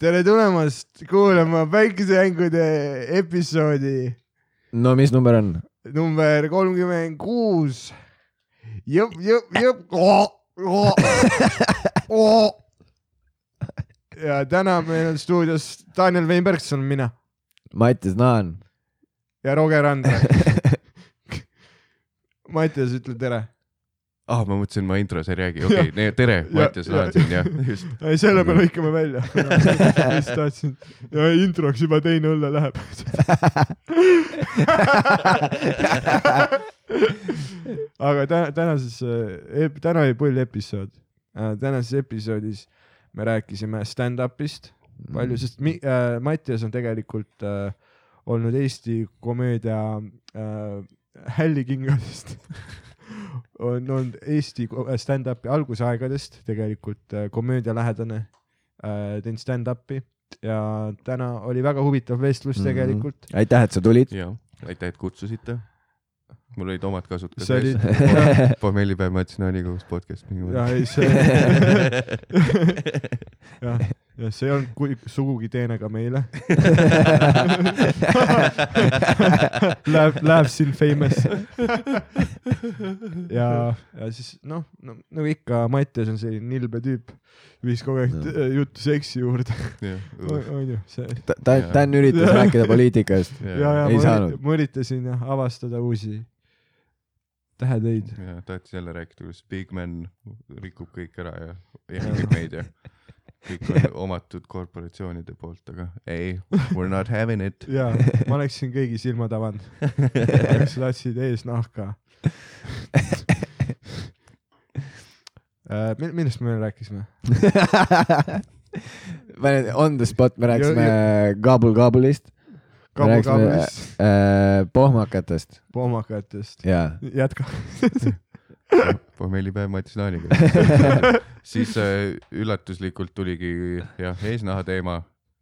tere tulemast kuulama päikesejängude episoodi no mis number on? number kolmkümmend kuus. jõpp, jõpp, jõpp. ja täna meil on stuudios Daniel Weinbergson, mina Mattias Naan. ja Roger Randre. Mattias, ütle tere. ah, ma mõtlesin, ma intros ei räägi, okei okay,, tere, Mattias Laan siin jah, ei, selle me lõikame välja. just tahtsin, ja introks juba teine õlle läheb. aga täna, tänases, täna oli pull episood. tänases episoodis me rääkisime stand-up'ist. Palju, sest mi, äh, Mattias on tegelikult äh, olnud Eesti komöödia äh, hällikingadest on olnud Eesti äh, stand-up'i algusaegadest tegelikult äh, komöödialähedane äh,, teinud stand-up'i ja täna oli väga huvitav vestlus Mhm. tegelikult. aitäh, et sa tulid. ja, aitäh, et kutsusite. mul olid omad kasud ka see oli pommellipäev Mats Naaniga uus podcast. ja ei see jah, ja see kui- sugugi teene ka meile. Läheb, läheb siin famous. ja, ja siis noh no,, nagu ikka, Mattias on selline nilbe tüüp, viis kogu aeg No. no. juttu seksi juurde, onju, see. ta, ta, Dan üritas rääkida poliitikast. ja, ja Ei ma, saanud. ma üritasin jah avastada uusi tähetöid. ja tahtis jälle rääkida, kuidas Big Man rikub kõik ära ja jälgib meid ja kõik on omatud korporatsioonide poolt, aga ei, we are not having it. ja ma oleksin kõigi silmad avanud, kes tahtsid eesnahka. millest me veel rääkisime? On the spot, me rääkisime Kabul Kabulist, kabukaablist, äh, pohmakatest pohmakatest. ja jätka. Pommellipäev Mats Naaniga. siis äh, üllatuslikult tuligi jah, eesnaha teema,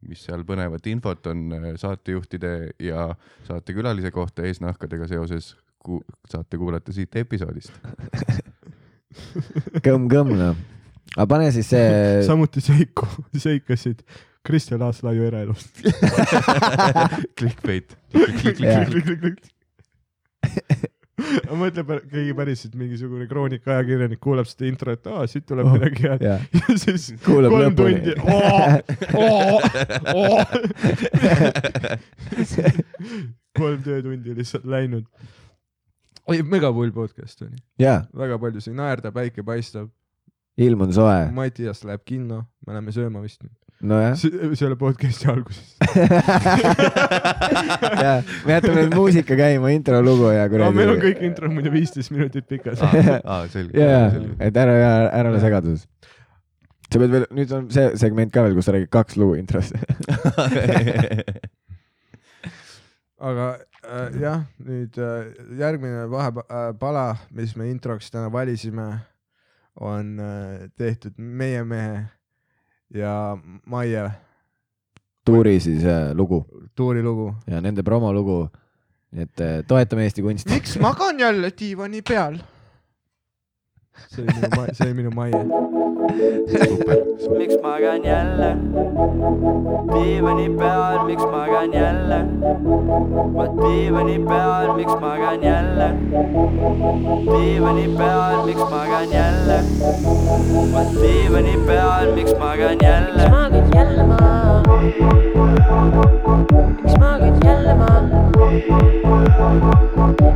mis seal põnevat infot on äh, saatejuhtide ja saatekülalise kohta eesnahkadega seoses ku-, saate kuulata siit episoodist. kõmm-kõmm noh. aga pane siis see, samuti seiku, seikasid Kristjan Aaslaiu eraelust. Clickbait. Jah. ma mõtlen, keegi päriselt mingisugune kroonikaajakirjanik kuulab seda introt, aa siit tuleb Oh, midagi head jah. ja siis Kuulab kolm tundi. kolm töötundi lihtsalt läinud. oi, megapull podcast oli, jaa, väga palju sai naerda, päike paistab, ilm on soe, Mattias läheb kinno, me läheme sööma vist nüüd, nojah. selle podcast'i alguses. jaa, me jätame nüüd muusika käima, intro lugu ja aga meil on kuradi. kõik introd muidu viisteist minutit pikad. aa, selge. jaa, et ära, ära, ära ole segaduses. sa pead veel, nüüd on see segment ka veel, kus sa räägid kaks lugu introst. aga äh, jah, nüüd äh, järgmine vahepala, mis me introks täna valisime, on äh, tehtud meie mehe ja Maie tuuri siis äh, lugu tuurilugu. ja nende promolugu. nii et äh, toetame Eesti kunsti. miks magan jälle diivani peal? See oli minu, see oli minu Maie. miks magan jälle diivani peal, miks magan jälle? ma diivani peal, miks magan jälle? diivani peal, miks magan jälle? ma diivani peal, miks magan jälle? miks maagid jälle maa? miks maagid jälle maa?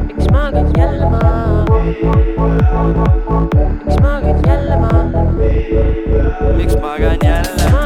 miks maagid jälle maa? Miks maagid jälle maa? miks magan jälle maagid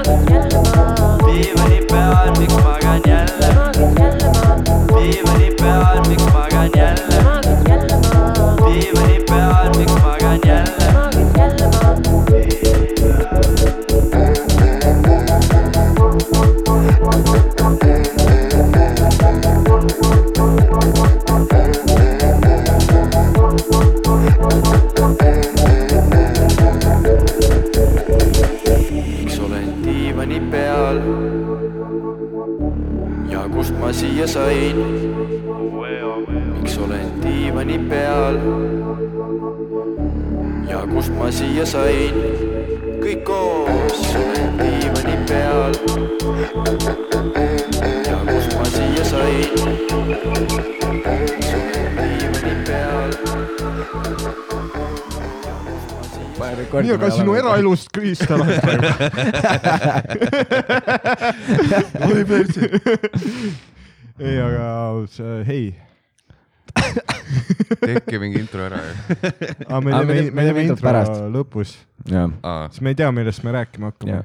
aga sinu. eraelust Kriista lahti oi perse. ei, aga see, hei, tehke mingi intro ära me Aa, me teeme, me teeme intro pärast. lõpus, siis me ei tea, millest me rääkima hakkame.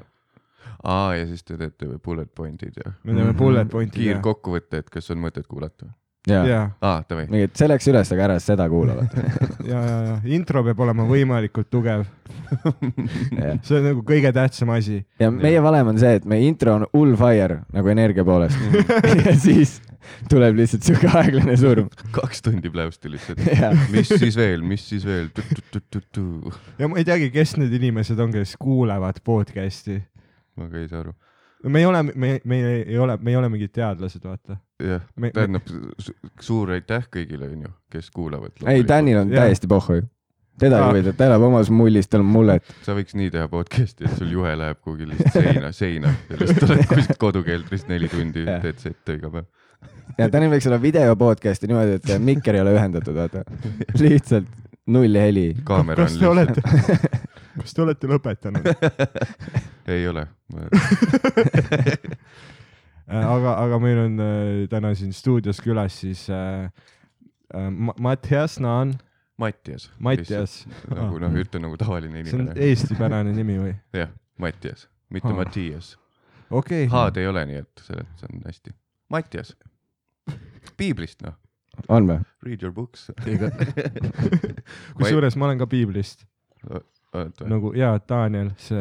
Aa ja siis te teete bullet point'id ja me teeme bullet point'id ja, kiirkokkuvõte, et kas on mõtet kuulata. ja, ja, aa, davai. mingi, et see läks üles, aga ära seda kuula, vaata. ja, ja, ja intro peab olema võimalikult tugev, see on nagu kõige tähtsam asi. ja meie valem on see, et meie intro on hull fire nagu energia poolest ja siis tuleb lihtsalt siuke aeglane surm. kaks tundi pläusti lihtsalt. Mis siis veel, mis siis veel? ja ma ei teagi, kes need inimesed on, kes kuulevad podcast'i. ma ka ei saa aru. me ei ole, me, me ei ole, me ei ole mingid teadlased, vaata. jah, Me- tähendab su- suur aitäh kõigile, onju, kes kuulavad. ei, Danil on Jaa. täiesti pohhu. teda ei huvita, ta elab omas mullis, tal on mullet. sa võiks nii teha podcast'i, et sul juhe läheb kuhugi lihtsalt seina, seina ja lihtsalt oled kuskilt kodukeldrist neli tundi, teed sette iga päev. ja Danil võiks olla video podcast'i niimoodi, et mikker ei ole ühendatud, vaata. lihtsalt null heli. kaamera kas on te olete, kas te olete lõpetanud? ei ole. aga, aga meil on äh, täna siin stuudios külas siis äh, äh, Ma- Mattias Naan, Mattias. Mattias, nagu noh, ütle nagu tavaline see on inimene. eestipärane nimi või? jah, Mattias, mitte Aa. Mattias. okei H-d ei ole, nii et selles on hästi. Mattias, piiblist noh, on või? read your books. kusjuures ma olen ka piiblist nagu ja Daniel, see,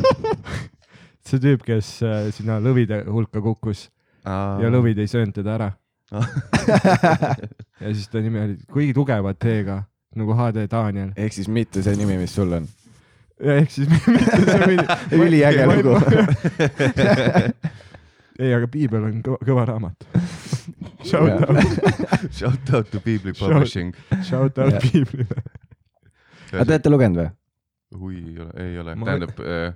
see tüüp, kes äh, sinna lõvide hulka kukkus ja lõvid ei söönud teda ära. ja siis ta nimi oli kuigi tugeva T-ga nagu HD Daniel. ehk siis mitte see nimi, mis sul on. ehk siis mitte see mini- Üliäge lugu. ei, aga piibel on kõva, kõva raamat. Shout out, Shout out to Piibli Publishing. shout out piiblile. aga te olete lugenud või? hui, ei ole, ei ole, tähendab äh,,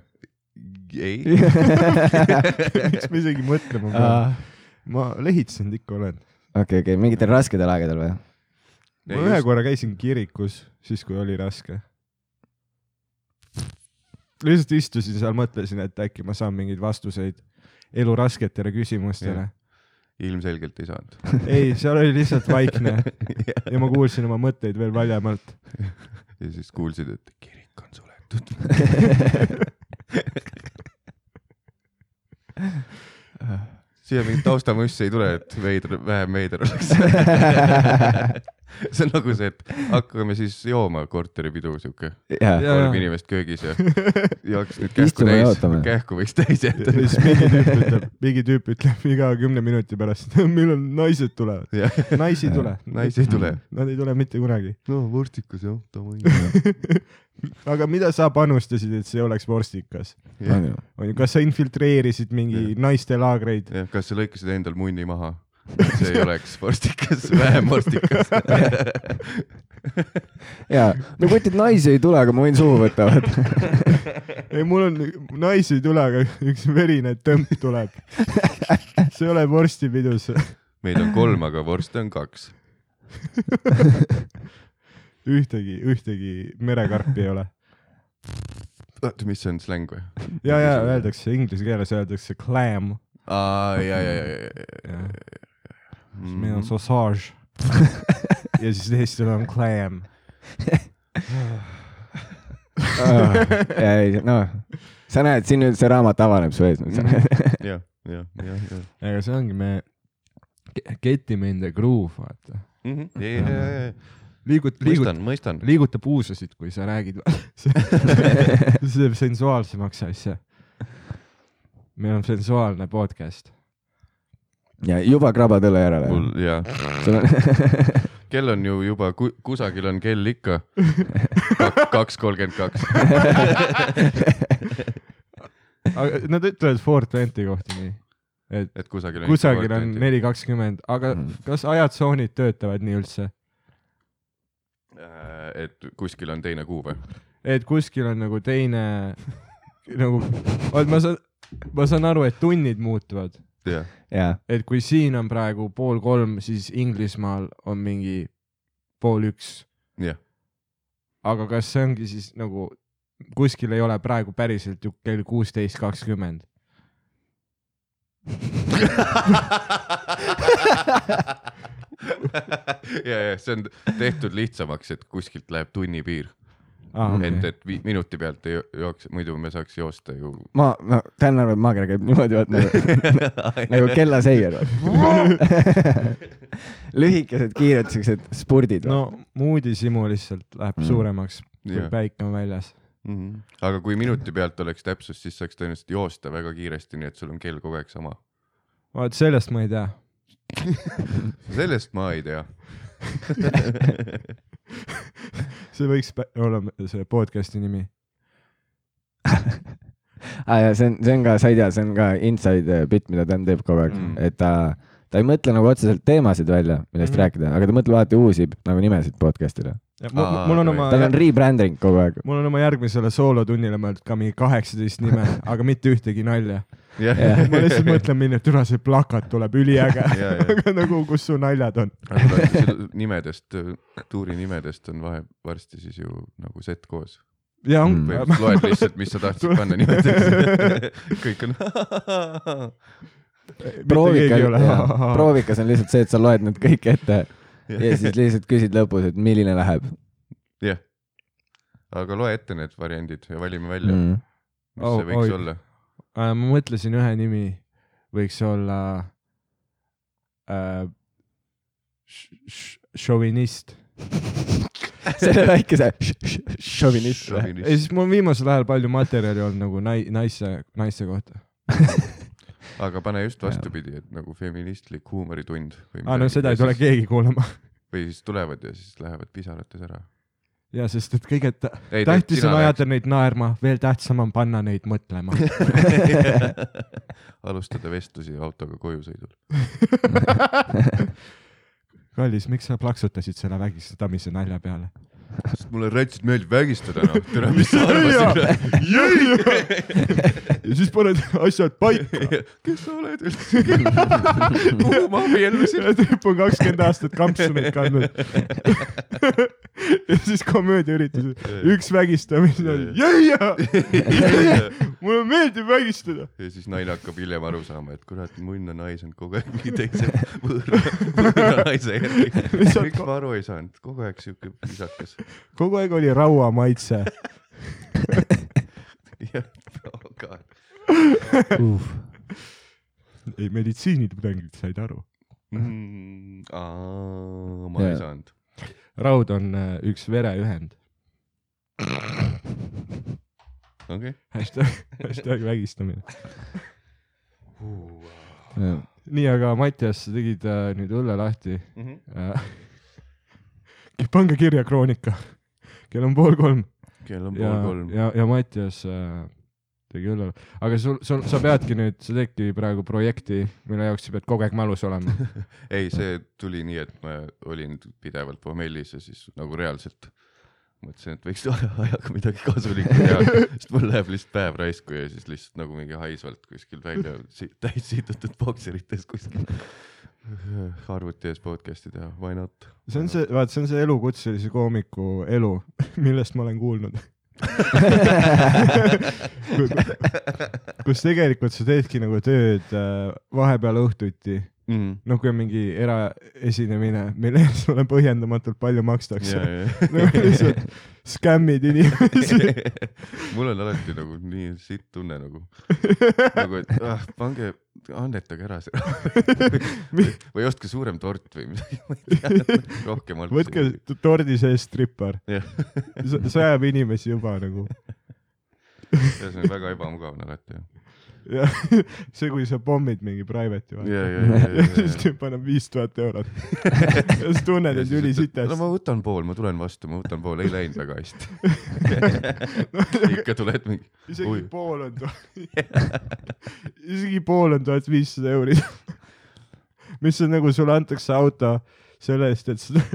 ei, miks ma isegi mõtlema pean? ma lehitsenud ikka olen. okei, okei, mingitel raskedel aegadel või? ma ühe korra käisin kirikus, siis kui oli raske. lihtsalt istusin seal, mõtlesin, et äkki ma saan mingeid vastuseid elu rasketele küsimustele. ilmselgelt ei saanud. ei, seal oli lihtsalt vaikne ja ma kuulsin oma mõtteid veel valjemalt. ja siis kuulsid, et kirik on suletud. Siia mingit taustamussi ei tule, et veider, vähem veider oleks. see on nagu see, et hakkame siis jooma korteripidu siuke, kolm inimest köögis ja, ja hakkas nüüd kähku Istume täis kähku võiks täis ja jätta. siis mingi tüüp ütleb, mingi tüüp ütleb iga kümne minuti pärast, millal naised tulevad. naisi ei tule. naisi ei tule. Nad ei tule mitte kunagi. no vorstikas jah, davai. Aga mida sa panustasid, et see oleks vorstikas? on ju. onju, kas sa infiltreerisid mingi Jah. naistelaagreid? jah, kas sa lõikasid endal munni maha? see ei oleks vorstikas, vähem vorstikas. jaa, no kutid naisi ei tule, aga ma võin suhu võtta, vaata. ei, mul on, naisi ei tule, aga üks verine tömp tuleb. see ei ole vorstipidus. meil on kolm, aga vorste on kaks. ühtegi, ühtegi merekarpi ei ole. oota, mis see on släng või? ja, ja öeldakse inglise keeles öeldakse clam. aa, ja, ja, ja, ja, siis meil on ja. sausage. ja siis eestlasel on clam. ei, noh, sa näed, siin nüüd see raamat avaneb su ees nüüd. jah, jah, jah, jah. aga see ongi, me ke- getime in the groove, vaata. liigut-, liigut-, mõistan, mõistan. liiguta puusasid, kui sa räägid. see teeb sensuaalsemaks asja. meil on sensuaalne podcast. ja juba krabad õlle järele. mul, jaa. kell on ju juba, kusagil on kell ikka kaks kolmkümmend kaks. aga nad ütlevad Fort Venti kohta nii. et et kusagil on kusagil on neli kakskümmend, aga Mm. kas ajatsoonid töötavad nii üldse? Äh, et kuskil on teine kuupäev. et kuskil on nagu teine nagu, oot ma saan, ma saan aru, et tunnid muutuvad, jah, jaa, et kui siin on praegu pool kolm, siis Inglismaal on mingi pool üks, jah. aga kas see ongi siis nagu kuskil ei ole praegu päriselt ju kell kuusteist kakskümmend? ja, ja see on tehtud lihtsamaks, et kuskilt läheb tunnipiir Ah, et, okay. et vi- minuti pealt ei jo- jookse, muidu me saaks joosta ju. ma, ma, Dan arvab, et maakera käib niimoodi, vaat nagu, nagu kellaseier. lühikesed kiired siuksed spurdid. no muudisimu lihtsalt läheb Mm. mm. suuremaks, kui Jah. päike on väljas. Mhm. aga kui minuti pealt oleks täpsus, siis saaks tõenäoliselt joosta väga kiiresti, nii et sul on kell kogu aeg sama. vaat sellest ma ei tea. sellest ma ei tea. see võiks olla see podcast'i nimi. ah,. ja see on, see on ka, sa ei tea, see on ka inside bit, mida Dan teeb kogu aeg Mm. et ta, ta ei mõtle nagu otseselt teemasid välja, millest mm. rääkida, aga ta mõtleb alati uusi nagu nimesid podcast'ile. Aa, mul on oma, tal on rebranding kogu aeg. mul on oma järgmisele soolotunnile mõeldud ka mingi kaheksateist nime, aga mitte ühtegi nalja. jah, Jah. ma lihtsalt mõtlen, milline türa see plakat tuleb, üliäge. ja, ja. aga nagu, kus su naljad on? nimedest, tuuri nimedest on vahe varsti siis ju nagu set koos. ja on Mm. loed lihtsalt, mis sa tahtsid panna nimedeks. kõik on. proovika, proovi. proovikas on lihtsalt see, et sa loed need kõik ette ja siis lihtsalt küsid lõpus, et milline läheb jah. aga loe ette need variandid ja valime välja mm.. mis Oh, see võiks oi. olla. Ma mõtlesin ühe nimi, võiks olla äh, š- š- šovinist. selle väikese šovinist või? ja siis mul on viimasel ajal palju materjali olnud nagu nai-, naise, naiste kohta. aga pane just vastupidi, et nagu feministlik huumoritund. aa, no seda ei tule. keegi kuulama. või siis tulevad ja siis lähevad pisarates ära. Ja sest, et kõige tä- Ei, tähtis on ajada neid naerma, veel tähtsam on panna neid mõtlema. alustada vestlusi autoga koju sõidul. kallis, miks sa plaksutasid selle vägistamise nalja peale? sest mulle rätsid meeldib vägistada noh, tere, mis sa arvasid? ja siis paned asjad paika. kes sa oled üldse? kuhu ma abiellusin? tüüp on kakskümmend aastat kampsuneid kandnud. ja siis komöödiaüritusel üks vägistamine, jäia, mulle meeldib vägistada. ja siis naine hakkab hiljem aru saama, et kurat, munn on haisanud kogu aeg mingi teise võõra, võõra naise järgi. Miks ma aru ei saanud, kogu aeg siuke viisakas. kogu aeg oli raua maitse. jah, aga Uh. ei, meditsiinitudengid said aru. mm,. ma ei saanud. Raud on äh, üks vereühend. okei. hashtag, hashtag vägistamine. jah. nii, aga Mattias, sa tegid äh, nüüd õlle lahti Mhm. äh. pange kirja Kroonika, kell on pool kolm kell on ja pool, kolm. ja, ja Mattias äh, tegi õlle, aga sul, sul, sa peadki nüüd, sa teedki praegu projekti, mille jaoks sa pead kogu aeg mälus olema. ei, see tuli nii, et ma olin pidevalt pommellis ja siis nagu reaalselt mõtlesin, et võiks ajaga midagi kasulikku teha, sest mul läheb lihtsalt päev raisku ja siis lihtsalt nagu mingi haisvalt kuskil välja si täis siitutud bokserites kuskil arvuti ees podcast'i teha, why not? see on see, vaat see on see elukutselise koomiku elu, millest ma olen kuulnud. Kus tegelikult sa teedki nagu tööd äh, vahepeal õhtuti, mm.. noh, kui on mingi eraesinemine, mille eest sulle põhjendamatult palju makstakse ja, ja, nagu lihtsalt skämmid inimesi. mul on alati nagu nii sitt tunne nagu, nagu et ah, pange, annetage ära see või, või ostke suurem tort või midagi, ma ei tea, rohkem alt. võtke tordi sees strippar, jah, see ajab inimesi juba nagu. ühesõnaga väga ebamugav on alati jah. Ja see, kui sa pommid mingi private'i vaata. ja, ja, ja ja, siis tüüp annab viis tuhat eurot. ja siis tunned end no ülisitest. ma võtan pool, ma tulen vastu, ma võtan pool, ei läinud väga hästi. ikka tuled mingi, isegi Oi. pool on tuhat, isegi pool on tuhat viissada euri. mis on nagu sulle antakse auto selle eest, et sa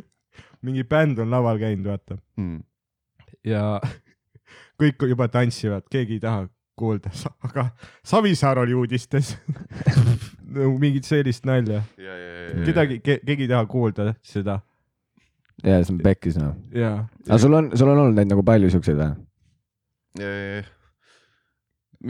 mingi bänd on laval käinud, vaata. mm. ja kõik juba tantsivad, keegi ei taha kuulda, aga Savisaar oli uudistes. nagu mingit sellist nalja, ja, ja, ja, kedagi ke,, keegi ei taha kuulda seda ja see on pekkis noh. ja. aga sul on, sul on olnud neid nagu palju siukseid või?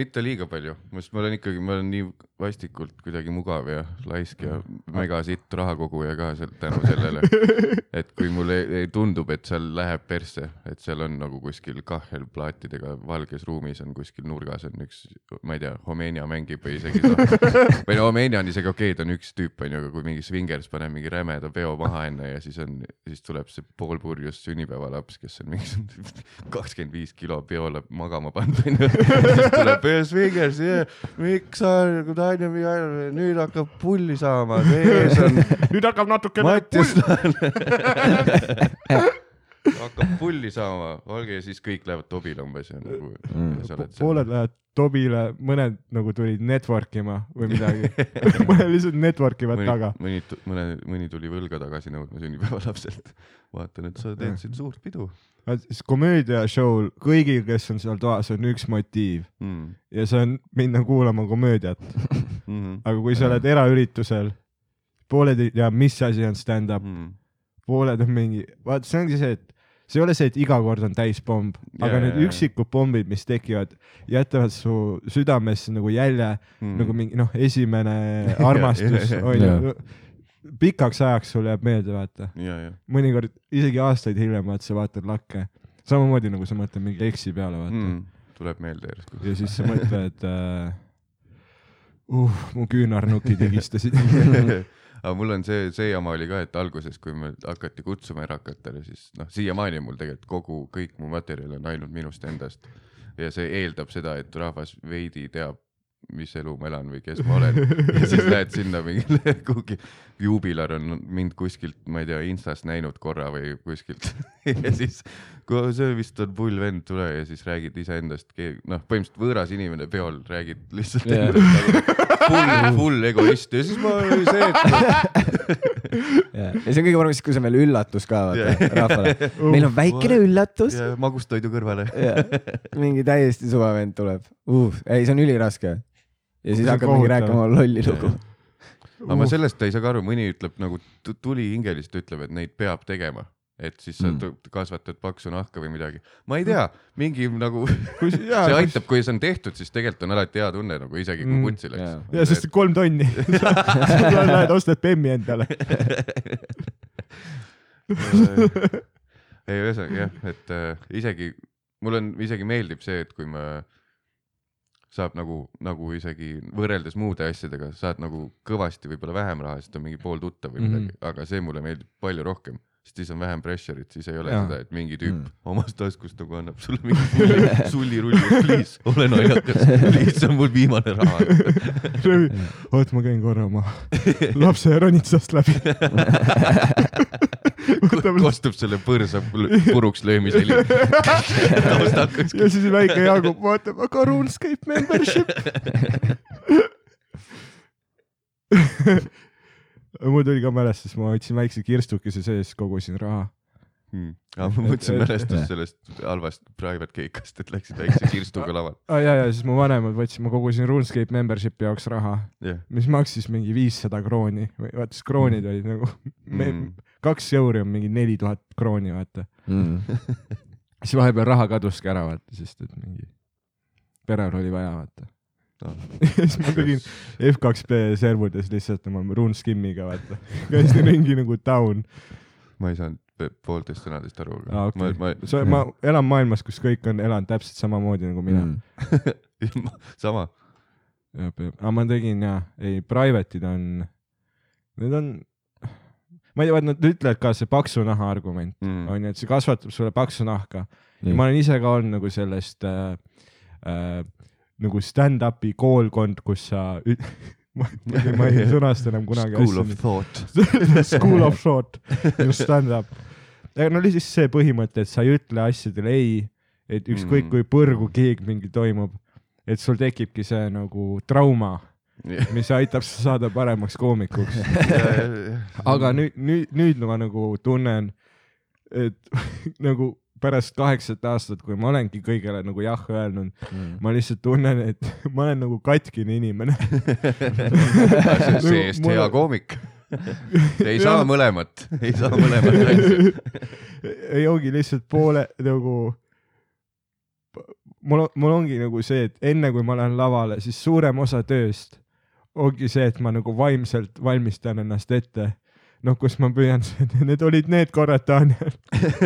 mitte liiga palju, sest ma olen ikkagi, ma olen nii vastikult kuidagi mugav ja laisk ja megasitt rahakoguja ka seal tänu sellele, et kui mulle tundub, et seal läheb persse, et seal on nagu kuskil kahhelplaatidega valges ruumis on kuskil nurgas on üks, ma ei tea, Homenia mängib või isegi või no Homenia on isegi okei okay,, ta on üks tüüp onju, aga kui mingi Swingers paneb mingi rämeda peo maha enne ja siis on, siis tuleb see poolpurjus sünnipäevalaps, kes on mingi kakskümmend viis kilo peole magama pannud onju, siis tuleb "Hey, Swingers yeah., miks sa nagu Tanja, nüüd hakkab pulli saama, ees on nüüd hakkab natukene Mattias hakkab pulli saama, olge ja siis kõik lähevad tobile umbes ja nagu Mm. pooled lähevad Tobile, mõned nagu tulid network ima või midagi. mõned lihtsalt network ivad taga mõni, mõni, mõne, mõni tuli võlga tagasi nõudma sünnipäevalapselt. vaatan, et sa teed siin suurt pidu siis komöödia show'l kõigil, kes on seal toas, on üks motiiv mm.. ja see on minna kuulama komöödiat. Mm -hmm. aga kui sa oled eraüritusel, pooled ei tea, mis asi on stand-up, Mm. pooled on mingi, vaata, see ongi see, et see ei ole see, et iga kord on täis pomm, aga Jaa, need jaa. üksikud pommid, mis tekivad, jätavad su südamesse nagu jälje Mm. nagu mingi noh, esimene armastus onju. pikaks ajaks sul jääb meelde, vaata. ja, ja, mõnikord isegi aastaid hiljem vaata, sa vaatad lakke, samamoodi nagu sa mõtled mingi eksi peale, vaata mm. tuleb meelde järsku. ja siis sa mõtled äh,, uh, mu küünarnukid higistasid. aga mul on see, see jama oli ka, et alguses, kui me hakati kutsuma erakatele, siis noh, siiamaani mul tegelikult kogu, kõik mu materjal on ainult minust endast. ja see eeldab seda, et rahvas veidi teab, mis elu ma elan või kes ma olen ja siis lähed sinna mingile kuhugi, juubilar on mind kuskilt, ma ei tea, Instast näinud korra või kuskilt ja siis, kui see vist on pull vend, tule ja siis räägid iseendast, noh, põhimõtteliselt võõras inimene peol räägid lihtsalt Jaa. endast nagu full, full egoist ja siis ma oli see, et ja see on kõige parem siis, kui see on veel üllatus ka vaata rahvale. meil on väikene üllatus. ja magustoidu kõrvale. mingi täiesti suva vend tuleb uh,. ei, see on üliraske. Ja siis See hakkad mingi rääkima lolli lugu. aga ma sellest ei saa ka aru, mõni ütleb nagu tu- tulihingelist ütleb, et neid peab tegema, et siis sa Mm. mm. kasvatad paksu nahka või midagi. ma ei tea, mingi nagu kui see jaa, aitab, kui see on tehtud, siis tegelikult on alati hea tunne nagu isegi kui Mm. putsi läks. ja sest kolm tonni. sa lähed ostad bemmi endale. ei, ühesõnaga jah, et äh, isegi mul on, isegi meeldib see, et kui ma saab nagu, nagu isegi võrreldes muude asjadega saad nagu kõvasti võib-olla vähem raha, sest on mingi pool tuttav või Mhm. midagi mm, -hmm. aga see mulle meeldib palju rohkem, sest siis on vähem pressure'it, siis ei ole Jaa. seda, et mingi tüüp mm. omast taskust nagu annab sulle mingi sulli, sullirulli, please, ole naljakas, please, see on mul viimane raha. oot, ma käin korra oma lapse ronitsast läbi. Kostub selle põrsa puruks löömise heli taustal kuskil. ja siis väike Jaagup vaatab, aga RuneScape membership. mul tuli ka mälestus, ma võtsin väikse kirstukese sees, kogusin raha. Hmm. aga ma mõtlesin mälestust sellest halvast private cake'ist, et läksid väikse kirstuga laval. ah,. ja, ja siis mu vanemad võtsid, ma kogusin RuneScape membership'i jaoks raha, jah, mis maksis mingi viissada krooni või vaata siis kroonid olid nagu Mm. Kaks euri on mingi neli tuhat krooni, vaata. Mm. siis vahepeal raha kaduski ära, vaata, sest et mingi perel oli vaja, vaata. ja siis ma tegin F2B servudes lihtsalt oma RuneSkimmiga, vaata. käisin ringi nagu down. ma ei saanud poolteist sõnadest aru, aga aa, okei ma, okay.. ma elan maailmas, kus kõik on elanud täpselt samamoodi nagu mina mm.. Ma, sama, aga ma tegin jaa, ei, private'id on, need on, ma ei tea, nad ütlevad ka see paksu naha argument mm. on ju, et see kasvatab sulle paksu nahka. Ma olen ise ka olnud nagu sellest äh, äh, nagu stand-up'i koolkond, kus sa, ma ma ei sõnasta enam kunagi School of thought. School of thought, just stand-up. aga no lihtsalt see põhimõte, et sa ei ütle asjadele ei, et ükskõik Mm. kui põrgu keeg mingi toimub, et sul tekibki see nagu trauma, mis aitab sa saada paremaks koomikuks. aga nüüd, nüüd, nüüd ma nagu tunnen, et nagu pärast kaheksat aastat, kui ma olengi kõigele nagu jah öelnud, Mm. ma lihtsalt tunnen, et ma olen nagu katkine inimene. see-eest Mul- hea koomik. ei saa mõlemat, ei saa mõlemat asja. ei ongi lihtsalt poole nagu, mul, mul ongi nagu see, et enne kui ma lähen lavale, siis suurem osa tööst ongi see, et ma nagu vaimselt valmistan ennast ette. noh, kus ma püüan, need olid need korrad, Daniel.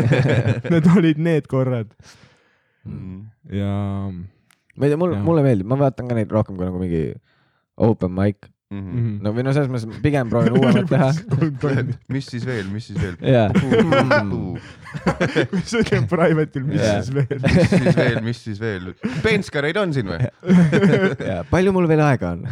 Need olid need korrad ja ma ei tea, mulle mulle meeldib, ma vaatan ka neid rohkem kui nagu mingi open mic. Mhm. no või no selles mõttes pigem proovin uuemat teha. mis siis veel, mis siis veel? see on private'il, mis siis veel? mis siis veel, mis siis veel? penskareid on siin või? palju mul veel aega on?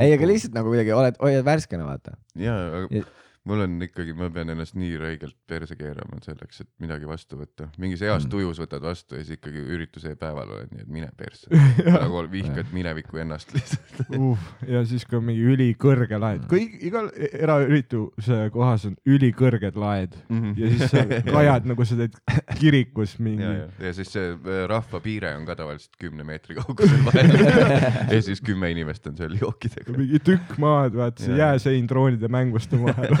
ei, aga lihtsalt nagu kuidagi oled, hoiad värskena, vaata. ja, aga Ja- mul on ikkagi, ma pean ennast nii räigelt perse keerama selleks, et midagi vastu võtta. mingis heas Mm. tujus võtad vastu ja siis ikkagi ürituse päeval oled, nii et mine perse. nagu vihkad minevikku ennast lihtsalt. uh,. ja siis ka mingi ülikõrge laed, kõik igal eraürituse kohas on ülikõrged laed ja siis sa kajad nagu sa teed kirikus mingi ja, siis see äh, rahvapiire on ka tavaliselt kümne meetri kaugusel vahel. ja siis kümme inimest on seal jookidega. mingi tükk maad, vaata see jääsein droonide mänguste vahel.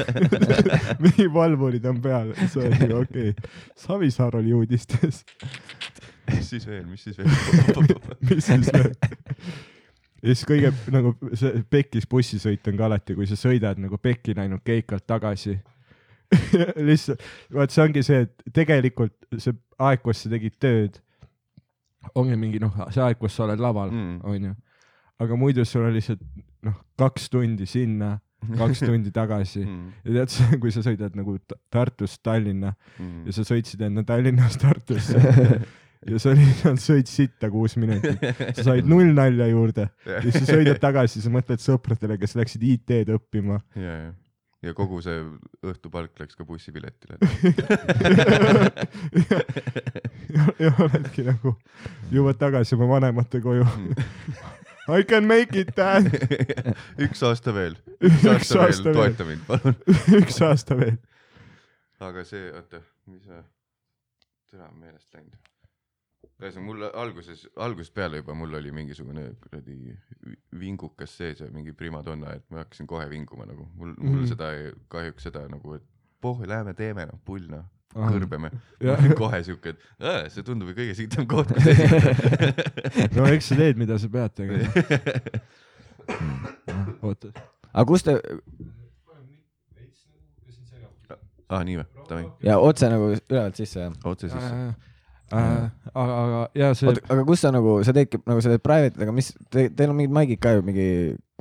Mingi valvurid on peal, sa oled nagu okei okay., Savisaar oli uudistes, mis siis veel, mis siis veel? mis siis veel. ja siis kõige nagu see pekis bussisõit on ka alati, kui sa sõidad nagu pekki läinud keikalt tagasi. lihtsalt, vaat see ongi see, et tegelikult see aeg, kus sa tegid tööd, ongi mingi noh, see aeg, kus sa oled laval Mm. onju. aga muidu sul on lihtsalt noh, kaks tundi sinna, kaks tundi tagasi. Mm, ja tead kui sa sõidad nagu Tartust Tallinna ja sa sõitsid enne Tallinnast Tartusse. Ja sa lihtsalt sõid sitta kuus minutit, sa said null nalja juurde. Ja. Siis sa sõidad tagasi, sa mõtled sõpradele, kes läksid IT-d õppima. ja, ja, ja kogu see õhtupalk läks ka bussipiletile. ja, ja oledki nagu, jõuad tagasi oma vanemate koju. I can make it dad, üks aasta veel üks aasta veel, toeta mind, palun. üks aasta veel. aga see, oota, mis see, täna on meelest läinud. ühesõnaga mul alguses, algusest peale juba mul oli mingisugune kuradi vi- vingukas sees ja mingi primadonna, et ma hakkasin kohe vinguma nagu, mul, mul Mhm. seda ei, kahjuks seda nagu, et poh, lähme teeme noh, pull noh. kõrbeme. Kohe siuke, et see tundub ju kõige sitem koht, kus esineda. no eks sa teed, mida sa pead tegema. oota. aga kus te, aa, Ah, nii või? Ja otse nagu ülevalt sisse, jah? otse sisse. aga, aga ja see aga kus sa nagu, sa teedki nagu sa teed private'it, aga mis te,, teil on mingid maigid ka ju mingi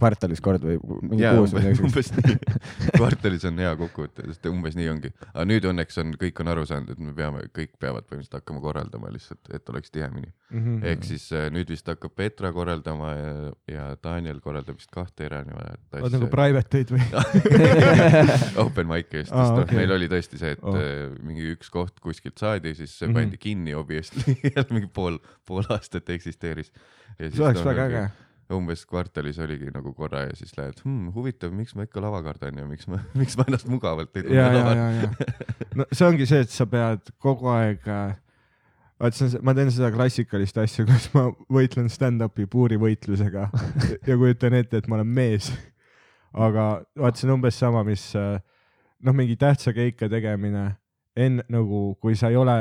kvartalis kord või mingi jaa, kuus või midagi kvartalis on hea kokkuvõte, sest umbes nii ongi. aga nüüd õnneks on, kõik on aru saanud, et me peame, kõik peavad põhimõtteliselt hakkama korraldama lihtsalt, et oleks tihemini. mm. ehk siis äh, nüüd vist hakkab Petra korraldama ja, ja Daniel korraldab vist kahte erinevat oot nagu asja. private eid või? Open mic'i Aa, sest noh okei. meil oli tõesti see, et Oh. äh, mingi üks koht kuskilt saadi, siis see Mhm. pandi kinni obviously, mingi pool, pool aastat eksisteeris. see oleks väga äge. Umbes kvartalis oligi nagu korra ja siis lähed hmm,, huvitav, miks ma ikka lava kardan ja miks ma, miks ma ennast mugavalt ei tunne laval. no see ongi see, et sa pead kogu aeg äh, vaat see on, ma teen seda klassikalist asja, kus ma võitlen stand-up'i puurivõitlusega ja kujutan ette, et ma olen mees. aga vaat see on umbes sama, mis äh, noh, mingi tähtsa keika tegemine enne nagu, kui sa ei ole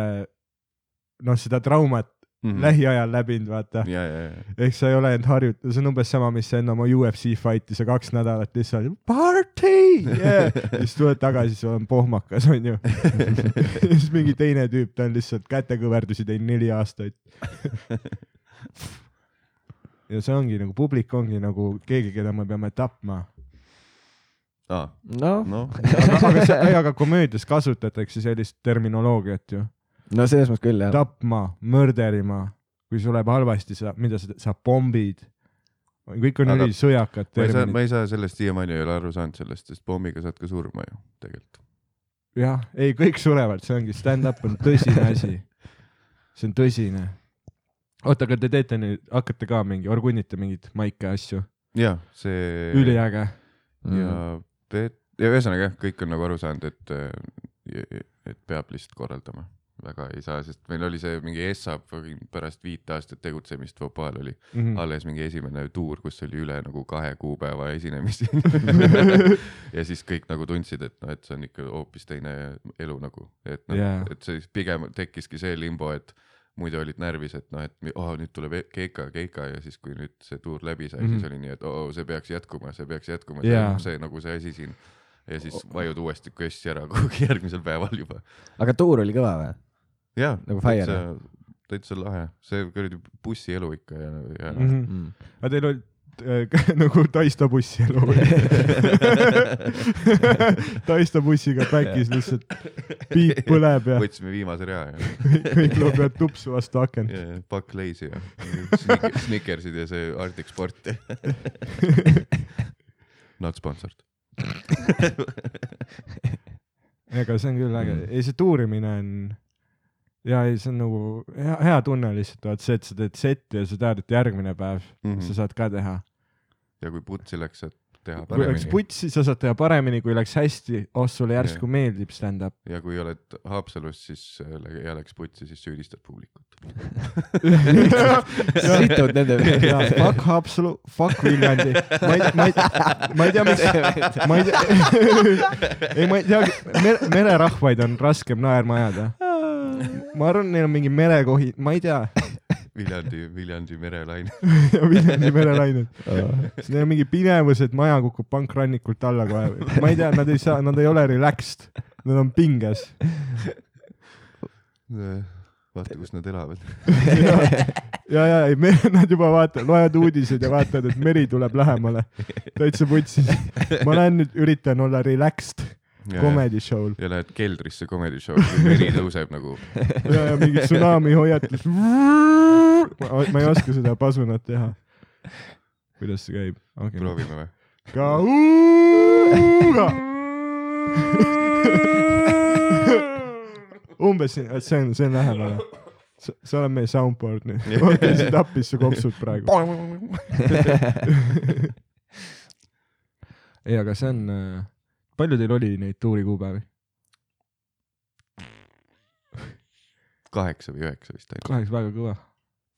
noh, seda traumat mm. lähiajal läbinud, vaata. ja, ja, ja, ehk sa ei ole end harjutanud, see on umbes sama, mis sa enne oma UFC fight'i sa kaks nädalat lihtsalt party yeah! siis tuled tagasi, sul on pohmakas onju. ja siis mingi teine tüüp, ta on lihtsalt kätekõverdusi teinud neli aastaid. ja see ongi nagu publik ongi nagu keegi, keda me peame tapma. aa, noh, noh, aga, aga see, ei, aga komöödias kasutatakse sellist terminoloogiat ju. No selles mõttes küll jah. tapma, murderima, kui sul läheb halvasti, sa, mida sa, sa pommid. kõik on üli sõjakad ma ei saa, terminid ma. ei saa sellest siiamaani ei ole aru saanud sellest, sest pommiga saad ka surma ju tegelikult. jah, ei kõik surevad, see ongi stand-up on tõsine asi. see on tõsine. oota, aga te teete nüüd, hakkate ka mingi, orgunnite mingeid maike asju, ja see üliäge. ja mm. Peet- ja ühesõnaga jah, kõik on nagu aru saanud, et, et peab lihtsalt korraldama, väga ei saa, sest meil oli see mingi ESSA pärast viit aastat tegutsemist Vopaal oli Mhm. alles mingi esimene tuur, kus oli üle nagu kahe kuupäeva esinemisi ja siis kõik nagu tundsid, et noh, et see on ikka hoopis teine elu nagu, et noh yeah., et see siis pigem tekkiski see limbo, et muidu olid närvis, et noh, et oh, nüüd tuleb e- Keika, Keika ja siis, kui nüüd see tuur läbi sai mm, Mhm. -hmm. siis oli nii, et oo oh,, see peaks jätkuma, see peaks jätkuma Jaa. see, see nagu see asi siin ja siis vajud uuesti kössi ära kuhugi järgmisel päeval juba. aga tuur oli kõva või? jaa, Nagu Fire, täitsa, täitsa lahe, see kuradi bussielu ikka ja, ja Mhm. Mm. aga teil oli äh, nagu Taista bussi elu Taista bussiga back'is lihtsalt piip põleb ja võtsime viimase rea ja kõik loevad tupsu vastu akent. ja Buck Lazy ja Snick- Snickersid ja see Arctic Sport Not sponsored. ega see on küll äge, Mm. ei see tuurimine on ja ei, see on nagu hea, hea tunne lihtsalt, vaat see, et sa teed setti ja sa tead, et järgmine päev mm -hmm. sa saad ka teha. ja kui putsi läks, saad teha kui läks paremini putsi, sa saad teha paremini, kui läks hästi, oh sulle järsku Jah. meeldib stand-up. ja kui oled Haapsalus, siis äh, ja läks putsi, siis süüdistad publikut. situd nende ja fuck Haapsalu, fuck Viljandi, ma ei, ma ei, ma ei tea, miks, ma ei tea, ei ma ei tea, mererahvaid on raskem naerma ajada. ma arvan, neil on mingi merekohi, ma ei tea, Viljandi, Viljandi merelaine. Viljandi merelained. Neil on mingi pinevus, et maja kukub pankrannikult alla kohe, ma ei tea, nad ei saa, nad ei ole relaxed, nad on pinges. vaata, kus nad elavad. ja, ja ei, nad juba vaatavad, loevad uudiseid ja vaatavad, et meri tuleb lähemale. täitsa putsis. ma lähen nüüd, üritan olla relaxed comedy show'l ja lähed keldrisse comedy show'le, kui meri tõuseb nagu. ja, ja mingi tsunami hoiatus. ma ei oska seda pasunat teha. kuidas see käib okay.? proovime või? Kauga. umbes siin, see on, see on lähemal. see on meie soundboard nüüd. okei, siit appis sa kopsud praegu. ei, aga see on, palju teil oli neid tuurikuupäevi? kaheksa või üheksa vist ainult. kaheksa, väga kõva.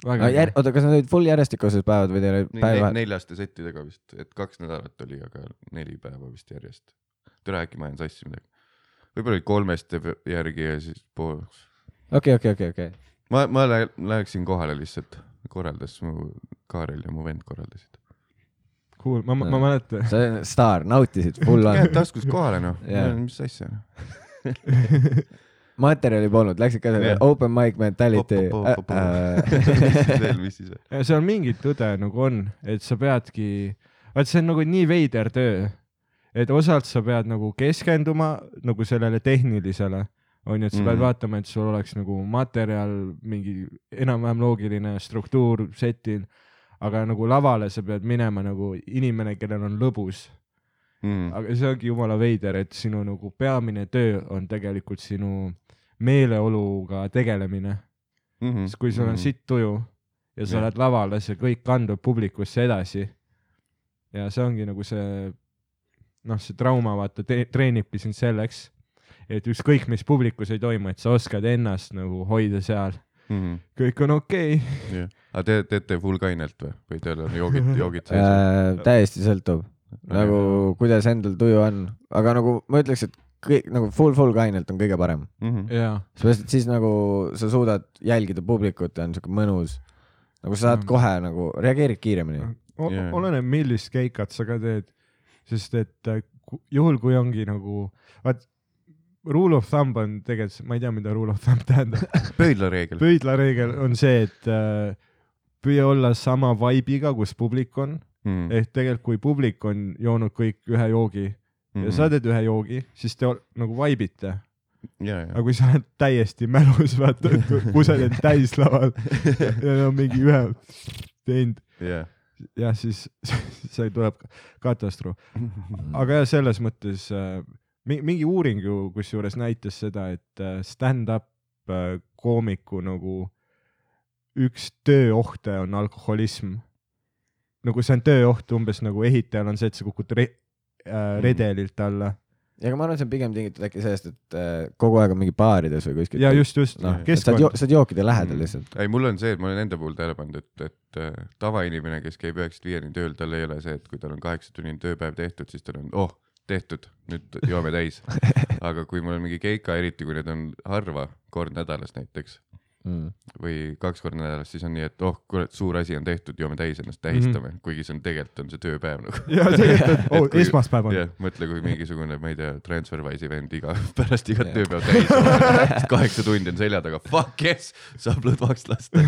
väga aga jär-, oota, kas need olid full järjestikused päevad või teil oli Ne, päeva? neljaste settidega vist, et kaks nädalat oli, aga neli päeva vist järjest. tere, äkki ma ajan sassi midagi. võib-olla oli kolmest järgi ja siis pool. okei, okei, okei, okei. ma, ma lä- läheksin kohale lihtsalt, korraldas mu Kaarel ja mu vend korraldasid. cool, ma, ma mäletan. sa oled staar, nautisid full on jääd. taskus kohale noh Jaa., mis asja. materjali polnud, läksid ka selle Jah. open mic mentality. mis siis veel, mis siis veel? seal mingit tõde nagu on, et sa peadki, vaat see on nagu nii veider töö, et osalt sa pead nagu keskenduma nagu sellele tehnilisele, onju, et sa mm. pead Mhm. vaatama, et sul oleks nagu materjal, mingi enam-vähem loogiline struktuur setil, aga nagu lavale sa pead minema nagu inimene, kellel on lõbus. Mm. aga see ongi jumala veider, et sinu nagu peamine töö on tegelikult sinu meeleoluga tegelemine Mhm. sest kui sul on sitt tuju ja sa Jah. lähed lavale, see kõik kandub publikusse edasi. ja see ongi nagu see, noh, see trauma vaata treenibki sind selleks, et ükskõik mis publikus ei toimu, et sa oskad ennast nagu hoida seal, Mhm. kõik on okei okay.. jah, aga te teete full kainelt või, või teil on joogid, joogid sees? Äh, täiesti sõltub, nagu kuidas endal tuju on, aga nagu ma ütleks, et kõik nagu full, full kainelt on kõige parem. Mhm. jaa, sellepärast, et siis nagu sa suudad jälgida publikut ja on siuke mõnus. nagu sa saad Mm. kohe nagu, reageerid kiiremini. Jaa. oleneb, millist keikat sa ka teed, sest et äh, juhul, kui ongi nagu, vaat rule of thumb on tegelikult, ma ei tea, mida rule of thumb tähendab, pöidlareegel. pöidlareegel on see, et äh, püüa olla sama vibe'iga, kus publik on, Mhm. ehk tegelikult kui publik on joonud kõik ühe joogi Mhm. ja sa teed ühe joogi, siis te nagu vibe ite. ja, aga kui sa oled täiesti mälus, vaata, kused on täis laval ja on mingi ühe teinud, ja, jah, siis see tuleb katastroof. aga jah, selles mõttes äh, mingi uuring ju kusjuures näitas seda, et äh, stand-up äh, koomiku nagu üks tööohte on alkoholism. nagu see on tööoht umbes nagu ehitajal on see, et sa kukud re- äh, redelilt alla ja aga ma arvan, see on pigem tingitud äkki sellest, et äh, kogu aeg on mingi baarides või kuskil. ja just, just noh, et sa oled sa oled jookide lähedal Mm. lihtsalt. ei, mul on see, et ma olen enda puhul tähele pannud, et, et äh, tavainimene, kes käib üheksast viieni tööl, tal ei ole see, et kui tal on kaheksatunnine tööpäev tehtud, siis tal on, oh, tehtud, nüüd joome täis. aga kui mul on mingi keika, eriti kui need on harva, kord nädalas näiteks Mm. või kaks korda nädalas, siis on nii, et oh, kurat, suur asi on tehtud, joome täis, ennast tähistame mm, -hmm. kuigi see on tegelikult on see tööpäev nagu. ja tegelikult, et oh, Et kui- esmaspäev on jah, mõtle, kui mingisugune, ma ei tea, Transferwise'i vend iga, pärast igat tööpäeva täis, kaheksa tundi on selja taga, fuck yes, saab lõdvaks lasta.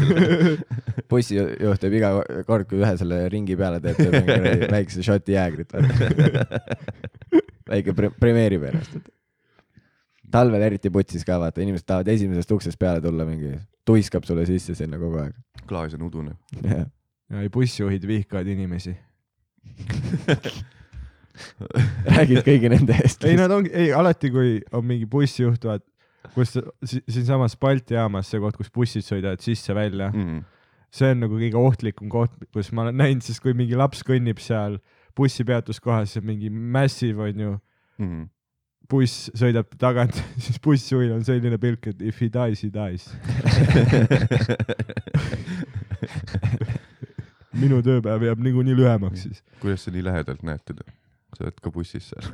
bussijuht teeb iga kord, kui ühe selle ringi peale teeb, teeb mingi väikse šoti jäägrit. väike pre-, premeerib ennast. Talvel eriti putsis ka vaata, inimesed tahavad esimesest uksest peale tulla, mingi tuiskab sulle sisse sinna kogu aeg. klaas on udune. ja ei bussijuhid vihkavad inimesi. räägid kõigi nende eest. ei, nad ongi, ei alati, kui on mingi bussijuht, vaat kus si- siinsamas Balti jaamas see koht, kus bussid sõidavad sisse-välja mm., Mm. see on nagu kõige ohtlikum koht, kus ma olen näinud, siis kui mingi laps kõnnib seal bussipeatuskohas, mingi massive onju, Mm. Buss sõidab tagant, siis bussijuhil on selline pilk, et if he dies, he dies. minu tööpäev jääb niikuinii lühemaks siis. kuidas sa nii lähedalt näed teda? sa oled ka bussis seal.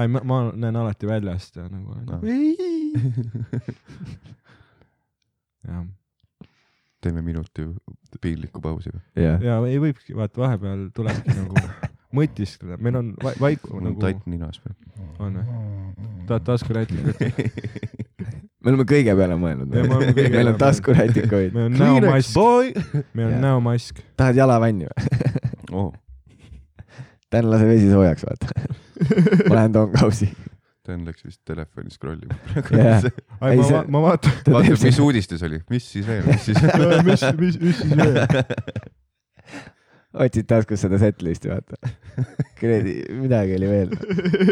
ei, ma, ma näen alati väljast ja nagu Ah. jah, teeme minuti piinlikku pausi või? jah, ja ei võibki, vaata vahepeal tulebki nagu mõtiskleda, meil on va vaiku mul on nagu tatt ninas veel. on või? tahad taskurätikut? me oleme kõige peale mõelnud meil on taskurätikuid. meil on näomask, boy. meil on näomask. tahad jalavanni või? oh, Dan lase vesi soojaks, vaata. ma lähen toon kausi. Dan läks vist telefoni scroll ima. Jah. ei, Ei, ma see-, ma vaatan, vaata, mis uudistes oli, mis siis veel, mis siis mis, mis, mis siis veel? Otsid taskus seda setlist'i, vaata. kuradi, midagi oli veel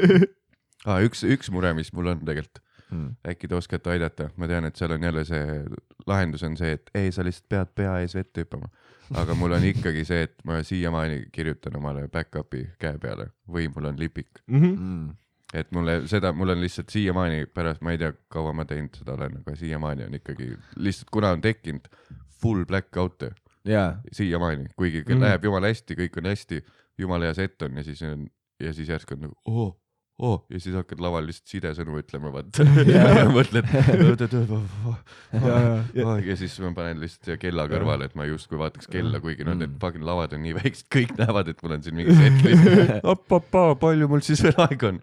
ah,. üks, üks mure, mis mul on tegelikult, mm.. äkki te oskate aidata, ma tean, et seal on jälle see lahendus on see, et ei, sa lihtsalt pead pea ees vette hüppama. aga mul on ikkagi see, et ma siiamaani kirjutan omale back-up'i käe peale või mul on lipik, Mhm. Mm. et mulle seda, mul on lihtsalt siiamaani pärast, ma ei tea, kaua ma teinud seda olen, aga siiamaani on ikkagi lihtsalt, kuna on tekkinud full black out'e jaa, siiamaani, kuigi mm. läheb jumala hästi, kõik on hästi, jumala hea set on ja siis on ja siis järsku on nagu oo, oo ja siis hakkad laval lihtsalt sidesõnu ütlema, vaata. ja mõtled ja, siis ma panen lihtsalt kella kõrvale, et ma justkui vaataks kella, kuigi noh, need fucking lavad on nii väiksed, kõik näevad, et mul on siin mingi setlist. op-op-aa, palju mul siis veel aega on?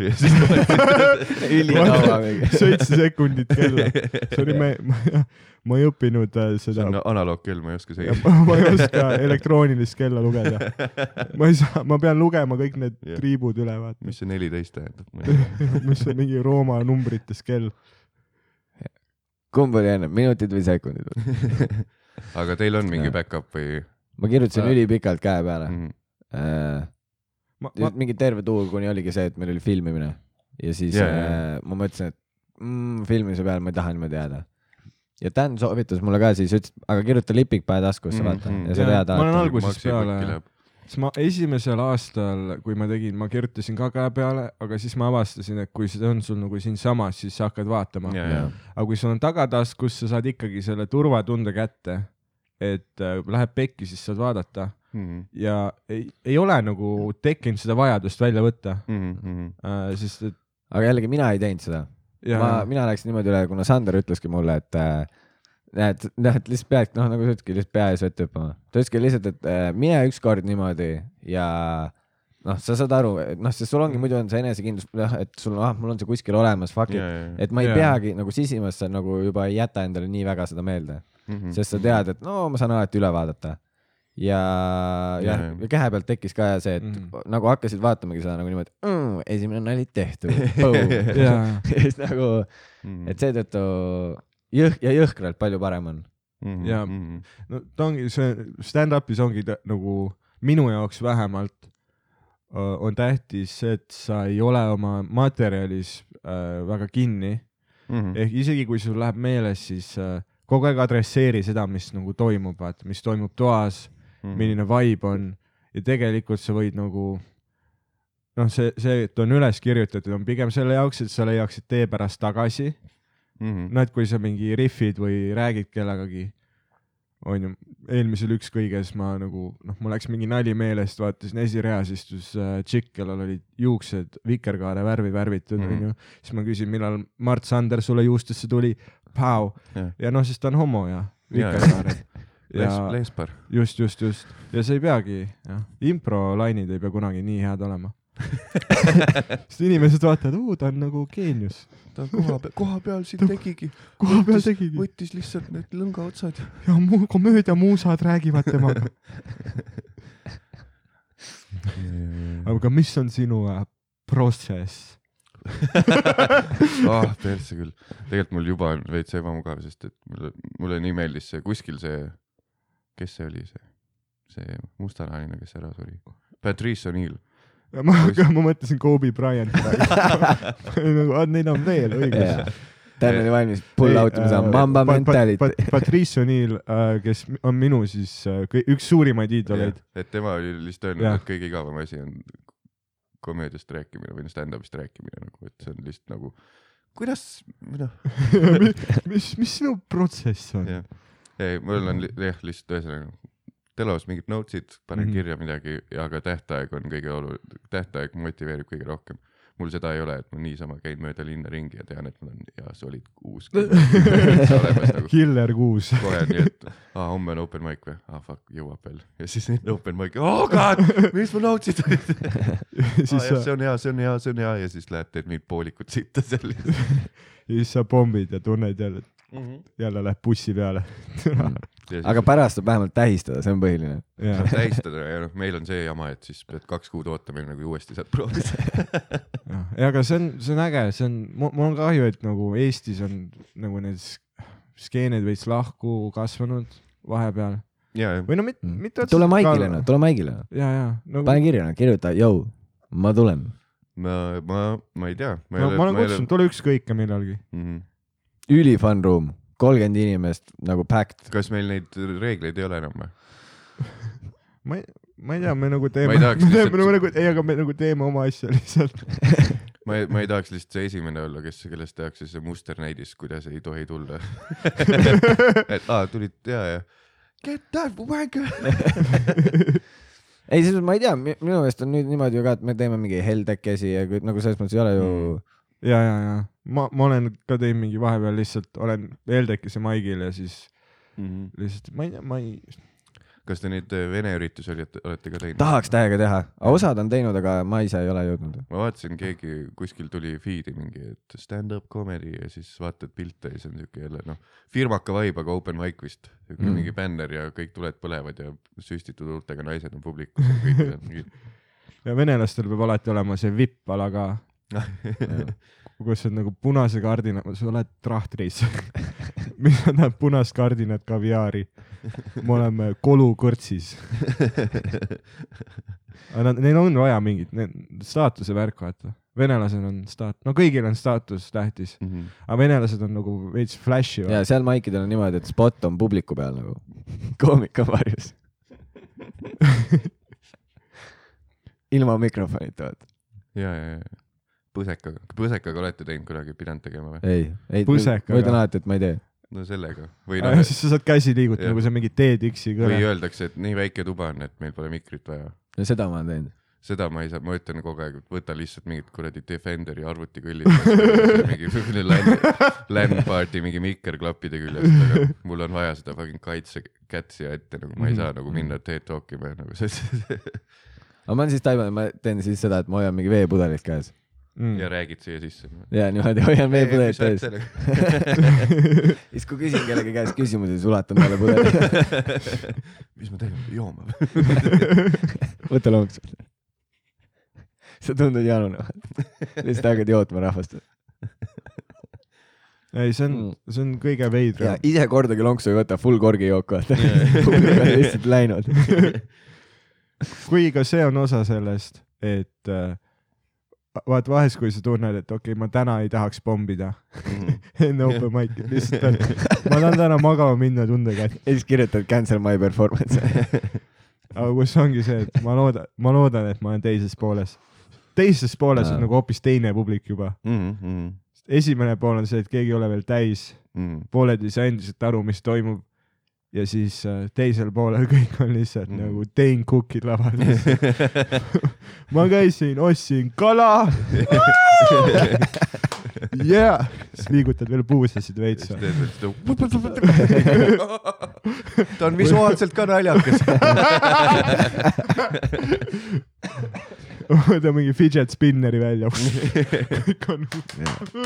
Ja siis mingi. seitse sekundit kella. Sorry, ma, ma, ma ei õppinud äh, see seda on analoogkell, ma ei oska seega. ma ei oska elektroonilist kella lugeda. ma ei saa, ma pean lugema kõik need Jah. triibud üle, vaata, mis see neliteist tähendab? mis on mingi Rooma numbrites kell. kumb oli enne, minutid või sekundid? aga teil on mingi back-up või ma kirjutasin Äh. ülipikalt käe peale mm.? äh,. ma, ma, mingi terve tuur, kuni oligi see, et meil oli filmimine. Ja siis yeah, jaa, äh, ma mõtlesin, et mm, filmimise peale ma ei taha niimoodi jääda. ja Dan soovitas mulle ka siis, ütles, aga kirjuta lipik pähe taskusse, vaata. Mhm. ja see oli hea ma olen algusest peale, siis ma esimesel aastal, kui ma tegin, ma kirjutasin ka käe peale, aga siis ma avastasin, et kui see on sul nagu siinsamas, siis sa hakkad vaatama. ja, ja, aga kui sul on tagataskus, sa saad ikkagi selle turvatunde kätte, et äh, läheb pekki, siis saad vaadata Mhm. ja ei, ei ole nagu tekkinud seda vajadust välja võtta Mhm. äh,, sest et aga jällegi mina ei teinud seda. ma, mina läksin niimoodi üle, kuna Sander ütleski mulle, et äh, näed, näed lihtsalt peadki, noh, nagu sa ütlesidki, lihtsalt pea ees vette hüppama. ta ütleski lihtsalt, et äh, mine ükskord niimoodi ja noh, sa saad aru, noh, sest sul ongi muidu on see enesekindlus, noh, et sul, ah, mul on see kuskil olemas, fuck it. ja, ja, et ma ei Jaa. peagi nagu sisimas sa nagu juba ei jäta endale nii väga seda meelde, Mhm. sest sa tead, et no ma saan alati üle vaadata. ja, jah Jaa,, ja käe pealt tekkis ka see, et Mhm. mm. nagu hakkasid vaatamagi seda nagu niimoodi mm,, esimene nali tehtud. ja, ja siis nagu, Mm. et seetõttu jõh- ja jõhkralt palju parem on. Mhm, ja- no ta ongi see stand-up'is ongi ta, nagu minu jaoks vähemalt äh, on tähtis et sa ei ole oma materjalis äh, väga kinni Mhm. ehk isegi kui sul läheb meeles, siis äh, kogu aeg adresseeri seda, mis nagu toimub, vaata, mis toimub toas, Mhm. Milline vibe on ja tegelikult sa võid nagu noh, see, see, et on üles kirjutatud, on pigem selle jaoks, et sa leiaksid tee pärast tagasi. Mhm. no et kui sa mingi rihvid või räägid kellegagi, onju, eelmisel ükskõiges ma nagu noh, mul läks mingi nali meelest, vaatasin esireas istus äh, tšikk, kellel olid juuksed vikerkaare värvi värvitud Mhm. onju, siis ma küsin, millal Mart Sander sulle juustesse tuli, Pau Jah. ja noh, siis ta on homo ja vikerkaared ja Leespar. just, just, just ja see ei peagi improlainid ei pea kunagi nii head olema sest inimesed vaatavad, oo ta on nagu geenius, ta koha peal, koha peal siin tegigi, koha peal tegigi võttis lihtsalt need lõngaotsad. ja mu komöödiamuusad räägivad temaga. aga mis on sinu äh, protsess? ah, persse küll. tegelikult mul juba on veits ebamugav, sest et mulle, mulle nii meeldis see kuskil see, kes see oli see, see mustanahaline, kes ära suri. Patrice O'Neill. ma, ma mõtlesin Kobe Bryant nagu, neid on veel, õigus. Dan oli valmis pull out ima saama, mamba mentality. Patrice O'Neill, kes on minu siis äh, üks suurimaid iidoleid. et tema oli lihtsalt öelnud et kõige igavam asi on komöödiast rääkimine või noh, stand-up'ist rääkimine nagu, et see on lihtsalt nagu, kuidas, noh, mis, mis sinu protsess on? ei, mul on li- jah, lihtsalt ühesõnaga telos mingid notes'id, panen mm Mhm. -hmm. kirja midagi ja ka tähtaeg on kõige olulisem, tähtaeg motiveerib kõige rohkem. mul seda ei ole, et ma niisama käin mööda linna ringi ja tean, et mul on ja solid kuus olemas nagu Killer kuus. kohe nii, et aa, homme on open mic või? aa fuck, jõuab veel. ja siis open mic, oh god, mis mu notes'id olid? siis aa jah, see on hea, see on hea, see on hea ja siis lähed teed mingit poolikut sitta seal ja siis sa pommid ja tunned jälle, jälle läheb bussi peale. aga pärast saab vähemalt tähistada, see on põhiline. jah, tähistada ja noh, meil on see jama, et siis pead kaks kuud ootama, enne kui uuesti saad proovida. ja aga see on, see on äge, see on, mul on kahju, et nagu Eestis on nagu need sk- skeened veits lahku kasvanud vahepeal ja, ja või no mitte, Mm. mitte tule maigile noh, tule maigile. ja, ja nagu pane kirja noh, kirjuta, jõu, ma tulen. ma, ma, ma ei tea. ma, ma olen kutsunud, tule ükskõik millalgi. mm. Ülifun room, kolmkümmend inimest nagu packed. kas meil neid reegleid ei ole enam või? ma ei, ma ei tea, me nagu teeme, me teeme lihtsalt- nagu, nagu, ei, aga me nagu teeme oma asja lihtsalt. ma ei, ma ei tahaks lihtsalt see esimene olla, kes, kellest tehakse see musternäidis, kuidas ei tohi tulla. et aa, tulid ja, ja get that wanker. ei, selles mõttes ma ei tea, minu meelest on nüüd niimoodi ju ka, et me teeme mingi heldekesi ja kõik- nagu selles mõttes ei ole ju Mm. ja, ja, ja ma, ma olen ka teinud mingi vahepeal lihtsalt olen Eldekise maigil ja siis lihtsalt ma ei tea, ma ei, kas te neid eh, vene üritusi olete, olete ka teinud? tahaks täiega teha, osad on teinud, aga ma ise ei ole jõudnud. ma vaatasin, keegi kuskil tuli feed'i mingi, et stand-up comedy ja siis vaatad pilte ja siis on siuke jälle noh, firmaka vibe, aga open mic vist. siuke Mm. mm. mingi bänner ja kõik tuled põlevad ja süstitud huultega naised on publikus ja kõik on mingi ja venelastel peab alati olema see vipp-ala ka, kus on nagu punase kardina, sa oled trahtris. mis tähendab punast kardinat kaviaari? me oleme kolukõrtsis. aga nad, neil on vaja mingit, staatuse värk, vaata. venelased on staat-, no kõigil on staatus tähtis, Mhm. aga venelased on nagu veits flash'i. ja seal maikidel on niimoodi, et spot on publiku peal nagu, koomik on varjus. ilma mikrofonita, vaata. ja, ja, ja põsekaga, põsekaga olete teinud kunagi, pidanud tegema või? ei, ei, ma ütlen alati, et ma ei tee. no sellega või noh, siis sa saad käsi liigutada Jah. nagu see mingi TEDx-i või kõne. öeldakse, et nii väike tuba on, et meil pole mikrit vaja. ja seda ma olen teinud. seda ma ei saa, ma ütlen kogu aeg, et võta lihtsalt mingit kuradi Defenderi arvutikõllid, mingi LAN, LAN party mingi mikker klappide küljest, aga mul on vaja seda fucking kaitsekätt siia ette, nagu ma ei saa nagu minna TED Talk ima nagu see, see, aga ma olen siis taibanud, ma teen siis seda, et ma hoian mingi veepudelit käes. Mm. ja. räägid siia sisse. ja niimoodi hoian veepudelit ees. siis kui küsin kellegi käest küsimusi, siis ulatan talle pudeli. mis me tegema, jooma või? võta loomaks. sa tundud janunevat. lihtsalt hakkad jootma rahvast. ei, see on Mm., see on kõige ja veidram. ise kordagi lonksu ei võta, full korgi jook vaata. lihtsalt läinud. kuigi ka see on osa sellest, et äh, vaat vahest, kui sa tunned, et okei okay,, ma täna ei tahaks pommida enne open mic'i, lihtsalt, ma tahan täna magama minna tundega, et ja siis kirjutad cancel my performance. aga kus ongi see, et ma loodan, ma loodan, et ma olen teises pooles. teises pooles on nagu hoopis teine publik juba. esimene pool on see, et keegi ei ole veel täis, pooled ei saa endiselt aru, mis toimub. Ja siis äh, teisel poolel kõik on lihtsalt mm. nagu Dane Cookid laval. ma käisin, ostsin kala. Yeah. siis liigutad veel puusasid veits. ta on visuaalselt ka naljakas. võta mingi fidget spinneri välja. kõik on.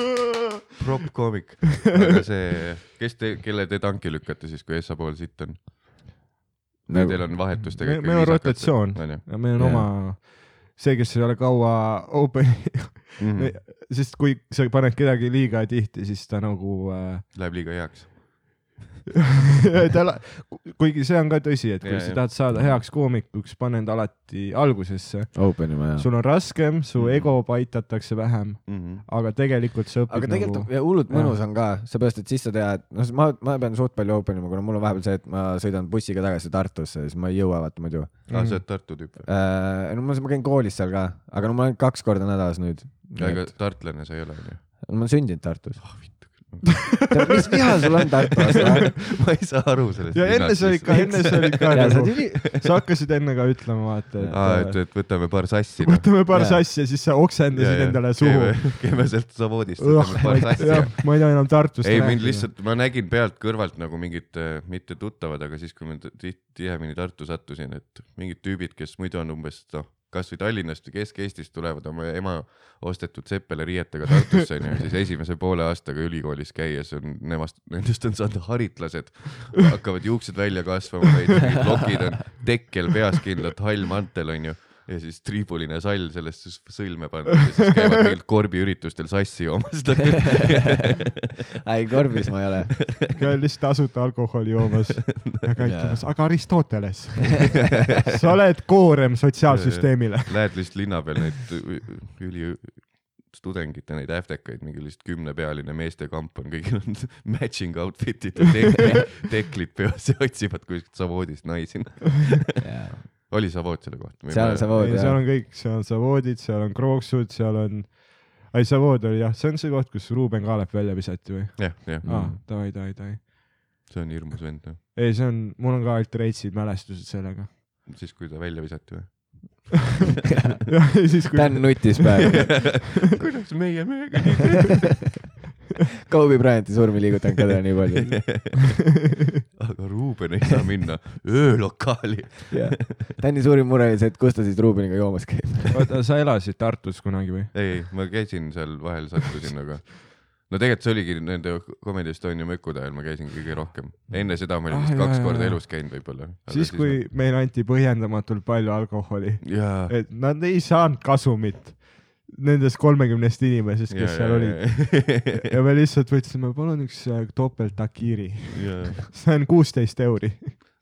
prop koomik. aga see, kes te, kelle te tanki lükkate siis, kui Essa pool sitt on? Nagu- Teil on vahetustega meil on rotatsioon, onju. meil on Jaa. oma, see, kes ei ole kaua open, Mhm. sest kui sa paned kedagi liiga tihti, siis ta nagu äh, Läheb liiga heaks. kuigi see on ka tõsi, et kui Jaa, sa tahad saada heaks koomikuks, pane end alati algusesse. Sul on raskem, su Mhm. ego paitatakse vähem, aga tegelikult sa õpid aga tegelikult nagu ja hullult mõnus on ka, seepärast et siis sa tead, noh, ma, ma pean suht palju open ima, kuna mul on vahepeal see, et ma sõidan bussiga tagasi Tartusse, siis ma ei jõua vaata muidu aa, sa oled Tartu tüüp või? äh,. no ma, ma käin koolis seal ka, aga no ma olen kaks korda nädalas nüüd. aga tartlane sa ei ole onju? ma olen sündinud Tartus. ah küll. Mis viha sul on Tartu ma ei saa aru sellest. ja enne sa olid ka, enne sa olid ka nagu, sa hakkasid enne ka ütlema, vaata, aa, et, et et võtame paar sassi. võtame paar sassi ja siis sa oksendasid endale suhu. käime sealt Zavodist, võtame paar sassi. ma ei taha enam Tartust ei, mind. lihtsalt, ma nägin pealt kõrvalt nagu mingid äh, mitte tuttavad, aga siis, kui ma tihemini Tartu sattusin, et mingid tüübid, kes muidu on umbes noh, kasvõi Tallinnast või Kesk-Eestist tulevad oma ema ostetud Seppele riietega Tartusse onju, siis esimese poole aastaga ülikoolis käies on nemast, nendest on saanud haritlased, hakkavad juuksed välja kasvama, lokid on tekkel peas kindlalt, hall mantel onju ja siis triibuline sall sellest sõlme pandud ja siis käivad mingil korbiüritustel sassi joomas. ei korbis ma ei ole. käid lihtsalt tasuta alkoholi joomas ja käitumas, aga Aristoteles, sa oled koorem sotsiaalsüsteemile. Lähed lihtsalt linna peal neid üli tudengite neid äftekaid, mingi lihtsalt kümnepealine meestekamp on, kõigil on matching outfit'id ja tek- teklid peas ja otsivad kuskilt Savoodist naisi. Oli Savood selle kohta? seal on Savood ei, seal jah. on kõik, seal on savoodid, seal on krooksud, seal on, ei Savood oli jah, see on see koht, kus Ruuben Kaalep välja visati või? jah, jah, aa, davai, davai, davai. see on hirmus vend, noh. ei, see on, mul on ka alt reitsid mälestused sellega. siis, kui ta välja visati või? jah, ja siis kui Dan nutis praegu. kuidas meie mehega nii teeme? Kobe Bryanti surm ei liigutanud ka teda nii palju. aga Ruuben ei saa minna öölokaali. Dani suurim mure oli see, et kus ta siis Ruubeniga joomas käib. oota, sa elasid Tartus kunagi või? ei, ma käisin seal vahel, sattusin, aga no tegelikult see oligi nende Comedy Estonia mökude ajal ma käisin kõige rohkem. enne seda ma olin Ah, vist jaa, kaks jaa, korda jaa. elus käinud võib-olla. siis, kui meile anti põhjendamatult palju alkoholi, et nad ei saanud kasumit nendest kolmekümnest inimesest, kes seal olid. ja me lihtsalt võtsime, palun üks äh, topelt takiiri. see on kuusteist euri.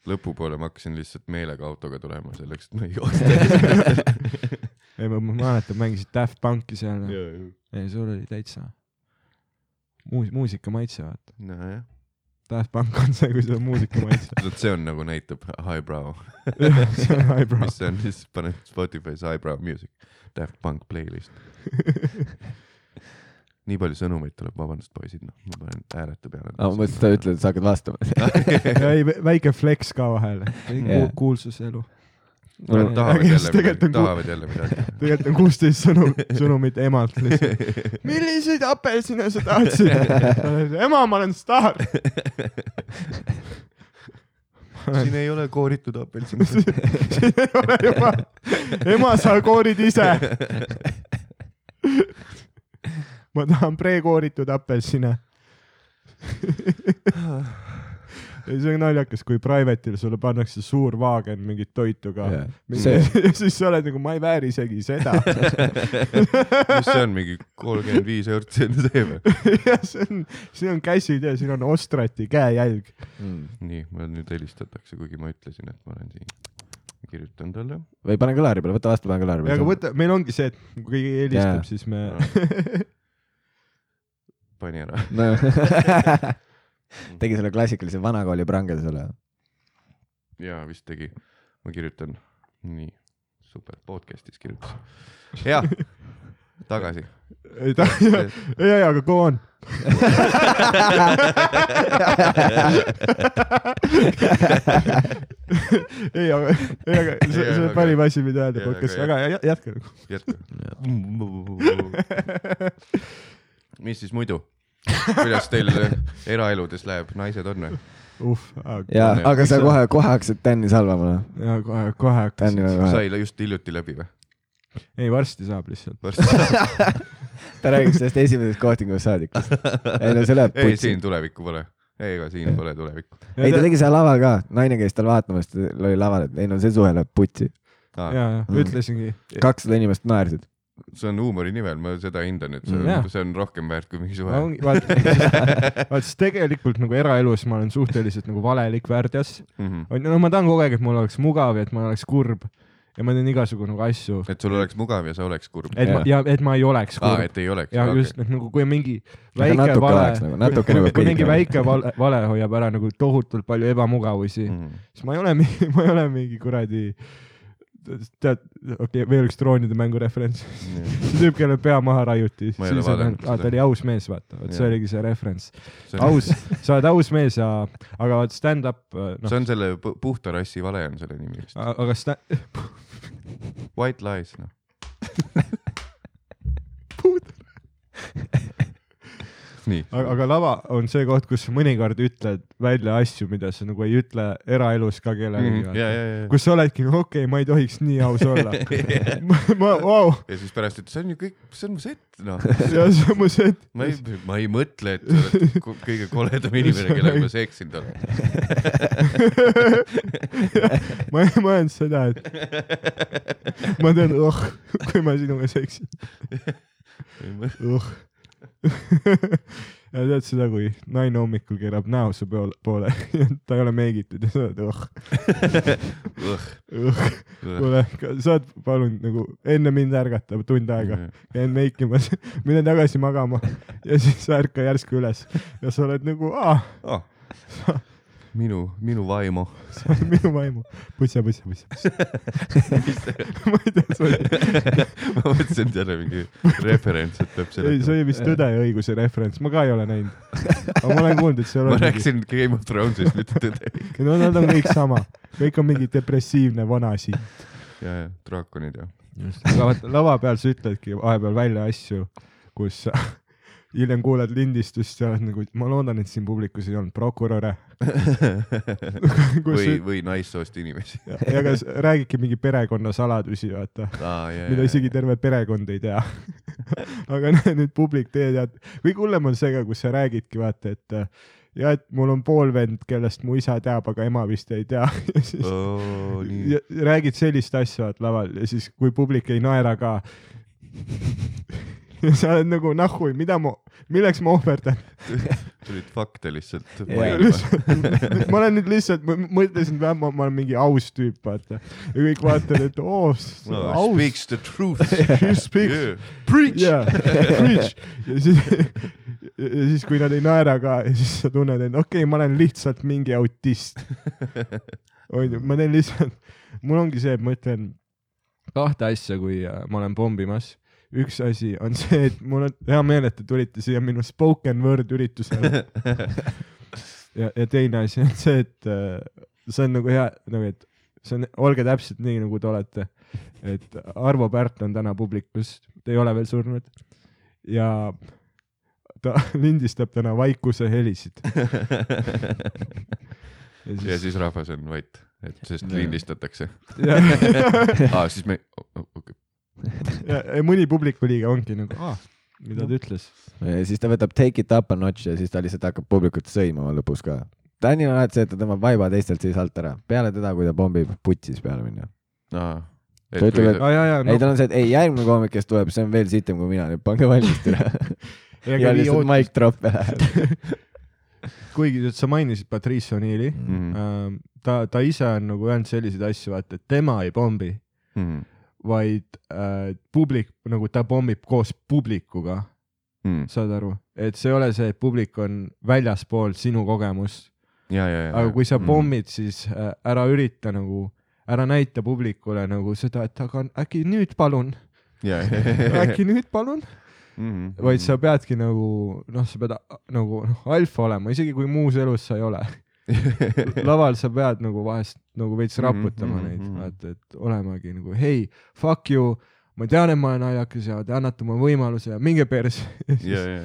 lõpupoole ma hakkasin lihtsalt meelega autoga tulema selleks, et ma ei joosta. ei, ma mäletan, mängisid Daft Punki seal. ei, sul oli täitsa muus-, muusika maitse, vaata. nojah, Daft Punk on see, kui sul on muusika maitse. see on nagu näitab highbrow, see on highbrow. mis see on siis, paned Spotify's highbrow music, Daft Punk playlist. nii palju sõnumeid tuleb, vabandust poisid, noh, ma panen häälete peale. aa, ma mõtlesin, et sa ütled, et sa hakkad vastama. ei, väike flex ka vahele. Jaa. kuulsuselu. Nad tahavad Aga jälle siis tegelikult midagi, tahavad jälle midagi. tegelikult on kuusteist sõnu, sõnumit emalt lihtsalt. milliseid apelsine sa tahtsid? ema, ma olen staar. siin ei ole kooritud apelsin. juba. ema, sa koorid ise. ma tahan prekooritud apelsine. see on naljakas, kui private'il sulle pannakse suur vaagen mingit toitu ka yeah. Siis sa oled nagu, ma ei vääri isegi seda. mis see on, mingi kolmkümmend viis eurot see on see või? ja see on, siin on käsitöö, siin on ostrati käejälg. Mm. nii, mul nüüd helistatakse, kuigi ma ütlesin, et ma olen siin. kirjutan talle. või pane kõlari peale, võta vastu, pane kõlari aga peale. võta, meil ongi see, et kui keegi helistab Jaa. siis me pani ära. no.. tegi selle klassikalise vanakooli prange sulle. jaa, vist tegi. ma kirjutan. nii, super, podcast'is kirjutasin. jah, tagasi. ei ta, ei, ei, aga go on. ei, aga, ei, aga see, see on parim asi, mida öelda podcast'is, aga aga jä- jätke nagu. jätka. mis siis muidu? kuidas teil eraeludes läheb, naised on või? uh, ja On,, aga sa kohe, kohe hakkasid Tänni salvama, ja kohe, kohe kohe. sai just hiljuti läbi või? ei, varsti saab lihtsalt. varsti. ta räägib sellest esimesest kohtingust saadikust. ei no see läheb ei, siin. tulevikku pole. ei, ega siin pole tulevikku. ei, ta tegi seal laval ka, naine käis tal vaatamas, ta oli laval, et ei no see suhe läheb putsi. ja, ja Mm. ütlesingi. kakssada inimest naersid. See on huumori nimel, ma seda hindan, et see Mm. On, see on rohkem väärt kui mingi suhe. ongi, vaata, vaata siis tegelikult nagu eraelus ma olen suhteliselt nagu valelik värdjas. Mhm. on ju, no ma tahan kogu aeg, et mul oleks mugav ja et ma oleks kurb ja ma teen igasugu nagu asju, et sul oleks mugav ja sa oleks kurb. et ma ja et ma ei oleks aa, kurb. et ei oleks. ja just, et nagu kui mingi väike vale nagu-, natuke nagu kui mingi kõik nagu. väike vale, vale hoiab ära nagu tohutult palju ebamugavusi, Mhm. siis ma ei ole, ma ei ole mingi kuradi, tead, okei okay,, veel üks troonide mängu referents. see tüüp, kellel pea maha raiuti, siis on aa, ta oli aus mees, vaata, vot see oligi see referents. aus, sa oled aus mees ja, aga vaat stand-up, noh, see on selle pu- puhta rassi vale on selle nimi vist. aga sta-, White lies, noh. aga, aga lava on see koht, kus sa mõnikord ütled välja asju, mida sa nagu ei ütle eraelus ka kellelegi Mhm. ja, ja, ja, kus sa oledki, no okei okay,, ma ei tohiks nii aus olla. ma, ma, vau, ja siis pärast ütled, see on ju kõik, see on mu set, noh. ja see on mu see, et ma ei, ma ei mõtle, et sa oled kõige koledam inimene, kellega ma seksinud olen. ma ei mõelnud seda, et ma tean, oh, kui ma sinuga seksin, oh. Ja tead seda, kui naine hommikul keerab näo su poole, poole ta ei ole meigitud ja sa oled, oh, kuule, saad palun nagu enne mind ärgata tund aega, käin meikimas, mine tagasi magama ja siis sa ärka järsku üles. Ja sa oled nagu, aa, oh.. minu, minu oled minu vaimu. putsa, putsa, putsa, putsa. ma ei tea, see oli, ma mõtlesin, et jälle mingi referents, et peab ei, see selle. oli vist Tõde ja õiguse referents, ma ka ei ole näinud. aga ma olen kuulnud, et ma on mingi, rääkisin Game of Thrones'ist, mitte tõde. no nad on kõik sama, kõik on mingi depressiivne vana asi. ja, ja draakonid ja. aga vaata lava peal sa ütledki vahepeal välja asju, kus hiljem kuuled lindistust ja oled nagu, ma loodan, et siin publikus ei olnud prokuröre. või, või naissoost inimesi. ja, ja ka s- räägidki mingi perekonnasaladusi, vaata, aa, ja, mida isegi terve perekond ei tea. aga nüüd publik, teie teate, kõige hullem on see ka, kus sa räägidki, vaata, et äh, ja et mul on poolvend, kellest mu isa teab, aga ema vist ei tea ja siis nii ja räägid sellist asja vaat laval ja siis, kui publik ei naera ka. ja sa oled nagu nahhui, mida ma, milleks ma ohverdan. tulid fakte lihtsalt mainima. ma olen nüüd lihtsalt, ma mõtlesin, et ma, olen mingi aus tüüp, vaata. ja kõik vaatavad, et oo, no, aus. speaks the truth She speaks yeah.. Preach jaa, preach. ja siis, ja siis, kui nad ei naera ka, siis sa tunned, et okei okay,, ma olen lihtsalt mingi autist. onju, ma teen lihtsalt, mul ongi see, et ma ütlen kahte asja, kui äh, ma olen pommimas. Üks asi on see, et mul on hea meel, et te tulite siia minu spoken word üritusele. ja, ja teine asi on see, et äh, see on nagu hea, nagu et see on, olge täpselt nii, nagu te olete. et Arvo Pärt on täna publikus, ta ei ole veel surnud ja ta lindistab täna vaikuse helisid. ja siis rahvas on vait, et sest Jaa. lindistatakse. ja, aa, siis me, okei. ja, ja mõni publiku liige ongi nagu, aa, mida ta ütles. siis ta võtab take it up a notch ja siis ta lihtsalt hakkab publikut sõimama lõpus ka. Danil on alati see, et ta tõmbab vaiba teistelt siis alt ära, peale teda, kui ta pommib putsis peale minna. aa, Ta ütleb, et- ei, tal on see, et ei, järgmine koomik, kes tuleb, see on veel sitem kui mina, pange valmis türa. ja lihtsalt mic drop läheb. kuigi et sa mainisid Patrice O'Neill'i Mhm. ähm,, ta, ta ise on nagu öelnud selliseid asju, vaata, et tema ei pommi, Mhm. Vaid äh, publik nagu ta pommib koos publikuga, Mhm. saad aru, et see ei ole see, et publik on väljaspool sinu kogemust, aga kui Mhm. sa pommid, siis äh, ära ürita nagu, ära näita publikule nagu seda, et aga äkki nüüd palun, ja, äkki nüüd palun, ja. vaid sa peadki nagu noh, sa pead a- nagu noh, alfa olema, isegi kui muus elus sa ei ole. laval sa pead nagu vahest nagu veits Mhm, raputama mhm, neid, mhm. vaata, et olemagi nagu hei, fuck you, ma tean, et ma olen naljakas ja te annate mulle võimaluse ja minge perse. ja, ja, ja,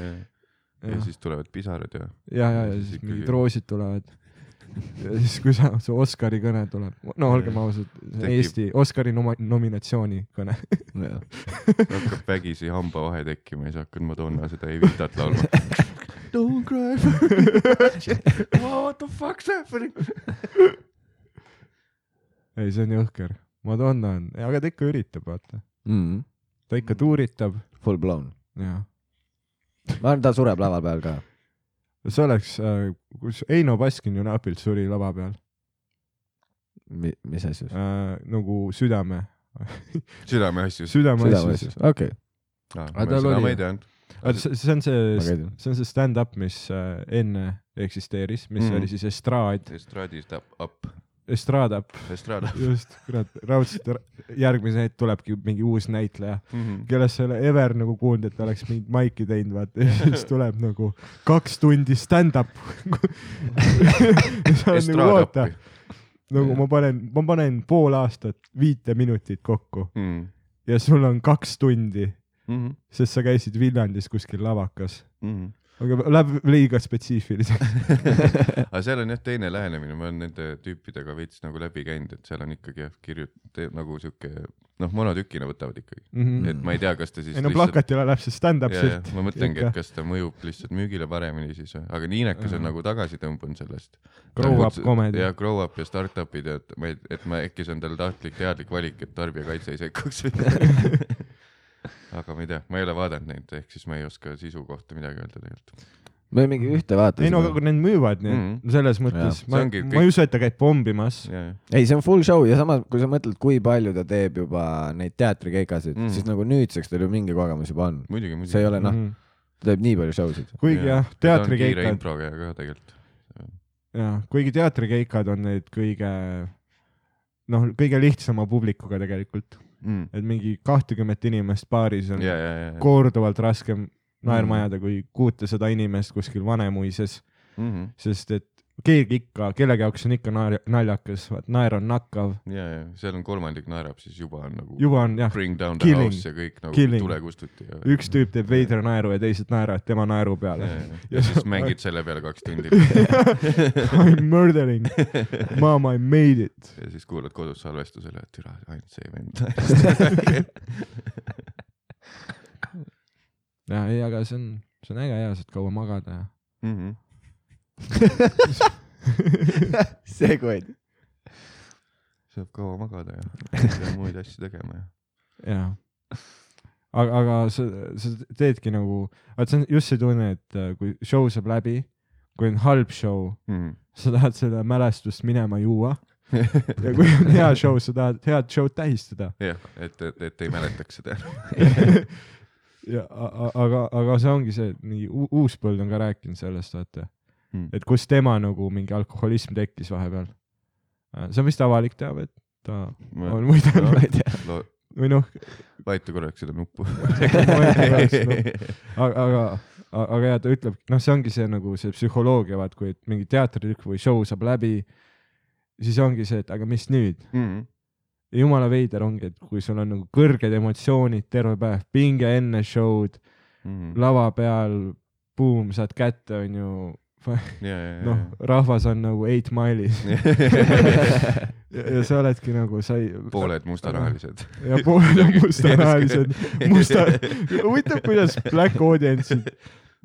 ja ja, siis tulevad pisarad ja. ja, ja, ja siis siis mingid roosid tulevad. ja siis, kui sa, see Oscari kõne tuleb, no olgem ausad, Eesti Oscari noma- nominatsiooni kõne. hakkab vägisi hambavahe tekkima ja siis hakkad Madonna seda Evitat laulma. Don't cry for me. What the fuck's happening? ei, see on jõhker, Madonna on, aga ta ikka üritab, vaata, Mm. ta ikka tuuritab Full blown. ja ma arvan, ta sureb lava peal ka. see oleks, kus Eino Baskin ju napilt suri lava peal mis asjus? äh,, nagu südame, südameasjus. südame südame asjus. asjus, okei. Aga tal oli- ma ei teadnud. See see on see see on see stand-up, mis äh, enne eksisteeris, mis mm. oli siis estraad, Estradist up, up, estraadap, Estrada. just, kurat, raudselt järgmise hetk tulebki mingi uus näitleja, Mhm. kellest sa ei ole ever nagu kuulnud, et ta oleks mingit maiki teinud, vaata, ja siis tuleb nagu kaks tundi stand-up. sa oled nagu oota, nagu ma panen, ma panen pool aastat viite minutit kokku Mhm. ja sul on kaks tundi, sest sa käisid Viljandis kuskil lavakas, aga läheb liiga spetsiifiliseks. aga seal on jah teine lähenemine, ma olen nende tüüpidega veits nagu läbi käinud, et seal on ikkagi jah kirjut-, nagu sihuke noh, monotükina võtavad ikkagi, et ma ei tea, kas ta siis ei no plakatile läheb see stand-up silt. ma mõtlengi, et kas ta mõjub lihtsalt müügile paremini siis, aga Niinekas on Jaa. nagu tagasi tõmbunud sellest. Grow up comedy. ja grow up ja startup'id ja et ma ei, et ma äkki see on tal tahtlik teadlik valik, et tarbijakaitse ei sekkuks. aga ma ei tea, ma ei ole vaadanud neid, ehk siis ma ei oska sisu kohta midagi öelda tegelikult. me mingi ühte ei no aga vaatasime. need müüvad nii et selles mõttes, ma, ongi ma kõik- ei usu, et ta käib pommimas. ei, see on full show ja samas, kui sa mõtled, kui palju ta teeb juba neid teatrikeikasid mm., siis nagu nüüdseks tal ju mingi kogemus juba on. see ei ole noh, ta teeb nii palju show sid. kuigi jah, kiire teatrikeikad, improga ka tegelikult. jah, kuigi teatrikeikad on need kõige, noh, kõige lihtsama publikuga tegelikult, Mm. et mingi kahtekümmet inimest baaris on ja, ja, ja. korduvalt raskem naerma Mhm. ajada kui kuutesada inimest kuskil Vanemuises, Mhm. sest et keegi ikka, kellegi jaoks on ikka naer-, naljakas, vaat naer on nakkav, ja, ja seal on kolmandik naerab, siis juba on nagu juba on jah, bring down the Killing. house ja kõik nagu Killing. tule kustuti üks tüüp teeb veidra naeru ja teised naeravad tema naeru peale ja,. ja, siis mängid selle peale kaks tundi I m murdering, mom I made it. ja siis kuulad kodus salvestusele, et türa, ainult see vend. ja ei, aga see on, see on äge ja saad kaua magada ja. Mhm. Segway. saab kaua magada ja pea muid asju tegema ja. jaa. aga, aga sa, sa teedki nagu, vaat see on just see tunne, et äh, kui show saab läbi, kui on halb show, Mhm. sa tahad seda mälestust minema juua ja kui on hea show, sa tahad head show'd tähistada. jah, et, et, et ei mäletaks seda. ja a- a- aga, aga see ongi see, u- uus põld on ka rääkinud sellest, vaata, Mm. et kus tema nagu mingi alkoholism tekkis vahepeal. see on vist avalik teave, et ta on võidelnud ma ei tea. või noh, vajuta korraks seda nuppu. aga, aga, aga ja ta ütleb, noh, see ongi see nagu see psühholoogia, vaat kui et mingi teatritrükk või show saab läbi, siis ongi see, et aga mis nüüd. Ja jumala veider ongi, et kui sul on nagu kõrged emotsioonid terve päev, pinge enne show'd, Mhm. lava peal, buum, saad kätte, onju, noh, rahvas on nagu eight mile'is ja. ja, sa oledki nagu, sa ei. pooled mustanahalised. ja pooled on mustanahalised, musta, huvitav, kuidas black audience'id,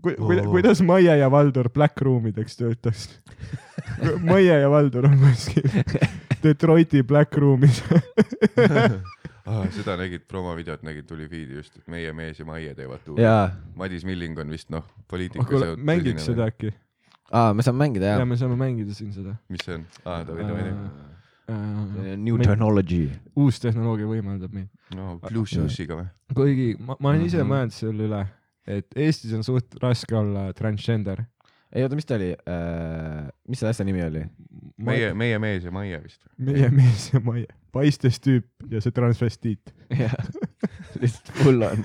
ku, ku, Oo. kuidas Maie ja Valdur black room ideks töötaks. Maie ja Valdur on kuskil Detroiti black room'is. Ah, seda nägid, promovideot nägid, tuli feed'i just, et meie mees ja Maie teevad tuuri. Madis Milling on vist noh, poliitika kuule, mängiks seda. äkki? aa, me saame mängida ja jah. me saame mängida siin seda. mis see on? aa, davai, davai, davai. Äh, New technology. uus tehnoloogia võimaldab meid. no Bluetooth'iga või? kuigi ma, ma olen ise Mhm. mõelnud selle üle, et Eestis on suht raske olla transgender. ei oota, mis ta oli, mis selle asja nimi oli? meie, meie mees ja Maie vist. meie mees ja Maie, paistes tüüp ja see transvestiit. jah, lihtsalt full on.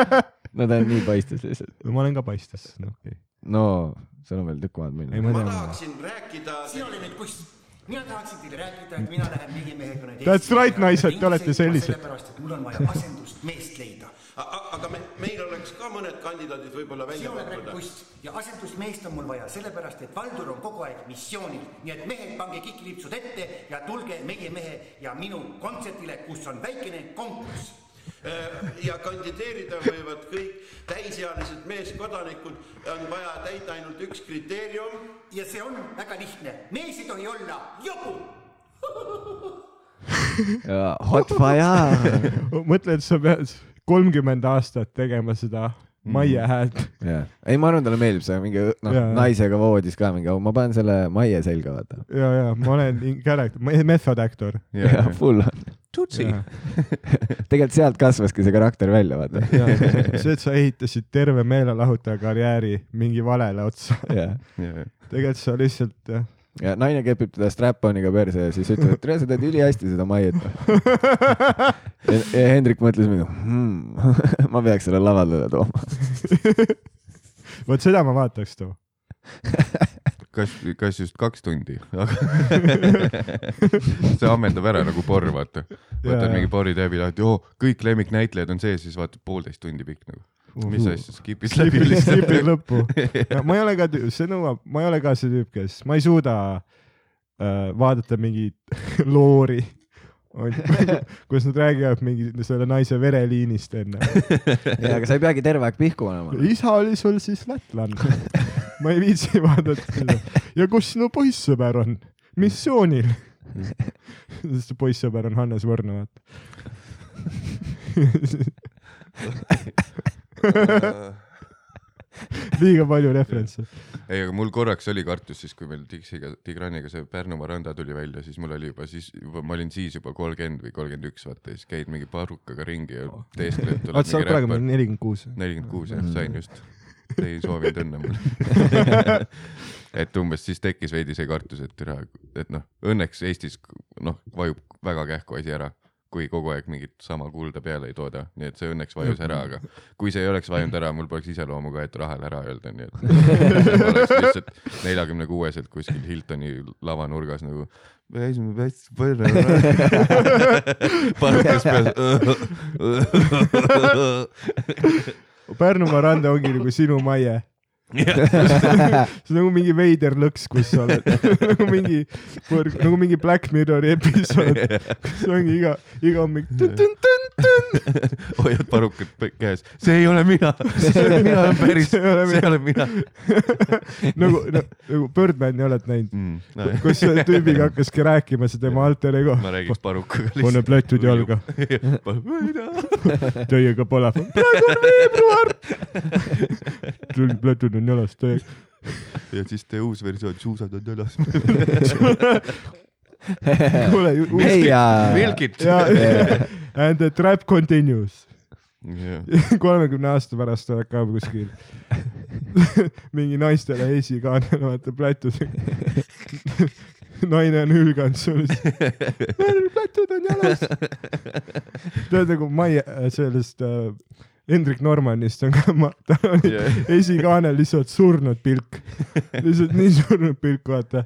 no ta on nii paistes lihtsalt. ma olen ka paistes, noh okei. No sul on veel tükk maad ei, minna. ma ma tean. tahaksin rääkida. sina oled nüüd kuss. mina tahaksin teile rääkida, et mina lähen meie mehega nüüd That's right, naised, te olete sellised. sellepärast, et mul on vaja asendust meest leida. aga me, meil oleks ka mõned kandidaadid võib-olla välja pakkuda. kuss ja asendusmeest on mul vaja sellepärast, et Valdur on kogu aeg missioonil, nii et mehed, pange kikilipsud ette ja tulge meie mehe ja minu kontserdile, kus on väikene konkurss ja kandideerida võivad kõik täisealised meeskodanikud, on vaja täita ainult üks kriteerium. ja see on väga lihtne, mees ei tohi olla jobu. Hot fire. mõtle, et sa pead kolmkümmend aastat tegema seda Maie häält. jah, ei, ma arvan, talle meeldib see mingi noh Jaa., naisega voodis ka mingi, ma panen selle Maie selga, vaata. ja, ja ma olen character, method actor. jah, full on. Tutsi. tegelikult sealt kasvaski see karakter välja, vaata. see, et sa ehitasid terve meelelahutaja karjääri mingi valele otsa. tegelikult sa lihtsalt jah, ja naine kepib teda strap-on'iga perse ja siis ütleb, et tere, sa teed ülihästi seda Maiet. ja, ja Hendrik mõtles mingi hmm, ma peaks selle lavale tooma. vot seda ma vaataks too. kas, kas just kaks tundi, aga see ammendab ära nagu porr, vaata. Võtad mingi porritääbi, lähed, joo, kõik lemmiknäitlejad on sees, siis vaatad poolteist tundi pikk nagu. Mis asja, skip'is läbi skipid lihtsalt. lõppu. ma ei ole ka, see nõuab, ma ei ole ka see tüüp, kes, ma ei suuda äh, vaadata mingit loori, kus nad räägivad mingi selle naise vereliinist enne. ja, aga sa ei peagi terve aeg pihku panema. isa oli sul siis lätlanna. ma ei viitsi vaadata seda. ja kus sinu poissõber on? missioonil. sest see poissõber on Hannes Võrno, vaata. liiga palju referentse. ei, aga mul korraks oli kartus siis, kui meil Dixiga, Tigraniga see Pärnumaa randa tuli välja, siis mul oli juba siis, juba ma olin siis juba kolmkümmend või kolmkümmend üks, vaata siis käid mingi parrukaga ringi ja teeskled, vaata, sa oled praegu meil nelikümmend kuus. nelikümmend kuus jah, sain just. ei soovinud õnne mulle. et umbes siis tekkis veidi see kartus, et türa, et noh, õnneks Eestis noh, vajub väga kähku asi ära, kui kogu aeg mingit sama kulda peale ei tooda, nii et see õnneks vajus ära, aga kui see ei oleks vajunud ära, mul poleks iseloomu ka, et rahale ära öelda, nii et ma oleks lihtsalt neljakümne kuueselt kuskil Hiltoni lavanurgas nagu käisime päris palju. parukas peas. Pärnumaa randa ongi nagu sinu maie. See on nagu mingi veider lõks, kus sa oled nagu mingi, nagu mingi Black Mirrori episood, kus ongi iga, iga hommik hoiad parukat käes, see ei ole mina, mina päris, See ei ole see ei ole mina nagu, nagu Birdmani oled näinud, mm,. No, kus see tüübiga hakkaski rääkima, see tema alter ego. ma räägiks parukaga pane plätud jalga, lihtsalt. täiega pole. praegu on veebruar. plätud on jalas täiega. ja siis tee uus versioon, suusad on jalas. kuule. Milkit. ja and the trap continues. kolmekümne aasta pärast oled ka kuskil mingi naistele esikaanel, vaata plätud. naine on hülganud sulle, plätud on jalas. tead nagu Maie sellest äh, Hendrik Normannist on ka, tal oli Jah. esikaanel lihtsalt surnud pilk, lihtsalt nii surnud pilk, vaata,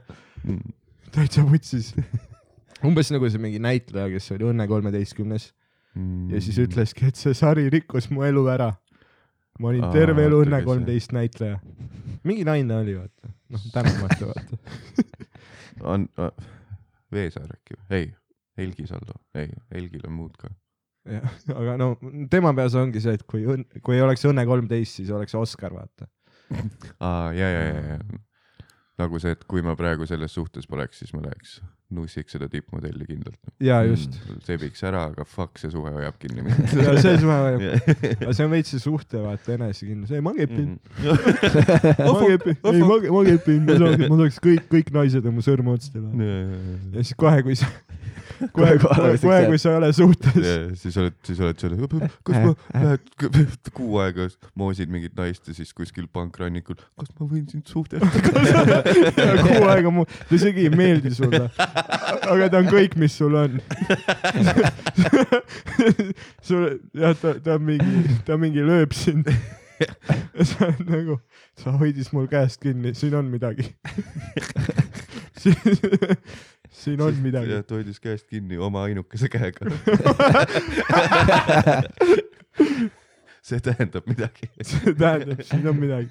täitsa vutsis. umbes nagu see mingi näitleja, kes oli Õnne kolmeteistkümnes ja siis ütleski, et see sari rikkus mu elu ära. ma olin Aa, terve elu Õnne kolmteist näitleja. mingi naine oli, vaata. noh, tänamata vaata. on Veesaar äkki või? ei, Helgi Saldo, ei, Helgil on muud ka. aga no tema peas ongi see, et kui õnn, kui ei oleks Õnne kolmteist, siis oleks Oscar, vaata. aa, ja, ja, ja, ja nagu see, et kui ma praegu selles suhtes poleks, siis ma läheks nussiks seda tippmodelli kindlalt. ja just. sebiks ära, aga fuck, see suhe hoiab kinni mind. ja see suhe vajab, aga see on veits see suhte vaata enesekindlus, ei ma kepin, Mhm. ma kepin, ei ma, ma kepin, ma saaks, ma saaks kõik, kõik naised oma sõrme otstele. ja siis kohe, kui sa, kohe, kohe, kohe, kui sa ei ole suhtes, ja siis oled, siis oled seal, kas ma lähed kuu aega moosid mingit naist ja siis kuskil pankrannikul, kas ma võin sind suhtelda? kuu aega mu, ta isegi ei meeldi sulle. aga ta on kõik, mis sul on. sul, jah, ta, ta on mingi, ta mingi lööb sind. sa oled nagu, sa hoidis mul käest kinni, siin on midagi. Siin on midagi ja. ta hoidis käest kinni oma ainukese käega. see tähendab midagi. see tähendab, siin on midagi.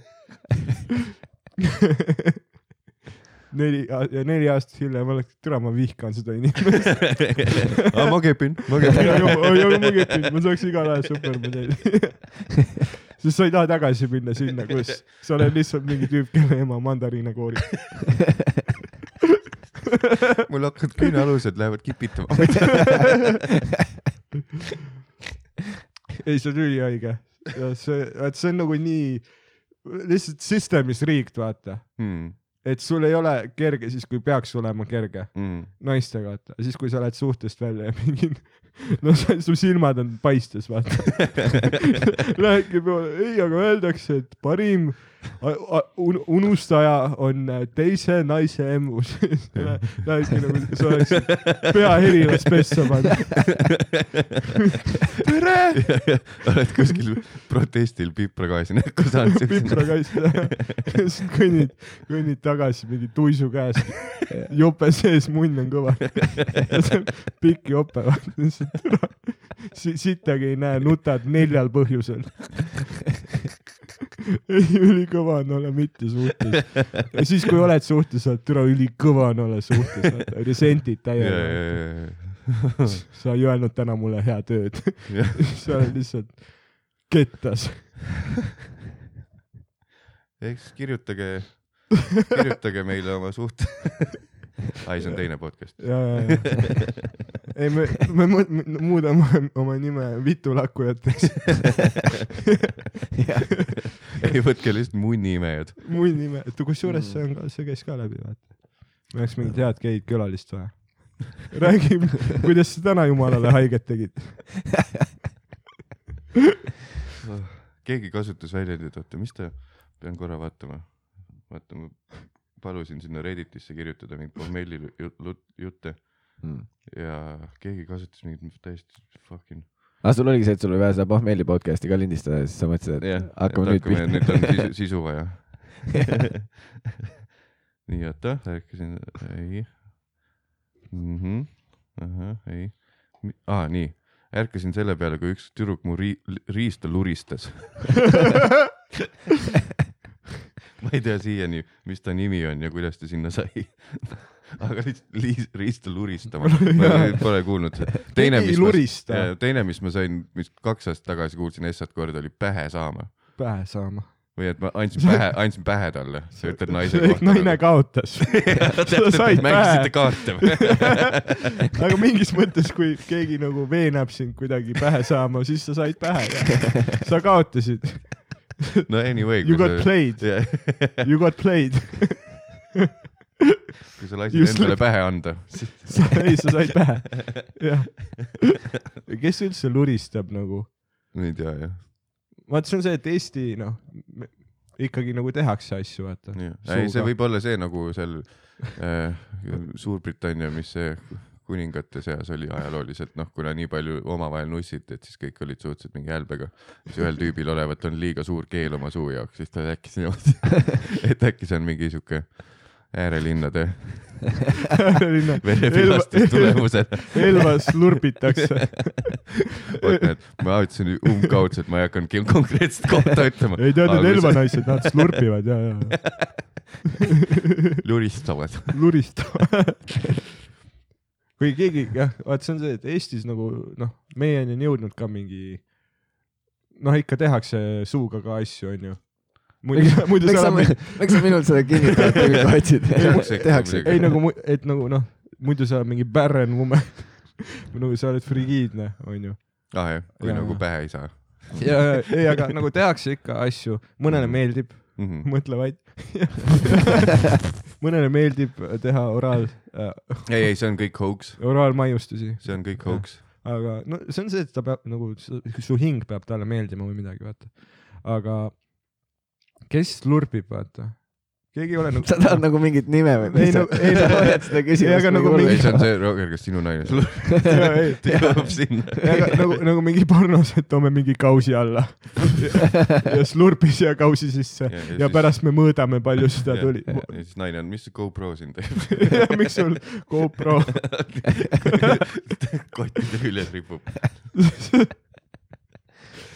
neli, ja neli aastat hiljem oleks, türa, ma vihkan seda inimest. aga ma kepin, ma kepin. ma kepin, ma saaks igal ajal supermodelli. sest sa ei taha tagasi minna sinna, kus sa oled lihtsalt mingi tüüp, kelle ema mandariine koorib. mul hakkavad küünealused lähevad kipitama. ei, see on ülihaige. see, et see on nagu nii, lihtsalt systemis riik, vaata. Hmm, et sul ei ole kerge siis, kui peaks olema kerge naistega, vaata. siis, kui sa lähed suhtest välja ja mingi, no su silmad on paistes, vaata. Lähedki peale, ei, aga öeldakse, et parim unustaja on äh, teise naise emus. Lähedki nagu, sa oleksid pea helilas pessa pannud. tere, oled kuskil protestil pipragaasi näkku saanud. piprakass, kõnnid, kõnnid tagasi mingi tuisu käes, jope sees, munn on kõva. pikk jope, sittagi ei näe, nutad neljal põhjusel. ei, ülikõva on olla mitte suhtes. ja siis, kui oled suhtes, oled türa ülikõva on olla suhtes, resentid täielikult. sa ei öelnud täna mulle head ööd. sa oled lihtsalt kettas. eks kirjutage, kirjutage meile oma suht-. ai, see on teine podcast. ja, ja, ja. ei, me, me mu- me muudame oma nime vitulakkujateks. ei, võtke lihtsalt munniimejad. muu nime, kusjuures see on ka, see käis ka läbi, vaata. me oleks mingit head geid külalist vaja. räägi, kuidas sa täna jumalale haiget tegid. keegi kasutas väljendit, oota, mis ta, pean korra vaatama. vaata, ma palusin sinna Redditisse kirjutada mingeid lut- jutte Mm. ja keegi kasutas mingit täiesti fucking. aga sul oligi see, et sul oli vaja seda pohmelli podcast'i ka lindistada ja siis sa mõtlesid, et jah, hakkame nüüd hakkame, nüüd pihta. on sisu, sisu vaja. nii, oota, rääkisin, ei mm. -hmm. ahah, ei, aa, nii, ärkasin selle peale, kui üks tüdruk mu ri-, riista luristas. ma ei tea siiani, mis ta nimi on ja kuidas ta sinna sai. aga lihtsalt riista luristama, ma pole kuulnud seda. teine, mis ma, teine, mis ma sain, mis kaks aastat tagasi kuulsin Essat korda, oli pähe saama pähe saama. või et ma andsin pähe, andsin pähe talle, sa ütled naise kohta. naine kaotas. sa said mängisite kaarte või? aga mingis mõttes, kui keegi nagu veenab sind kuidagi pähe saama, siis sa said pähe ja sa kaotasid. no anyway. You got played, you got played. kui sa lasid Just endale like- pähe anda, sa, ei, sa said pähe. jah. kes üldse luristab nagu? ma ei tea jah. vaata, see on see, et Eesti noh, ikkagi nagu tehakse asju, vaata. ei, see võib olla see nagu seal äh, Suurbritannia, mis see kuningate seas oli ajalooliselt, noh, kuna nii palju omavahel nussiti, et siis kõik olid suhteliselt mingi hälbega. siis ühel tüübil olevat on liiga suur keel oma suu jaoks, siis ta rääkis niimoodi, et äkki see on mingi sihuke äärelinnade verepilastuse tulemusel. Elvas lurbitakse. vot need, ma ütlesin umbkaudselt, ma ei hakanud konkreetset kohta ütlema. ei tead, need Elva naised, nad slurpivad ja, ja, luristavad. luristavad. Kui keegi jah, vaat see on see, et Eestis nagu noh, meieni on jõudnud ka mingi noh, ikka tehakse suuga ka asju, onju. muidu, muidu miks sa sa, oled, miks sa minult seda kinnitavat ikka otsid? Tehakse ikka ei nagu, et nagu noh, muidu sa oled mingi barren woman või nagu sa oled frigiidne, onju. ah jah, kui Jaa. nagu pähe ei saa ja, ei, aga nagu tehakse ikka asju, mõnele Mhm. meeldib, mm. -hmm. mõtle vaid. mõnele meeldib teha oraal äh,, ei, ei, see on kõik hoax, oraalmaiustusi, see on kõik hoax. aga no see on see, et ta peab nagu, su hing peab talle meeldima või midagi, vaata. aga kes lurpib, vaata, keegi ei ole nagu. sa tahad nagu mingit nime või? Ei, no- ei, no- hoiad seda ei, küsimust nagu ei, mingi- see on see, Roger, kas sinu naine sul ei, jõuab sinna? nagu, nagu mingi pornos, et toome mingi kausi alla ja slurpi siia kausi sisse Ja- ja ja siis- pärast me mõõdame, palju seda tuli. ja siis naine on, mis see GoPro siin teeb? ja miks sul GoPro, kottide küljes ripub.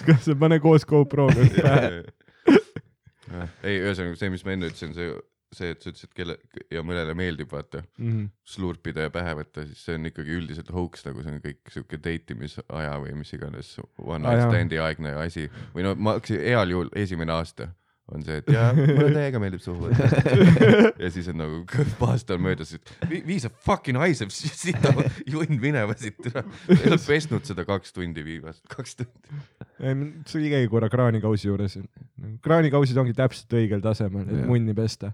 kas sa pane koos GoProga pähe? ei, ühesõnaga see, mis ma enne ütlesin, see, see, et sa ütlesid, kelle ja mõnele meeldib, vaata, Mhm. slurpida ja pähe võtta, siis see on ikkagi üldiselt hoax, nagu see on kõik siuke date imisaja või mis iganes one night stand'i aegne asi. Või no ma hakkasin heal juhul esimene aasta on see, et jaa, mulle täiega meeldib võtta. ja siis on nagu aasta on möödas, et vii vii sa fucking haiseb, sita junn minema siit, sa ei ole pesnud seda kaks tundi viimast, kaks tundi. see käi korra kraanikausi juures. kraanikausid ongi täpselt õigel tasemel, et munni pesta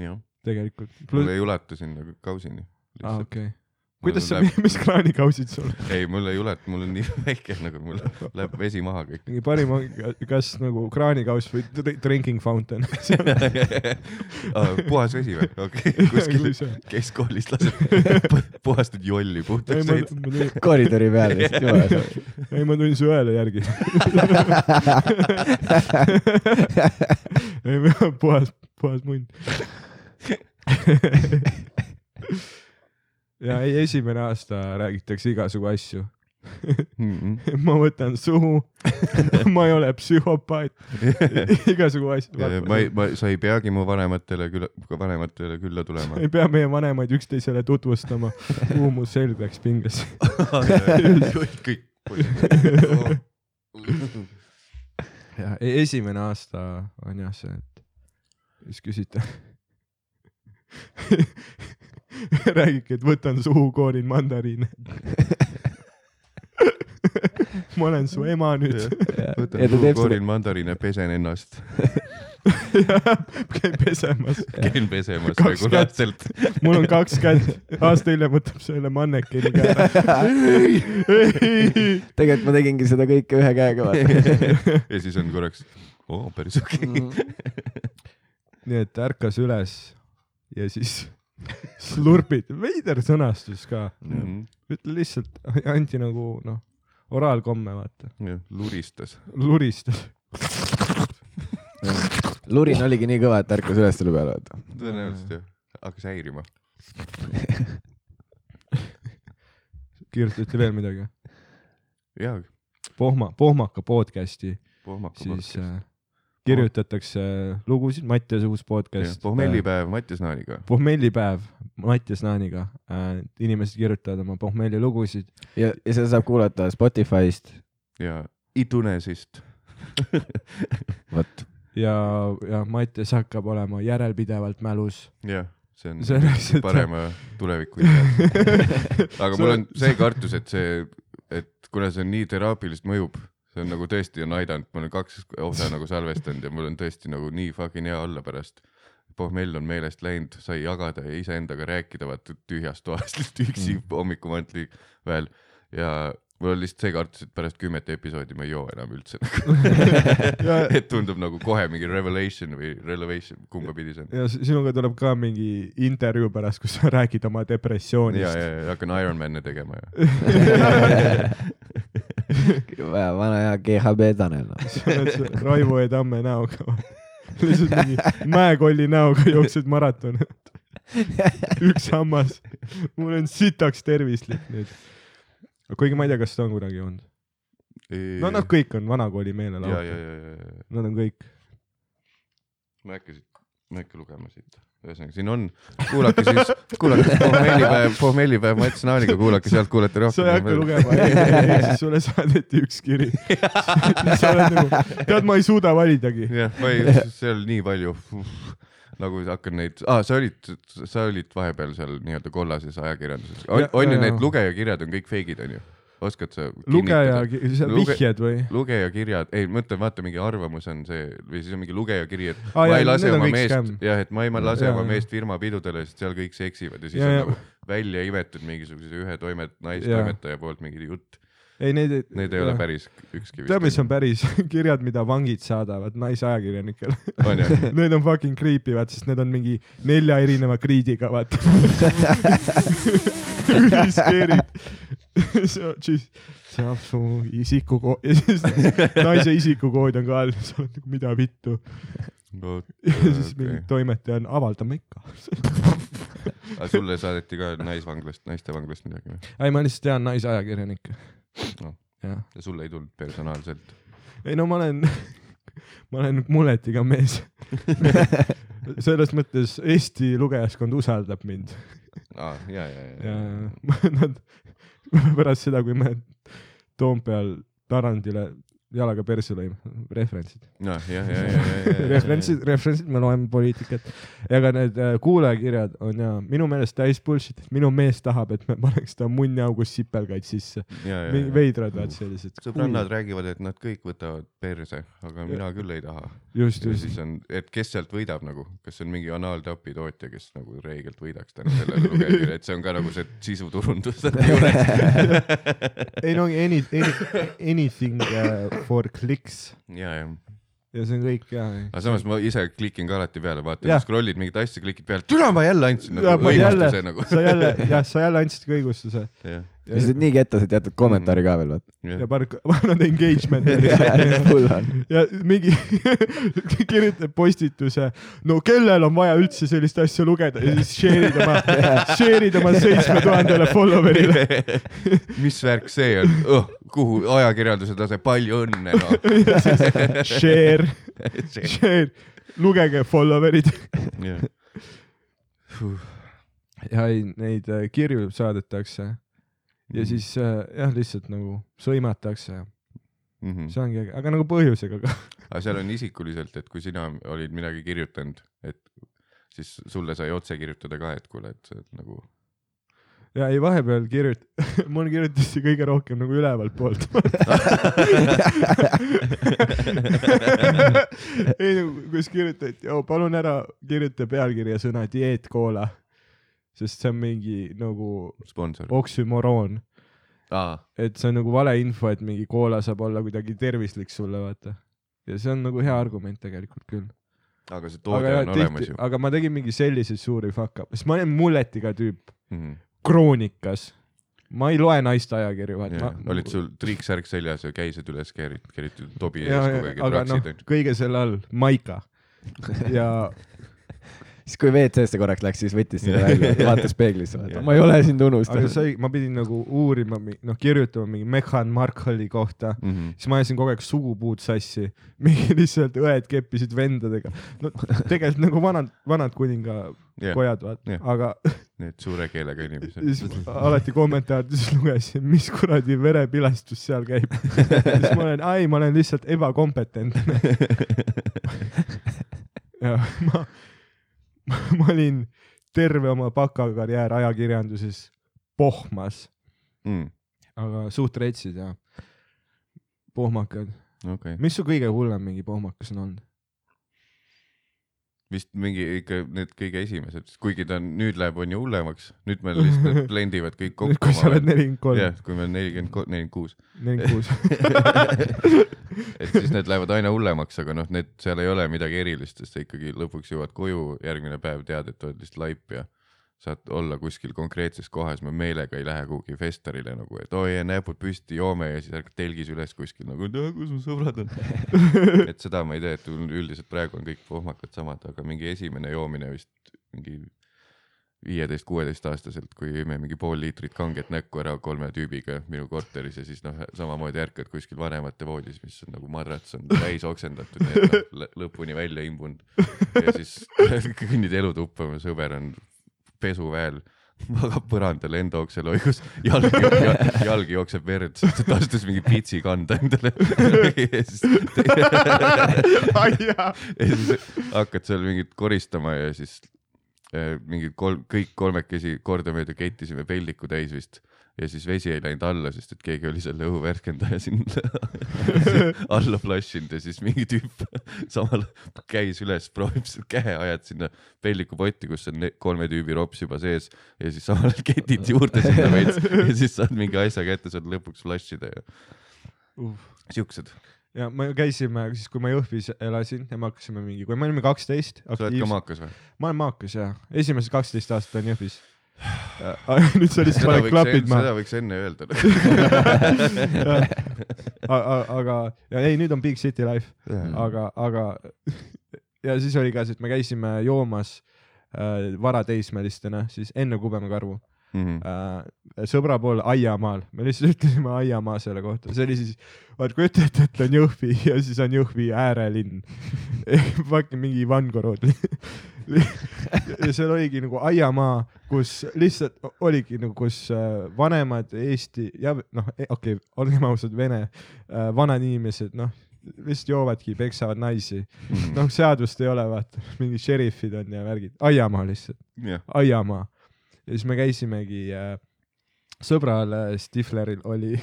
jah, tegelikult. mul ei ulatu sinna kausini. aa, okei. Kuidas sa Läheb-, mis kraanikausid sul on? ei, mul ei ulatu, mul on nii väike nagu mul läheb vesi maha kõik. mingi parim ongi, kas nagu kraanikaus või dr- drinking fountain. puhas vesi või? okei okay., kuskil keskkoolis laseb puhastad jolli puhtaks tulin, koridori peal lihtsalt juba. ei ma tulin su õele järgi. ei, puhas, puhas munn. Ja ei, esimene aasta räägitakse igasugu asju. ma võtan suhu. ma ei ole psühhopaat. igasugu asju. ma ei, ma, sa ei peagi mu vanematele külla, vanematele külla tulema. ei pea meie vanemaid üksteisele tutvustama. kuhu mu selg läks pingesse. kõik. ja ei, esimene aasta on jah see, et siis küsite. räägibki, et võtan suhu, koorin mandariine. ma olen su ema nüüd. ja võtan ta teeb suhu, seda, koorin mandariine, pesen ennast. käib pesemas. käin pesemas regulaarselt. mul on kaks kätt, aasta hiljem võtab selle mannekeni käe ära. tegelikult ma tegingi seda kõike ühe käega, vaata. ja siis on korraks, oo, päris okei okay.. nii et ärkas üles ja siis slurpid, veider sõnastus ka. Mhm. ütle lihtsalt, anti nagu noh, oraalkomme, vaata, luristas. luristas. lurin oligi nii kõva, et ärkas üles selle peale, vaata. tõenäoliselt jah, hakkas häirima. kirjutati veel midagi? jaa, Pohma, Pohmaka podcast'i, pohmaka siis äh, kirjutatakse lugusid, Mattiase uus podcast. pohmellipäev Mattias Naaniga. pohmellipäev Mattias Naaniga äh,. inimesed kirjutavad oma pohmellilugusid. ja, ja seda saab kuulata Spotify'st. ja Itunesist. vot, ja, ja Mattias hakkab olema järelpidevalt mälus. jah, see on et- parema tuleviku idee. aga mul on see kartus, et see, et kuna see on nii teraapiliselt mõjub, see on nagu tõesti on aidanud, ma olen kaks osa nagu salvestanud ja mul on tõesti nagu nii fucking hea olla pärast. pohmell on meelest läinud, sai jagada ja iseendaga rääkida, vaata tühjast toast lihtsalt üksi mm. hommikumanntli veel ja mul on lihtsalt see kartus, et pärast kümmet episoodi ma ei joo enam üldse et tundub nagu kohe mingi revelation või relevation, kumba pidi see on. ja sinuga tuleb ka mingi intervjuu pärast, kus sa räägid oma ja, depressioonist ja, ja hakkan Ironman'e tegema ja. Vaja vana hea GHB Tanel no. Raivo E Tamme näoga. lihtsalt mingi mäekolli näoga jooksed maratoni. üks hammas. mul on sitaks tervislik nüüd. kuigi ma ei tea, kas ta on kunagi olnud. no nad kõik on vanakooli ja Nad on kõik. ma ei hakka siit, ma ei hakka lugema siit, ühesõnaga siin on, kuulake siis, kuulake pohmellipäev, pohmellipäev Mats Naaniga, kuulake sealt, kuulete sa ei hakka rohkem. lugema, ehk siis sulle saadeti üks kiri. sa oled nagu, tead, ma ei suuda validagi. jah, ma ei, seal nii palju, nagu hakkan neid ah,, sa olid, sa olid vahepeal seal nii-öelda kollases ajakirjanduses, on, on ju need ja. lugejakirjad on kõik feigid onju, oskad sa? lugeja, vihjed või? lugejakirjad, ei mõtle, vaata mingi arvamus on see või siis on mingi lugejakiri, et ah, ma ei lase oma meest jah, et ma ei ma lase Jaa, oma meest firmapidudele, sest seal kõik seksivad ja siis Jaa, on jaa. nagu välja imetud mingisuguse ühe toimet, naistoimetaja poolt mingi jutt. ei, neid ei. Need ei ole päris ükski tead, mis on päris kirjad, mida vangid saadavad naisajakirjanikele? on Need on fucking creepy, vaat, sest need on mingi nelja erineva kriidiga, vaata. üliskeerid. siis saab su isikukood ja siis naise isikukood on ka all, sa oled nagu mida vittu. ja siis mingi toimetaja on, avaldame ikka. aga sulle saadeti ka naisvanglast, naistevanglast midagi või? ei, ma lihtsalt tean naisajakirjanikke Jah, ja sulle ei tulnud personaalselt? ei no ma olen, ma olen mulletiga mees. selles mõttes Eesti lugejaskond usaldab mind aa, ja, ja, ja ja, nad pärast seda, kui me Toompeal Tarandile jalaga persse lõime, referentsid. noh, jah, ja, ja, ja, ja, referentsid, referentsid, me loeme poliitikat. ega need äh, kuulajakirjad on ja minu meelest täis bullshit, minu mees tahab, et me paneks ta munniaugust sipelgaid sisse. ja, ja, ja. veidrad vaat sellised. sõbrannad räägivad, et nad kõik võtavad perse, aga mina küll ei taha. just, ja just. siis on, et kes sealt võidab nagu, kas see on mingi anaaltapi tootja, kes nagu reegelt võidaks tänu sellele lugejakirjale, et see on ka nagu see sisuturundus selle juures. ei no any, any, anything uh, for clicks ja, ja, ja see on kõik ja. aga samas ma ise klikin ka alati peale, vaata scroll'id mingit asja, klikid peale, türa ma jälle andsin nagu õigustuse, nagu. sa jälle, jah, sa jälle andsid ka õigustuse. jah, lihtsalt nii kettas, et jätad kommentaari ka veel, vaata. ja engagement'i full on. ja mingi kirjutab postituse, no kellel on vaja üldse sellist asja lugeda? Ja siis share'id oma, share'id oma seitsme tuhandele follower'ile. mis värk see on? Oh,, kuhu ajakirjanduse tase, palju õnne noh. Share, share, lugege follower'id. ja ei, neid äh, kirju saadetakse ja siis äh, jah, lihtsalt nagu sõimatakse ja Mhm. see ongi, aga nagu põhjusega ka. aga seal on isikuliselt, et kui sina olid midagi kirjutanud, et siis sulle sai otse kirjutada ka, et kuule, et sa oled nagu ja ei, vahepeal kirjut-, mul kirjutati kõige rohkem nagu ülevalt poolt. ei nagu, kus kirjutati, palun ära kirjuta pealkirja sõna dieetkoola, sest see on mingi nagu sponsor. oksümoroon, aa, et see on nagu valeinfo, et mingi koola saab olla kuidagi tervislik sulle, vaata. ja see on nagu hea argument tegelikult küll. aga see aga toode jah, on olemas tihti ju,. aga ma tegin mingi selliseid suuri fuck up'e, sest ma olen mulletiga tüüp, Mhm. kroonikas. ma ei loe naiste ajakirju, vaata. Ja, olid sul triiksärk seljas ja käised üles keeritud, keeritud tobi ees kogu aeg ja aga traksid, kõige selle all maika ja siis kui WC-sse korraks läks, siis võttis selle Jah. välja, vaatas peeglisse, vaata ma ei ole sind aga unustanud. sai, ma pidin nagu uurima, noh kirjutama mingi Mechan Markali kohta, Mhm. siis ma ajasin kogu aeg sugupuud sassi, mingi lihtsalt õed keppisid vendadega, no tegelikult nagu vanad, vanad kuningapojad, vaata Jah. aga Need suure keelega siis inimesed. ma alati kommentaarides lugesin, mis kuradi verepilastus seal käib. siis ma olen, ai, ma olen lihtsalt ebakompetentne. ja ma, ma olin terve oma bakakarjäär ajakirjanduses pohmas, Mm, aga suht retsid ja pohmakad. okei, mis su kõige hullem mingi pohmakas on olnud? Vist mingi ikka need kõige esimesed, kuigi ta on, nüüd läheb on ju hullemaks, nüüd meil lihtsalt need blendivad kõik kokku. kui sa oled nelikümmend kolm, jah, kui meil nelikümmend, nelikümmend kuus, nelikümmend kuus. et siis need lähevad aina hullemaks, aga noh, need seal ei ole midagi erilist, sest sa ikkagi lõpuks jõuad koju, järgmine päev tead, et oled lihtsalt laip ja saad olla kuskil konkreetses kohas, ma meelega ei lähe kuhugi festarile nagu, et oi, näpud püsti, joome ja siis ärkad telgis üles kuskil nagu, kus mu sõbrad on. et seda ma ei tee, et üldiselt praegu on kõik pohmakad samad, aga mingi esimene joomine vist mingi viieteist, kuueteistaastaselt, kui jõime mingi pool liitrit kanget näkku ära kolme tüübiga minu korteris ja siis noh, samamoodi ärkad kuskil vanemate voodis, mis on nagu madrats on täis oksendatud, nii et noh, lõpuni välja imbunud. ja siis kõnnid elutuppa, mu sõber on pesuväel, magab põrandal enda okseloigus, jalg, jalg jookseb verd, sest ta astus mingi pitsi kanda endale. ja siis ja siis hakkad seal mingit koristama ja siis eh, mingid kolm, kõik kolmekesi kordamööda kettisime peldiku täis vist ja siis vesi ei läinud alla, sest et keegi oli selle õhu värskendaja sinna alla flush inud ja siis mingi tüüp samal käis üles, proovib seal käe ajad sinna pellikupotti, kus on kolme tüübi rops juba sees ja siis samal ajal ketid juurde sinna veits ja siis saad mingi asja kätte, saad lõpuks flush ida ja siuksed. ja me käisime siis, kui ma Jõhvis elasin ja me hakkasime mingi, kui me olime kaksteist. sa oled ka maakas või? ma olen maakas ja, esimesed kaksteist aastat olen Jõhvis. nüüd sa lihtsalt seda paned klapid seda maha. võiks enne öelda. aga, ja ei, nüüd on Big City Life, aga, aga ja siis oli ka see, et me käisime joomas äh, varateismelistena, siis enne Kubemekarvu Mhm. äh, sõbra pool aiamaal, me lihtsalt ütlesime aiamaa selle kohta, see oli siis, vaat kujuta ette, et on Jõhvi ja siis on Jõhvi äärelinn. Fucking mingi Ivangorod. ja seal oligi nagu aiamaa, kus lihtsalt oligi nagu, kus äh, vanemad Eesti ja noh, okei okay,, olgem ausad, vene äh, vanad inimesed, noh, lihtsalt joovadki, peksavad naisi. Mhm. noh, seadust ei ole, vaata, mingid šerifid on ja värgid, aiamaa lihtsalt, jah, aiamaa. ja siis me käisimegi äh,, sõbral äh, Stifleril oli,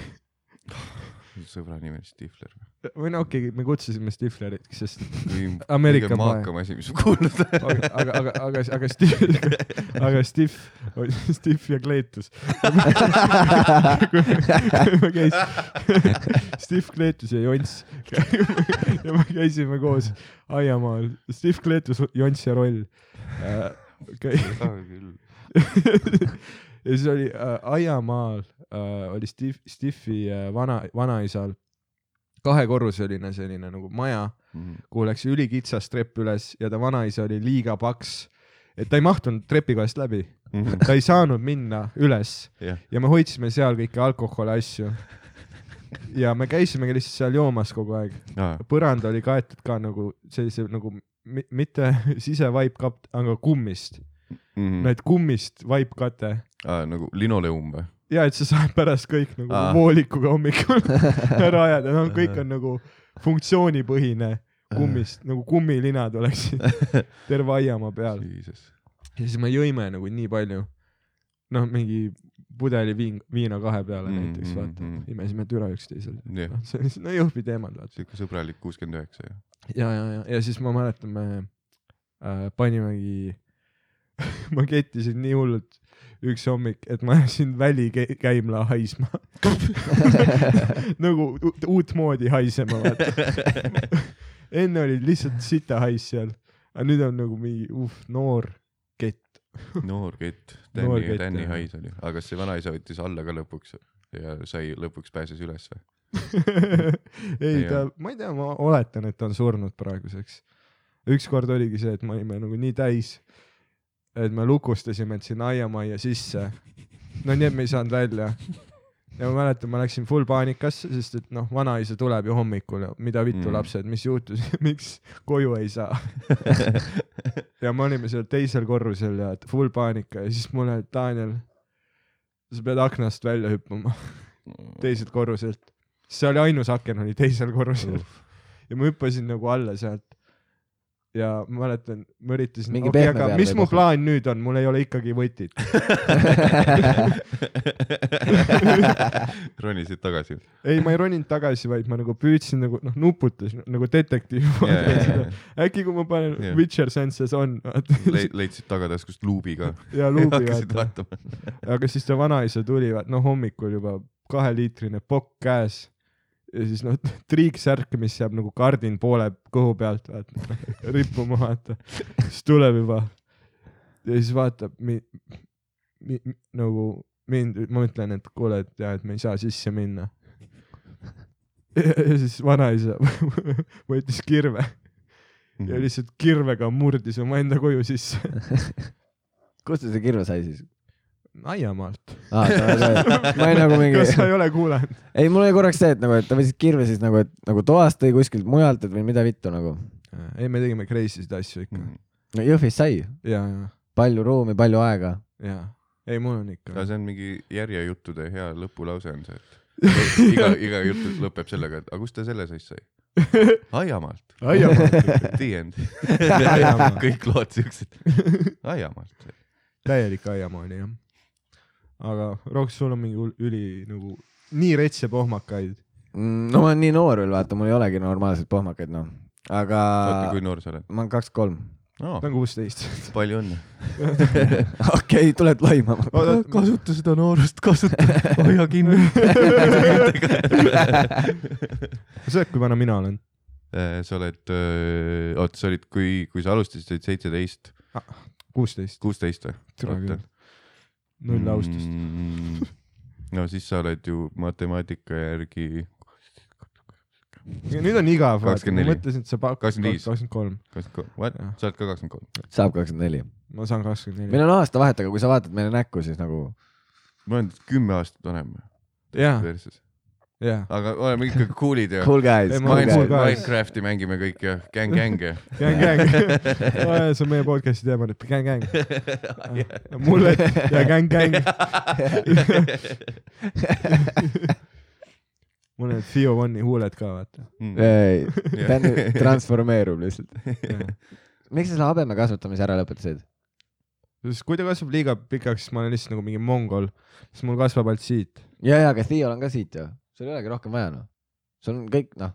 sõbra nimi on Stifler. või no okei okay,, me kutsusime Stiflerit, sest Ameerika poe. maakam asi, mis ma kuulnud olen. aga, aga, aga, aga, Steve, aga Steve, Steve ja Kleetus. me käisime, Steve Kleetus ja Jonss ja me käisime koos aiamaal, Steve Kleetus, Jonss ja Roll. ja siis oli äh, aiamaal äh, oli Steve, Stive'i äh, vana, vanaisal kahekorruseline selline nagu maja Mhm. kuhu läks ülikitsas trepp üles ja ta vanaisa oli liiga paks, et ta ei mahtunud trepikohast läbi, ta ei saanud minna üles jah, ja me hoidsime seal kõiki alkoholi asju. ja me käisimegi lihtsalt seal joomas kogu aeg, põrand oli kaetud ka nagu sellise nagu mi- mitte sisevaipkapp, aga kummist, Mhm. no et kummist vaipkate nagu linoleum või? Ja et sa saad pärast kõik nagu Aa. voolikuga hommikul ära ajada, no kõik on nagu funktsioonipõhine kummist, nagu kummilinad oleksid terve aiamaa peal. Jesus. ja siis me jõime nagu nii palju, noh, mingi pudeli viin, viina kahe peale Mm, näiteks, vaata mm. mm., imesime türa üksteisele. jah, noh, see oli, no Jõhvi teemad, vaata. siuke sõbralik kuuskümmend üheksa ja. ja, ja, ja, ja siis ma mäletan, me äh, panimegi, ma kettisin nii hullult üks hommik, et ma ajasin välikäimla haisma. nagu uutmoodi haisema, vaata. enne oli lihtsalt sita hais seal, aga nüüd on nagu mingi uh, noor kett. noor kett, Tänni, Tänni hais oli, aga kas see vanaisa võttis alla ka lõpuks ja sai, lõpuks pääses üles või? ei ta ma ei tea, ma oletan, et ta on surnud praeguseks. ükskord oligi see, et me olime nagu nii täis, et me lukustasime end sinna aiamajja sisse. no nii, et me ei saanud välja. ja ma mäletan, ma läksin full paanikasse, sest et noh, vanaisa tuleb ju hommikul mida vittu Mm. mm. lapsed, mis juhtus, miks koju ei saa. ja me olime seal teisel korrusel ja full paanika ja siis mulle, Daniel, sa pead aknast välja hüppama teiselt korruselt. see oli ainus aken oli teisel korrusel ja ma hüppasin nagu alla sealt. Ja ma mäletan, ma üritasin, okei, aga mis mu plaan nüüd on, mul ei ole ikkagi võtit. ronisid tagasi. ei, ma ei roninud tagasi, vaid ma nagu püüdsin nagu noh, nuputasin nagu detektiiv Jaa, jaa, jaa. äkki kui ma panen Jaa. Witcher senses on Le-, leidsid tagataskust luubi ka. ja luubi vaata. aga siis ta vanaisa tuli, noh, hommikul juba kaheliitrine pokk käes ja siis noh, triiksärk, mis jääb nagu kardin poole kõhu pealt, vaata, rippuma, vaata. siis tuleb juba ja siis vaatab mi-, mi-, nagu mind, ma ütlen, et kuule, et jaa, et me ei saa sisse minna. ja siis vanaisa võttis kirve Mhm. ja lihtsalt kirvega murdis omaenda koju sisse. kust ta see kirve sai siis aiamaalt. ah,? ma ei nagu mingi kas sa ei ole kuulanud? ei, mul oli korraks see, et nagu, et ta võttis kirve siis nagu, et nagu toast tõi kuskilt mujalt, et või mida vittu nagu. ei, me tegime crazy sid asju ikka. Mm. no Jõhvis sai, ja, ja, palju ruumi, palju aega. ja. ei, mul on ikka see on mingi järjejuttude hea lõpulause on see, et iga, iga jutt lõpeb sellega, et aga kust ta selle siis sai? aiamaalt. aiamaalt. The end. Kõik lood siuksed. aiamaalt. täielik aiamaa oli jah. Aga Roks, sul on mingi üli nagu nii retse pohmakaid. Mm, no ma olen nii noor veel, vaata, mul ei olegi normaalseid pohmakaid, noh. aga oota, kui noor sa oled ma olen kakskümmend kolm. no,? ta on kuusteist. palju õnne. okei, tuled laimama. kasuta seda noorust, kasuta, hoia kinni. sa tead, kui vana mina olen? Äh, sa oled, oota, sa olid, kui, kui sa alustasid, sa olid seitseteist, kuusteist. kuusteist või? Null austust. mm,. no siis sa oled ju matemaatika järgi nüüd on igav, ma 24. mõtlesin, et sa pakud 25. kakskümmend kolm. kakskümmend kolm, what Jah.? sa oled ka kakskümmend kolm? saab kakskümmend neli. ma saan kakskümmend neli. meil on aastavahet, aga kui sa vaatad meile näkku, siis nagu ma olen kümme aastat vanem jaa, jaa. aga oleme ikka cool'id ja cool guys cool. Minecrafti mängime kõik ja gäng-gäng ja gäng, gäng. see on meie podcast'i teema nüüd, gäng, gäng. mulled ja gäng, gäng. mul on need Theo One'i huuled ka, vaata. mm.. ei, ta on transformeerub lihtsalt. miks sa selle habeme kasvatamise ära lõpetasid? sest kui ta kasvab liiga pikaks, siis ma olen lihtsalt nagu mingi mongol, siis mul kasvab ainult siit. ja, ja, aga Theol on ka siit ju, sul ei olegi rohkem vaja noh. sul on kõik noh,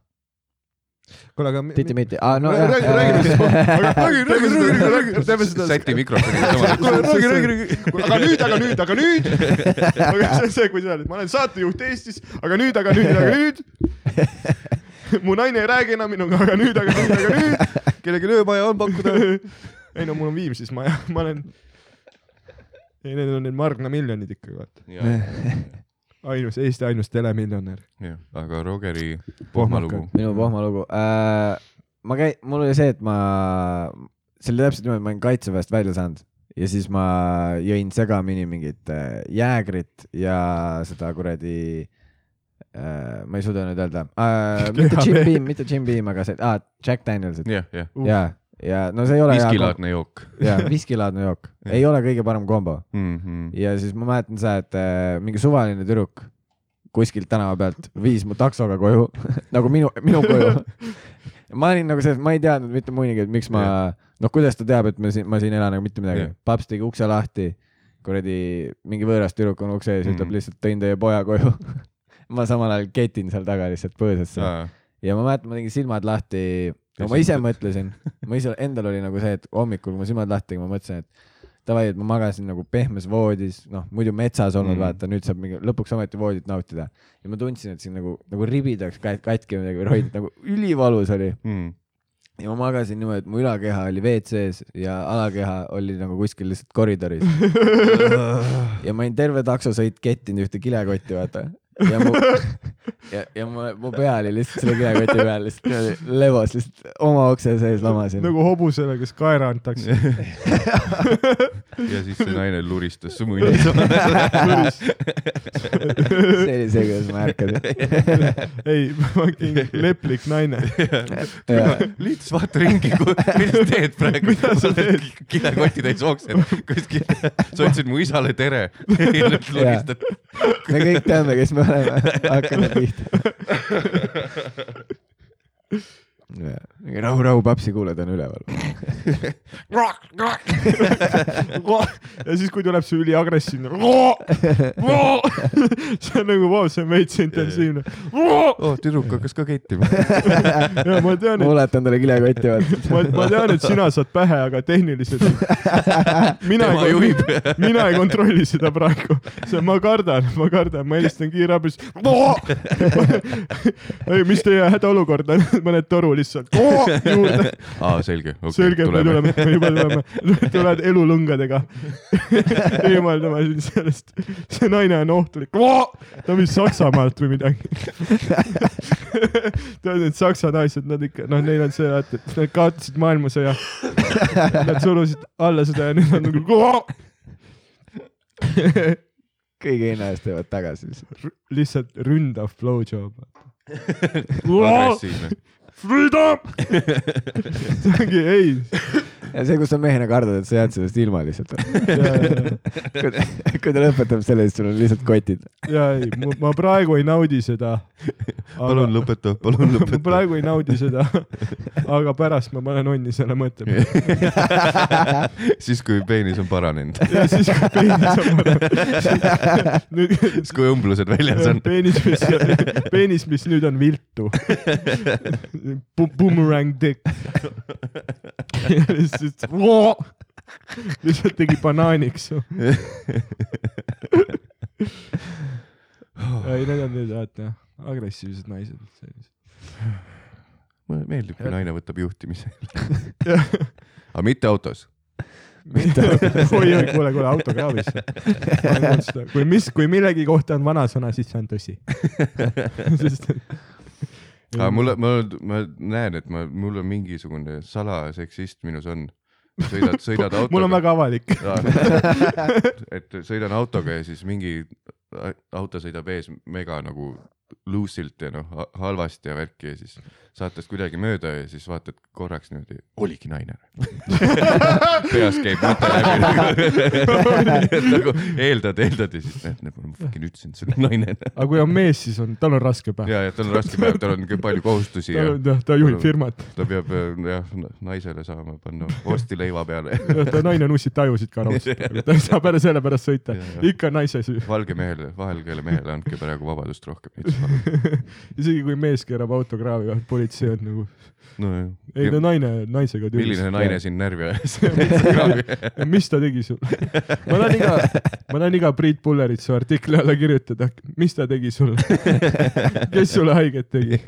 kuule, aga. titi-miti, aa no räägi, räägi, räägi, räägi, räägi, räägi, räägi, teeme seda. säti mikrofoni kuule, räägi, räägi, räägi, aga nüüd, aga nüüd, aga nüüd. aga see on see, kui sa oled, ma olen saatejuht Eestis, aga nüüd, aga nüüd, aga nüüd. mu naine ei räägi enam minuga, aga nüüd, aga nüüd, aga nüüd. kellelgi öömaja on pakkuda. ei no mul on Viimsis maja, ma olen. ei, need on need Margna miljonid ikka, vaata. ainus, Eesti ainus telemiljonär. jah, aga Rogeri pohmalugu. minu pohmalugu äh,. ma käi-, mul oli see, et ma, see oli täpselt niimoodi, ma olin kaitseväest välja saanud ja siis ma jõin segamini mingit äh, jäägrit ja seda kuradi äh,, ma ei suuda nüüd öelda äh,, mitte. Jim Beam, mitte Jim Beam, aga see ah,, Jack Danielsit jah, jah. ja, ja no see ei ole viskilaadne jook ja viskilaadne jook, ei ole kõige parem kombo mm. -hmm. ja siis ma mäletan seda, et äh, mingi suvaline tüdruk kuskilt tänava pealt viis mu taksoga koju nagu minu, minu koju. ma olin nagu selles, ma ei teadnud mitte muidugi, et miks ma, noh, kuidas ta teab, et ma siin, ma siin elan, nagu mitte midagi paps tegi ukse lahti, kuradi mingi võõras tüdruk on ukse ees, ütleb Mhm. lihtsalt tõin teie poja koju. ma samal ajal ketin seal taga lihtsalt põõsasse ja ma mäletan, ma tegin silmad lahti, no ma ise mõtlesin, ma ise, endal oli nagu see, et hommikul, kui ma silmad lahti tegin, ma mõtlesin, et davai, et ma magasin nagu pehmes voodis, noh muidu metsas olnud Mm. mm., vaata nüüd saab mingi lõpuks ometi voodit nautida. ja ma tundsin, et siin nagu, nagu ribid oleks kat- katki või midagi või roid, nagu ülivalus oli. mm. ja ma magasin niimoodi, et mu ülakeha oli WC-s ja alakeha oli nagu kuskil lihtsalt koridoris. ja ma olin terve taksosõit kettinud ühte kilekotti, vaata. Ja mu, ja, ja mu, mu pea oli lihtsalt selle kilekoti peal lihtsalt niimoodi levos lihtsalt oma ukse sees lamasin. nagu hobusele, kes kaera antakse. ja siis see naine luristas su munni. see oli see, kuidas ma ärkasin. ei, fucking leplik naine. liitus vaata ringi, mis sa teed praegu. Mida sa teed? kilekoti täis oksed kuskil. sa ütlesid mu isale tere. ja nüüd luristad. me kõik teame, kes me oleme, hakkame pihta. rahu, rahu, papsi kuuled on üleval. ja siis, kui tuleb see üliagressiivne. see on nagu, vau, see on veits intensiivne. oh, tüdruk hakkas ka kettima. ja ma tean, ma et uletan talle kilekotti, vaata. ma, ma tean, et sina saad pähe, aga tehniliselt mina tema ei mina ei kontrolli seda praegu, see ma kardan, ma kardan, ma helistan kiirabis. ei, mis teie hädaolukord on, mõned toru lihtsalt juurde. aa, selge. selge, me tuleme, me juba tuleme, tuled elulõngadega. eemaldama sind sellest, see naine on ohtlik. ta on vist Saksamaalt või midagi. tead, need saksa naised, nad ikka, noh, neil on see, et nad kaotasid maailmasõja. Nad surusid alla seda ja nüüd on nagu kõige hinna eest teevad tagasi lihtsalt. lihtsalt ründav blowjob. agressiivne. Freedom! see ongi ei. Ja see, kus sa mehena kardad, et sa jääd sellest ilma lihtsalt. kui ta lõpetab selle, siis sul on lihtsalt kotid. ja ei, ma praegu ei naudi seda. palun. lõpeta, palun ma lõpeta. praegu ei naudi seda, aga pärast ma panen onni selle mõtte peale. siis, kui peenis on paranenud, ja siis, kui peenis on parem. nüüd siis kui õmblused väljas on. peenis, mis, peenis, mis nüüd on viltu. Boomerang dick. Lihtsalt, lihtsalt tegi banaaniks. ei, need on nüüd vaata agressiivsed naised. mulle meeldib, kui naine võtab juhtimise. Aga mitte autos. oi, oi, kuule, kuule, autokraavis. kui mis, kui millegi kohta on vanasõna, siis see on tõsi. sest aga mulle, ma, ma näen, et ma, mul on mingisugune salaseksist minus on. sõidad, sõidad autoga. mul on väga avalik. et sõidan autoga ja siis mingi auto sõidab ees mega nagu luusilt ja noh ha- halvasti ja värki ja siis saatest kuidagi mööda ja siis vaatad korraks niimoodi, oligi naine. peas käib mõte läbi. et nagu eeldad, eeldad ja siis näed, näed, ma fucking ütlesin, et see on naine. aga kui on mees, siis on, tal on raske päev. ja, ja tal on raske päev, tal on palju kohustusi ja jah, ta juhib firmat. ta peab jah naisele saama panna vorsti leiva peale. ta naine nussib tajusid ka raudselt, ta ei saa pärast selle pärast sõita ikka naise süü. valge mehele, vahelkeele mehele andke praegu vabadust rohkem. isegi kui mees keerab autokraavi, politsei on nagu, nojah. ei no naine, naisega milline naine sind närvi ajas? mis ta tegi sul? ma tahan iga, ma tahan iga Priit Pulleritsu artikli alla kirjutada, mis ta tegi sulle? kes sulle haiget tegi?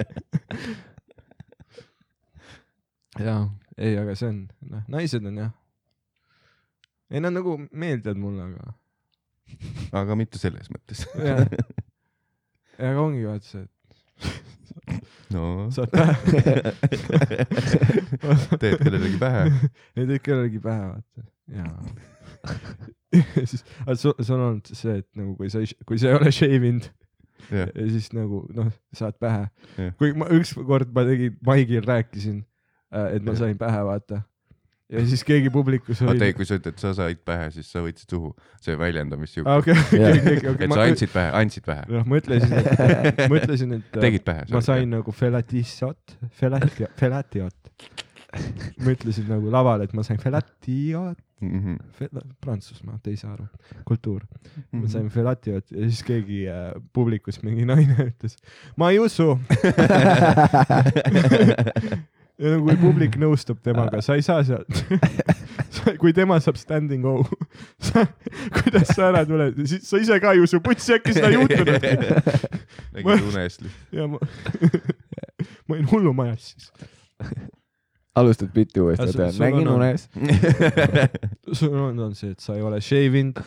jaa, ei, aga see on, noh, naised on jah. ei nad nagu meeldivad mulle, aga aga mitte selles mõttes. jah. ja aga ongi vaata see, et no saad pähe, teed kellelegi pähe. ei tee kellelegi pähe, vaata, jaa. siis, aga sul, sul on olnud see, et nagu kui sa ei, kui sa ei ole shave inud jah, ja siis nagu noh, saad pähe Jah.. kui ma ükskord ma tegin, Maigil rääkisin, et ma Jah. sain pähe, vaata. Ja siis keegi publikus oli. oota ei, kui sa ütled, sa said pähe, siis sa võtsid suhu. see väljendamissihuke. okei, okei, okei, et okei. sa andsid pähe, andsid pähe. noh, ma ütlesin, et, ma ütlesin, et tegid pähe. ma sain nagu felatissot, felati-, felatiot. ma ütlesin nagu laval, et ma sain felatiot, mm. -hmm. Prantsusmaa, te ei saa aru, kultuur. Mhm. ma sain felatiot ja siis keegi äh, publikus mingi naine ütles, ma ei usu. ja nagu kui publik nõustub temaga, sa ei saa sealt. kui tema saab standing O, kuidas sa ära tuled, siis sa ise ka ei usu, putsi äkki seda ei juhtunud. nägid unest lihtsalt. ja ma, ma olin hullumajas siis. alustad bitti uuesti, nägin on- unes. sul on, on see, et sa ei ole shave inud.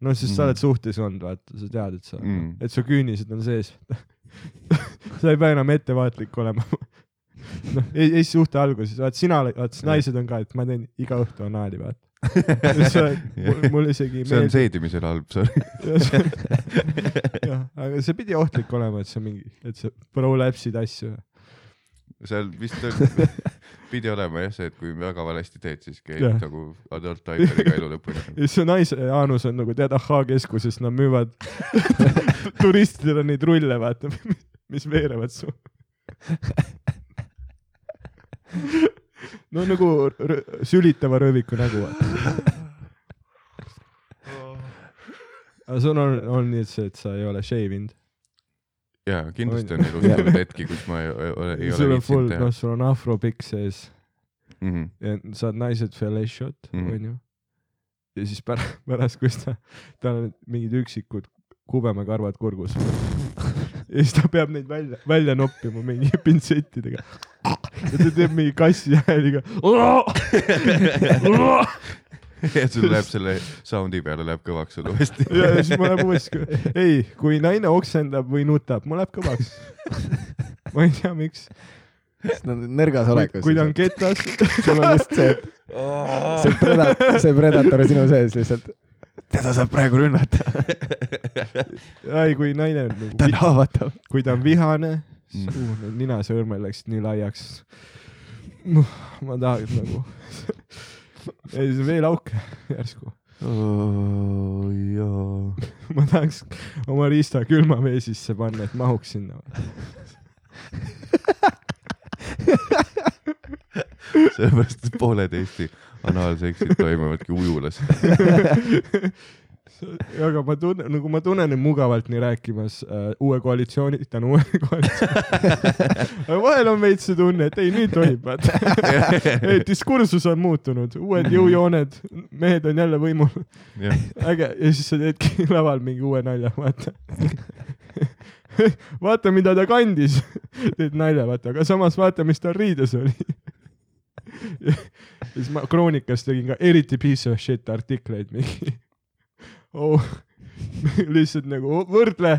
no siis sa Mm. oled suhtes olnud, vaata, sa tead, et sa Mm. et su küünised on sees. sa ei pea enam ettevaatlik olema. noh, ei, ei suhte alguses, vaat sina, vaat naised on ka, et ma teen iga õhtu anaali, vaata. mul, mul isegi see on. seedimisel halb, sorry. jah, aga see pidi ohtlik olema, et sa mingi, et sa prolapsid asju. seal vist on, pidi olema jah see, et kui väga valesti teed, siis käib Jah. nagu adult diaperiga elu lõpuni. ja siis su naise Jaanus on nagu tead ahhaa keskuses, nad müüvad turistidele neid rulle, vaata, mis veerevad su. No nagu sülitava rööviku nägu, vaata. aga sul on, on nii, et see, et sa ei ole shave inud. jaa, kindlasti On- elus olnud hetki, kus ma ei, ole, ei ole sul on full, viitsinud teha noh, sul on afropikk sees mm. -hmm. ja saad naised fellatio't mm, Mhm. onju. ja siis pärast, pärast, kus ta, tal on mingid üksikud kubemekarvad kurgus. ja siis ta peab neid välja, välja noppima mingi pintsettidega. ja ta teeb mingi kassi hääliga. ja sul läheb selle sound'i peale läheb kõvaks sul uuesti. ja siis mul läheb uuesti, ei, kui naine oksendab või nutab, mul läheb kõvaks. ma ei tea, miks. Nad on nõrgas olekus. kui ta on ketas, sul on just see, see predator, see predator sinu sees lihtsalt. Teda saab praegu rünnata. ei, kui naine on ta on nagu, haavatav. kui ta on vihane, Mm. siis uh, need ninasõrmed läksid nii laiaks. noh, ma tahaks nagu, ei see veel auke järsku, oh,. jaa. ma tahaks oma riista külmavee sisse panna, et mahuks sinna. sellepärast, et pooled Eesti anaalseksid toimuvadki ujulas. aga ma tunnen, nagu ma tunnen end mugavalt nii rääkimas äh, uue koalitsiooni, tänu uuele koalitsioonile. aga vahel on veits see tunne, et ei nüüd tohib, vaata. ei, diskursus on muutunud, uued jõujooned, mehed on jälle võimul, äge ja siis sa teedki laval mingi uue nalja, vaata. vaata, mida ta kandis, teed nalja, vaata, aga samas vaata, mis tal riides oli. Ja siis ma Kroonikas tegin ka eriti piece of shit artikleid mingi oh. lihtsalt nagu võrdle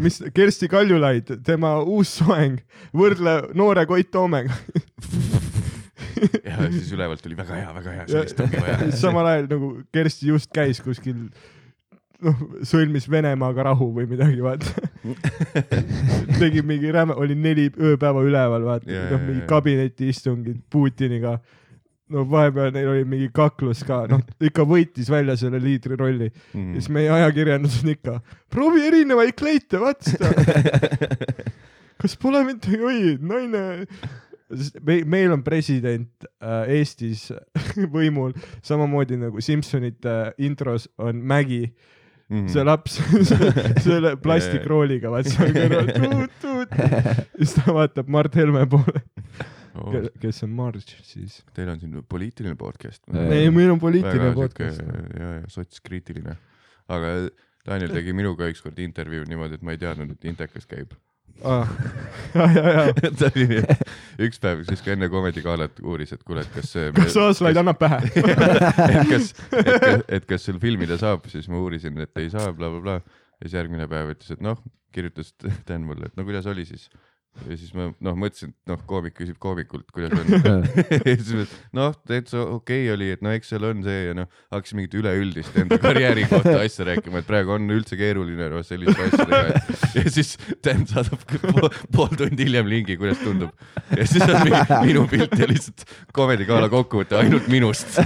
mis Kersti Kaljulaid, tema uus soeng, võrdle noore Koit Toomega. ja siis ülevalt tuli väga hea, väga hea, sellist ongi vaja. samal ajal nagu Kersti just käis kuskil noh, sõlmis Venemaaga rahu või midagi, vaata. tegi mingi räme, oli neli ööpäeva üleval, vaata Ja,, noh ja, mingi ja. kabinetiistungid Putiniga. no vahepeal neil oli mingi kaklus ka, noh ikka võitis välja selle liidri rolli ja Mm. siis meie ajakirjandus on ikka, proovi erinevaid kleite, vaata seda. kas pole mitte, oi, naine. Me, meil on president äh, Eestis võimul samamoodi nagu Simsonite äh, intros on Mägi, Mhm. see laps selle plastikrooliga, vaat seal kõrval tuut, tuut. siis ta vaatab Mart Helme poole, Oh, kes on Marge siis. Teil on siin poliitiline podcast. ei, meil on poliitiline väga podcast. ja, ja sotskriitiline. aga Daniel tegi minuga ükskord intervjuu niimoodi, et ma ei teadnud, et Intekas käib. Ah. ta oli nii, üks päev siis ka enne Comedy Galat uuris, et kuule, et kas see kas Aaslaid annab pähe? et kas, et et kas sul filmida saab, siis ma uurisin, et ei saa bla,, blablabla. ja siis järgmine päev ütles, et noh, kirjutas Dan mulle, et no kuidas oli siis. Ja siis ma noh, mõtlesin, et noh, koomik küsib koomikult, kuidas on. ja siis ma, noh, täitsa okei okay oli, et no eks seal on see ja noh, hakkasin mingit üleüldist enda karjääri kohta asja rääkima, et praegu on üldse keeruline no, selliste asjadega. ja siis Dan saadab pool, pool tundi hiljem lingi, kuidas tundub. ja siis on mingi, minu pilt ja lihtsalt Comedy Gala kokkuvõte ainult minust.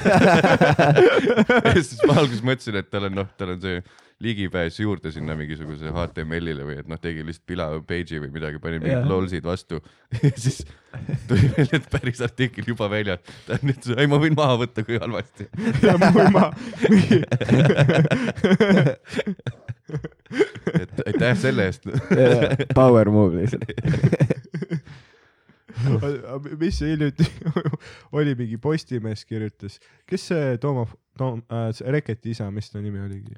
ja siis ma alguses mõtlesin, et tal on noh, tal on see ligipääs juurde sinna mingisuguse HTML-ile või et noh, tegi lihtsalt pila page'i või midagi, pani mingid Jah. lolsid vastu ja siis tuli välja, et päris artikkel juba väljas. ta on nüüd, ei ma võin maha võtta, kui halvasti. ja muima. et aitäh selle eest. Power move lihtsalt. mis see hiljuti oli, mingi Postimees kirjutas, kes see Tooma, Toom- äh,, Reketi isa, mis ta nimi oligi?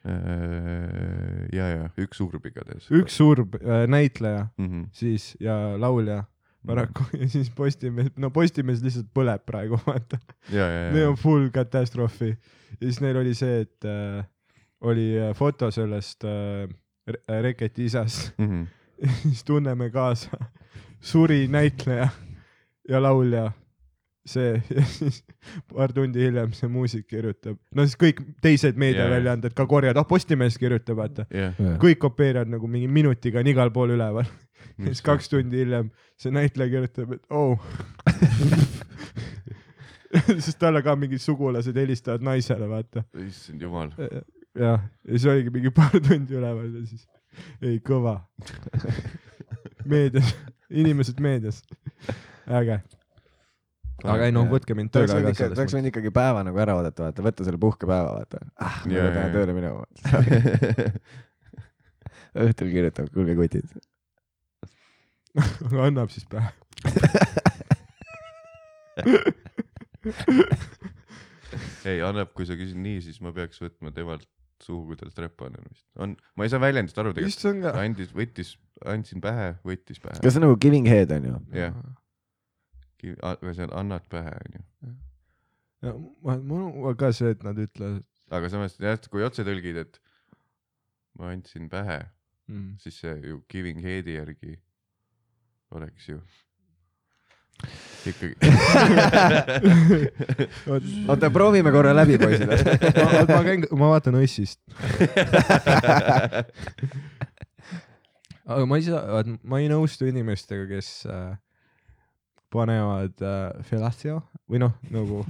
Äh, ja, ja üks surb igatahes. üks surb äh, näitleja mm. -hmm. siis ja laulja paraku ja siis Postimees, no Postimees lihtsalt põleb praegu, vaata. Neil on. full katastroofi ja siis neil oli see, et äh, oli äh, foto sellest äh, Re- Reketi isast Mm -hmm. siis tunneme kaasa, suri näitleja ja laulja, see ja siis paar tundi hiljem see muusik kirjutab, no siis kõik teised meediaväljaanded ka korjavad, ah Postimees kirjutab, vaata, jah, kõik kopeerivad nagu mingi minutiga on igal pool üleval. ja siis kaks tundi hiljem see näitleja kirjutab, et oh. sest talle ka mingid sugulased helistavad naisele, vaata. issand jumal. jah, ja siis oligi mingi paar tundi üleval ja siis, ei kõva. meedias, inimesed meedias, äge. Aga ei noh, võtke mind tööle tahaks võinud ikkagi päeva nagu ära oodata, vaata, võtta selle puhkepäeva, vaata. ah, ma Ja, pean ja. tööle minema. õhtul kirjutab, kuulge kutid. aga annab siis pähe. ei, annab, kui sa küsid nii, siis ma peaks võtma temalt suhu, kui tal strepa on vist. on, ma ei saa väljendist aru tegelikult. andis, võttis, andsin pähe, võttis pähe. kas see on nagu giving head on ju? jah, aga see on annad pähe onju. ja ma, mul on ka see, et nad ütlevad aga samas jah, kui otse tõlgid, et ma andsin pähe, mm.. siis see ju giving head'i järgi oleks ju. ikkagi. oota, proovime korra läbi, poisid. ma, ma käin, ma vaatan Õssist. aga ma ei saa, ma ei nõustu inimestega, kes äh, panevad äh, fellatio või noh, nagu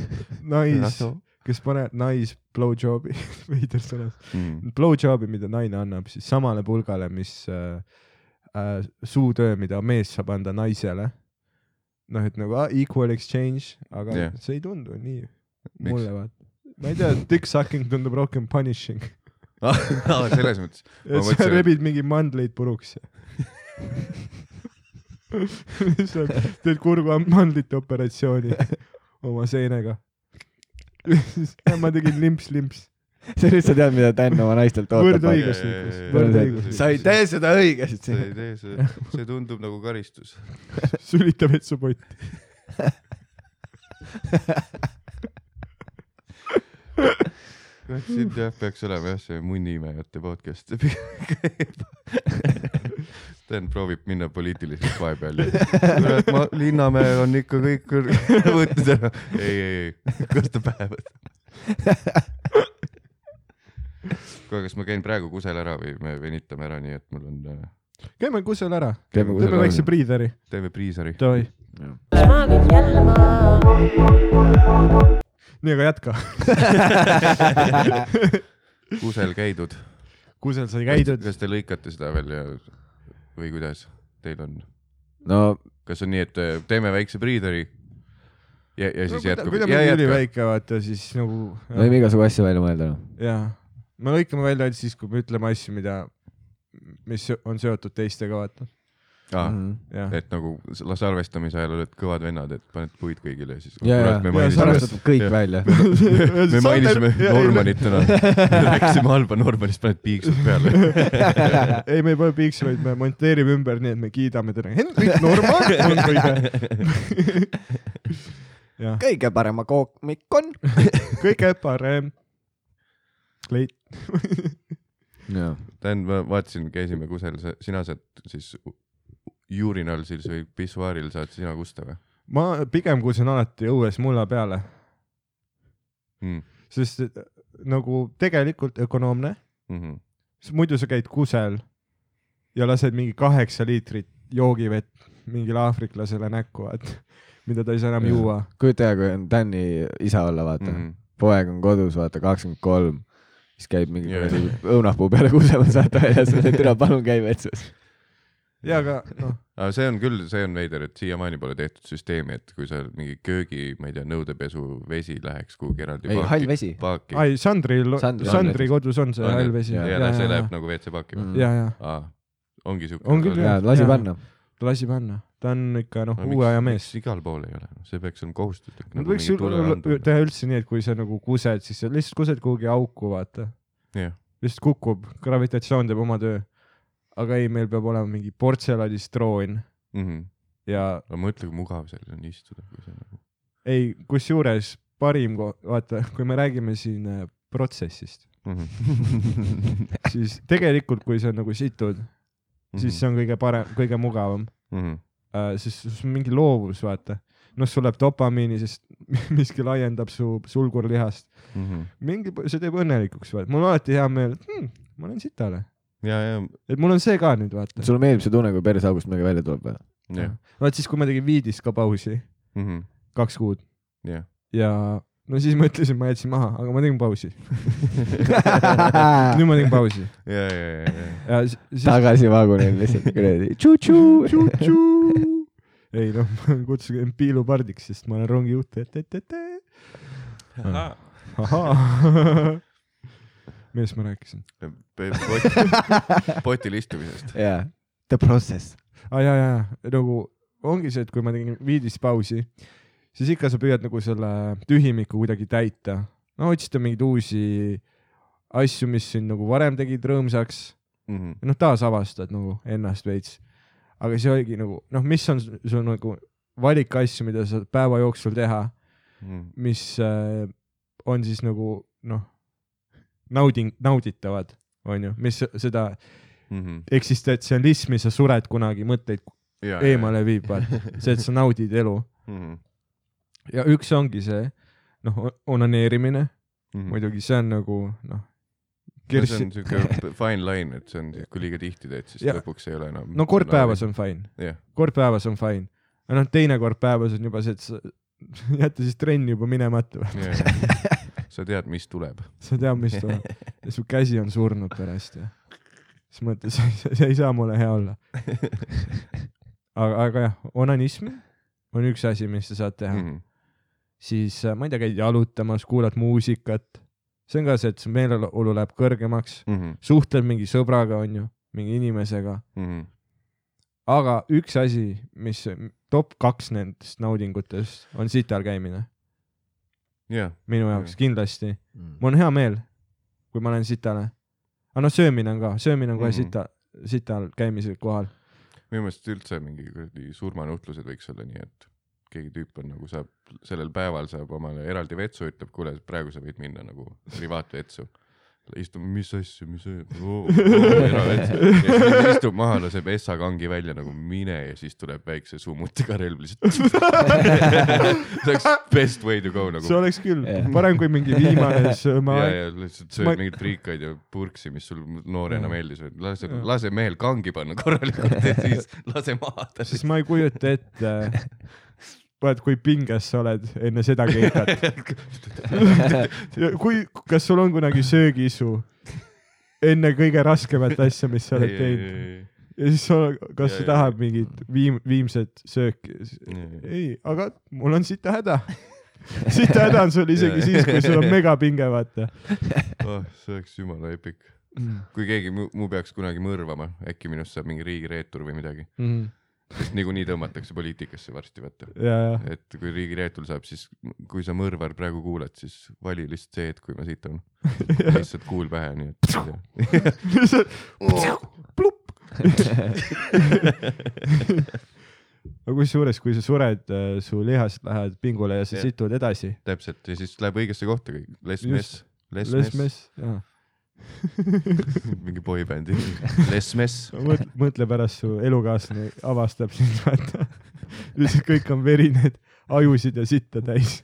nais, kes panevad nais blowjob'i, veider sõna, Mm. blowjob'i, mida naine annab siis samale pulgale, mis äh, äh, suutöö, mida mees saab anda naisele. noh, et nagu ah, equal exchange, aga yeah. see ei tundu nii Miks? mulle vaata. ma ei tea, dick sucking tundub rohkem punishing. Selles mõttes. Et sa mõtlesin, rebid mingi mandleid puruks sa teed kurgu mandlite operatsiooni oma seenega. ma tegin limps-limps. sa nüüd sa tead, mida Dan oma naistelt ootab. võrdõiguslikkus, Jaa, võrdõiguslikkus. sa ei tee seda õigesti sa. ei tee seda, see tundub nagu karistus. sülita vetsupotti. siin jah, peaks olema jah, see munniimejate podcast. Sten proovib minna poliitiliseks vahepeal ja ma, Linnamäe on ikka kõik võtnud ära. ei, ei, ei, kas ta pähe võtab? kuule, kas ma käin praegu kusel ära või me venitame ära, nii et mul on, käime kusel ära, teeme väikse priideri. teeme priisari. Davai, nii aga jätka. kusel käidud. kusel sai käidud. kas te lõikate seda veel ja, või kuidas teil on? no kas on nii, et äh, teeme väikse priideri ja, ja siis jätkub kui ta jätkab? üliväike, vaata siis nagu. võime igasugu asju välja mõelda. noh. jaa, me lõikame välja ainult siis, kui me ütleme asju, mida, mis on seotud teistega, vaata. Ah, Mhm. jah, et nagu la- salvestamise ajal oled kõvad vennad, et paned puid kõigile ja siis. ja, ja, me Ja salvestatud kõik Jah. välja. me mainisime Normanit täna. rääkisime halba Normanist, paned piiksud peale. ei, me ei pane piiksu, vaid me monteerime ümber, nii et me kiidame teda. Hendrik Norman on kõige. kõige parema koomik on. kõige parem. kleit. Dan, ma vaatasin, käisime kusel, sina saad siis urinal siis või pissuaaril saad sina kusta või ma pigem kusen alati õues mulla peale, mm.? sest et, nagu tegelikult ökonoomne, Mm -hmm. muidu sa käid kusel ja lased mingi kaheksa liitrit joogivett mingile aafriklasele näkku, vaat, mida ta ei saa enam juua. kujuta ette, kui on Dan'i isa olla, vaata mm. Mm -hmm. poeg on kodus, vaata, kakskümmend kolm, siis käib mingi kuradi õunapuu peale kusemas, vaata väljas, türa palun käi vetsus. Ja aga noh, aga see on küll, see on veider, et siiamaani pole tehtud süsteemi, et kui sa mingi köögi, ma ei tea, nõudepesu vesi läheks kuhugi eraldi ei, hall vesi. ai Sandril, Sandri- Sandri kodus on see On, hall vesi. ja, ja, see läheb, nagu WC-paaki Mm. ja, ja aa, ongi siuke. On küll, ja jah. lasi panna. lasi panna, ta on ikka noh, uue aja mees. igal pool ei ole, see peaks olema kohustuslik. Nad võiks ju teha üldse nii, et kui sa nagu kused, siis sa lihtsalt kused kuhugi auku, vaata. jah, lihtsalt kukub, gravitatsioon teeb oma töö. Aga ei, meil peab olema mingi portselanist troon Mhm. ja aga mõtle, kui mugav seal on istuda, kui see nagu. ei, kusjuures parim, vaata, kui me räägime siin äh, protsessist, Mhm. siis tegelikult, kui sa nagu situd, Mhm. siis see on kõige parem, kõige mugavam on. äh,, sest sul on mingi loovus, vaata. noh, sul läheb dopamiini, sest miski laiendab su sulgurlihast. Mhm. mingi, see teeb õnnelikuks, vaata. mul on alati hea meel, et hmm, ma olen sitale. ja, ja, et mul on see ka nüüd, vaata. sulle meeldib see tunne, kui perseaugust midagi välja tuleb või? vaat siis, kui ma tegin Viidis ka pausi, kaks kuud jah. ja no siis ma ütlesin, ma jätsin maha, aga ma tegin pausi. nüüd ma tegin pausi ja, ja, ja, ja. ja si- siis tagasi vagunil lihtsalt kuradi tšu-tšu. tšu-tšu. ei noh, ma kutsusin piilupardiks, sest ma olen rongijuht, et, et, et, et. ahaa. millest ma rääkisin? potil istumisest. jaa, the process. aa ah, ja, ja, ja nagu ongi see, et kui ma tegin Viidis pausi, siis ikka sa püüad nagu selle tühimiku kuidagi täita. no otsida mingeid uusi asju, mis sind nagu varem tegid rõõmsaks Mhm. noh, taasavastad nagu ennast veits. aga see oligi nagu noh, mis on sul nagu valik asju, mida sa päeva jooksul teha, Mhm. mis äh, on siis nagu noh, nauding, nauditavad, onju, mis seda Mhm. eksistentsialismi sa sured kunagi mõtteid ja, eemale viib, vaata. see, et sa naudid elu. mm. ja üks ongi see, noh, onaneerimine, -hmm. muidugi see on nagu noh, see Kirsi on, siuke fine line, et see on, kui liiga tihti teed, siis Ja- lõpuks ei ole enam. no kord päevas. on fine, jah, kord päevas on fine. aga noh, teine kord päevas on juba see, et sa jätta siis trenni juba minemata või. Sa tead, mis tuleb. sa tead, mis tuleb. ja su käsi on surnud pärast ja siis mõtled, see ei saa mulle hea olla. aga, aga jah, onanism on üks asi, mis sa saad teha mm. Mhm. siis äh, ma ei tea, käid jalutamas, kuulad muusikat. see on ka see, et su meeleolu läheb kõrgemaks, Mhm. suhtled mingi sõbraga, onju, mingi inimesega. aga üks asi, mis top kaks nendest naudingutest on sital käimine jah, minu jaoks Jah. kindlasti. Mm. mul on hea meel, kui ma lähen sitale. aga noh, söömine on ka, söömine on kohe Mhm. sita, sital käimise kohal. minu meelest üldse mingi kuradi surmanuhtlused võiks olla nii, et keegi tüüp on nagu saab, sellel päeval saab omale eraldi vetsu, ütleb, kuule, praegu sa võid minna nagu privaatvetsu. istub, mis asja, mis asja, istub maha, laseb Essa kangi välja nagu mine ja siis tuleb väikse summutiga relv lihtsalt. see oleks best way to go nagu. See. oleks küll. Jah. parem kui mingi viimane sööma ja, ja lihtsalt sööd Ma- mingeid friikaid ja purksi, mis sul noorena meeldis, lase lase mehel kangi panna korralikult ja siis lase maha. Ta siis ma ei kujuta ette, vaat kui pinges sa oled enne seda keikat. kui, kas sul on kunagi söögiisu enne kõige raskemat asja, mis sa oled teinud ja siis sa, kas Ja, sa tahad mingit viim-, viimset sööki? ei, aga mul on sita häda. sita häda on sul isegi Ja, siis, kui sul on megapinge, vaata. oh,. see oleks jumala epic. kui keegi mu, mu peaks kunagi mõrvama, äkki minust saab mingi riigireetur või midagi, sest niikuinii tõmmatakse poliitikasse varsti, vaata. et kui riigireetur saab, siis kui sa mõrvar praegu kuulad, siis vali lihtsalt see hetk, kui ma siit on. lihtsalt kuul pähe, nii et. aga kusjuures, kui sa sured, su lihased lähevad pingule ja sa Jah. situd edasi. täpselt ja siis läheb õigesse kohta kõik. Les Just. Mess, Les Les Mess, jaa. mingi boybändi. Les Mess. mõtle, mõtle pärast su elukaaslane avastab sind, vaata. lihtsalt kõik on verineid ajusid ja sitta täis.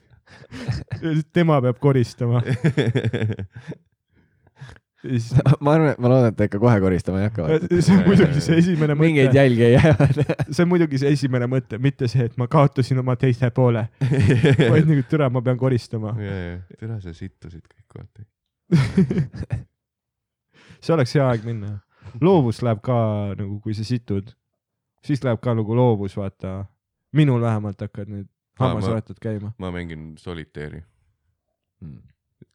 tema peab koristama. siis, ma arvan, et ma loodan, et ta ikka kohe koristama ei hakka. see on muidugi see esimene mingeid mõte, jälgi ei jää. see on muidugi see esimene mõte, mitte see, et ma kaotasin oma teise poole, vaid nagu türa, ma pean koristama. ja, ja, tere sa sittusid kõik, vaata. see oleks hea aeg minna. loovus läheb ka nagu, kui sa situd, siis läheb ka nagu loovus, vaata. minul vähemalt hakkavad need Aa, hammasrattad käima. ma mängin solitaari. Hmm.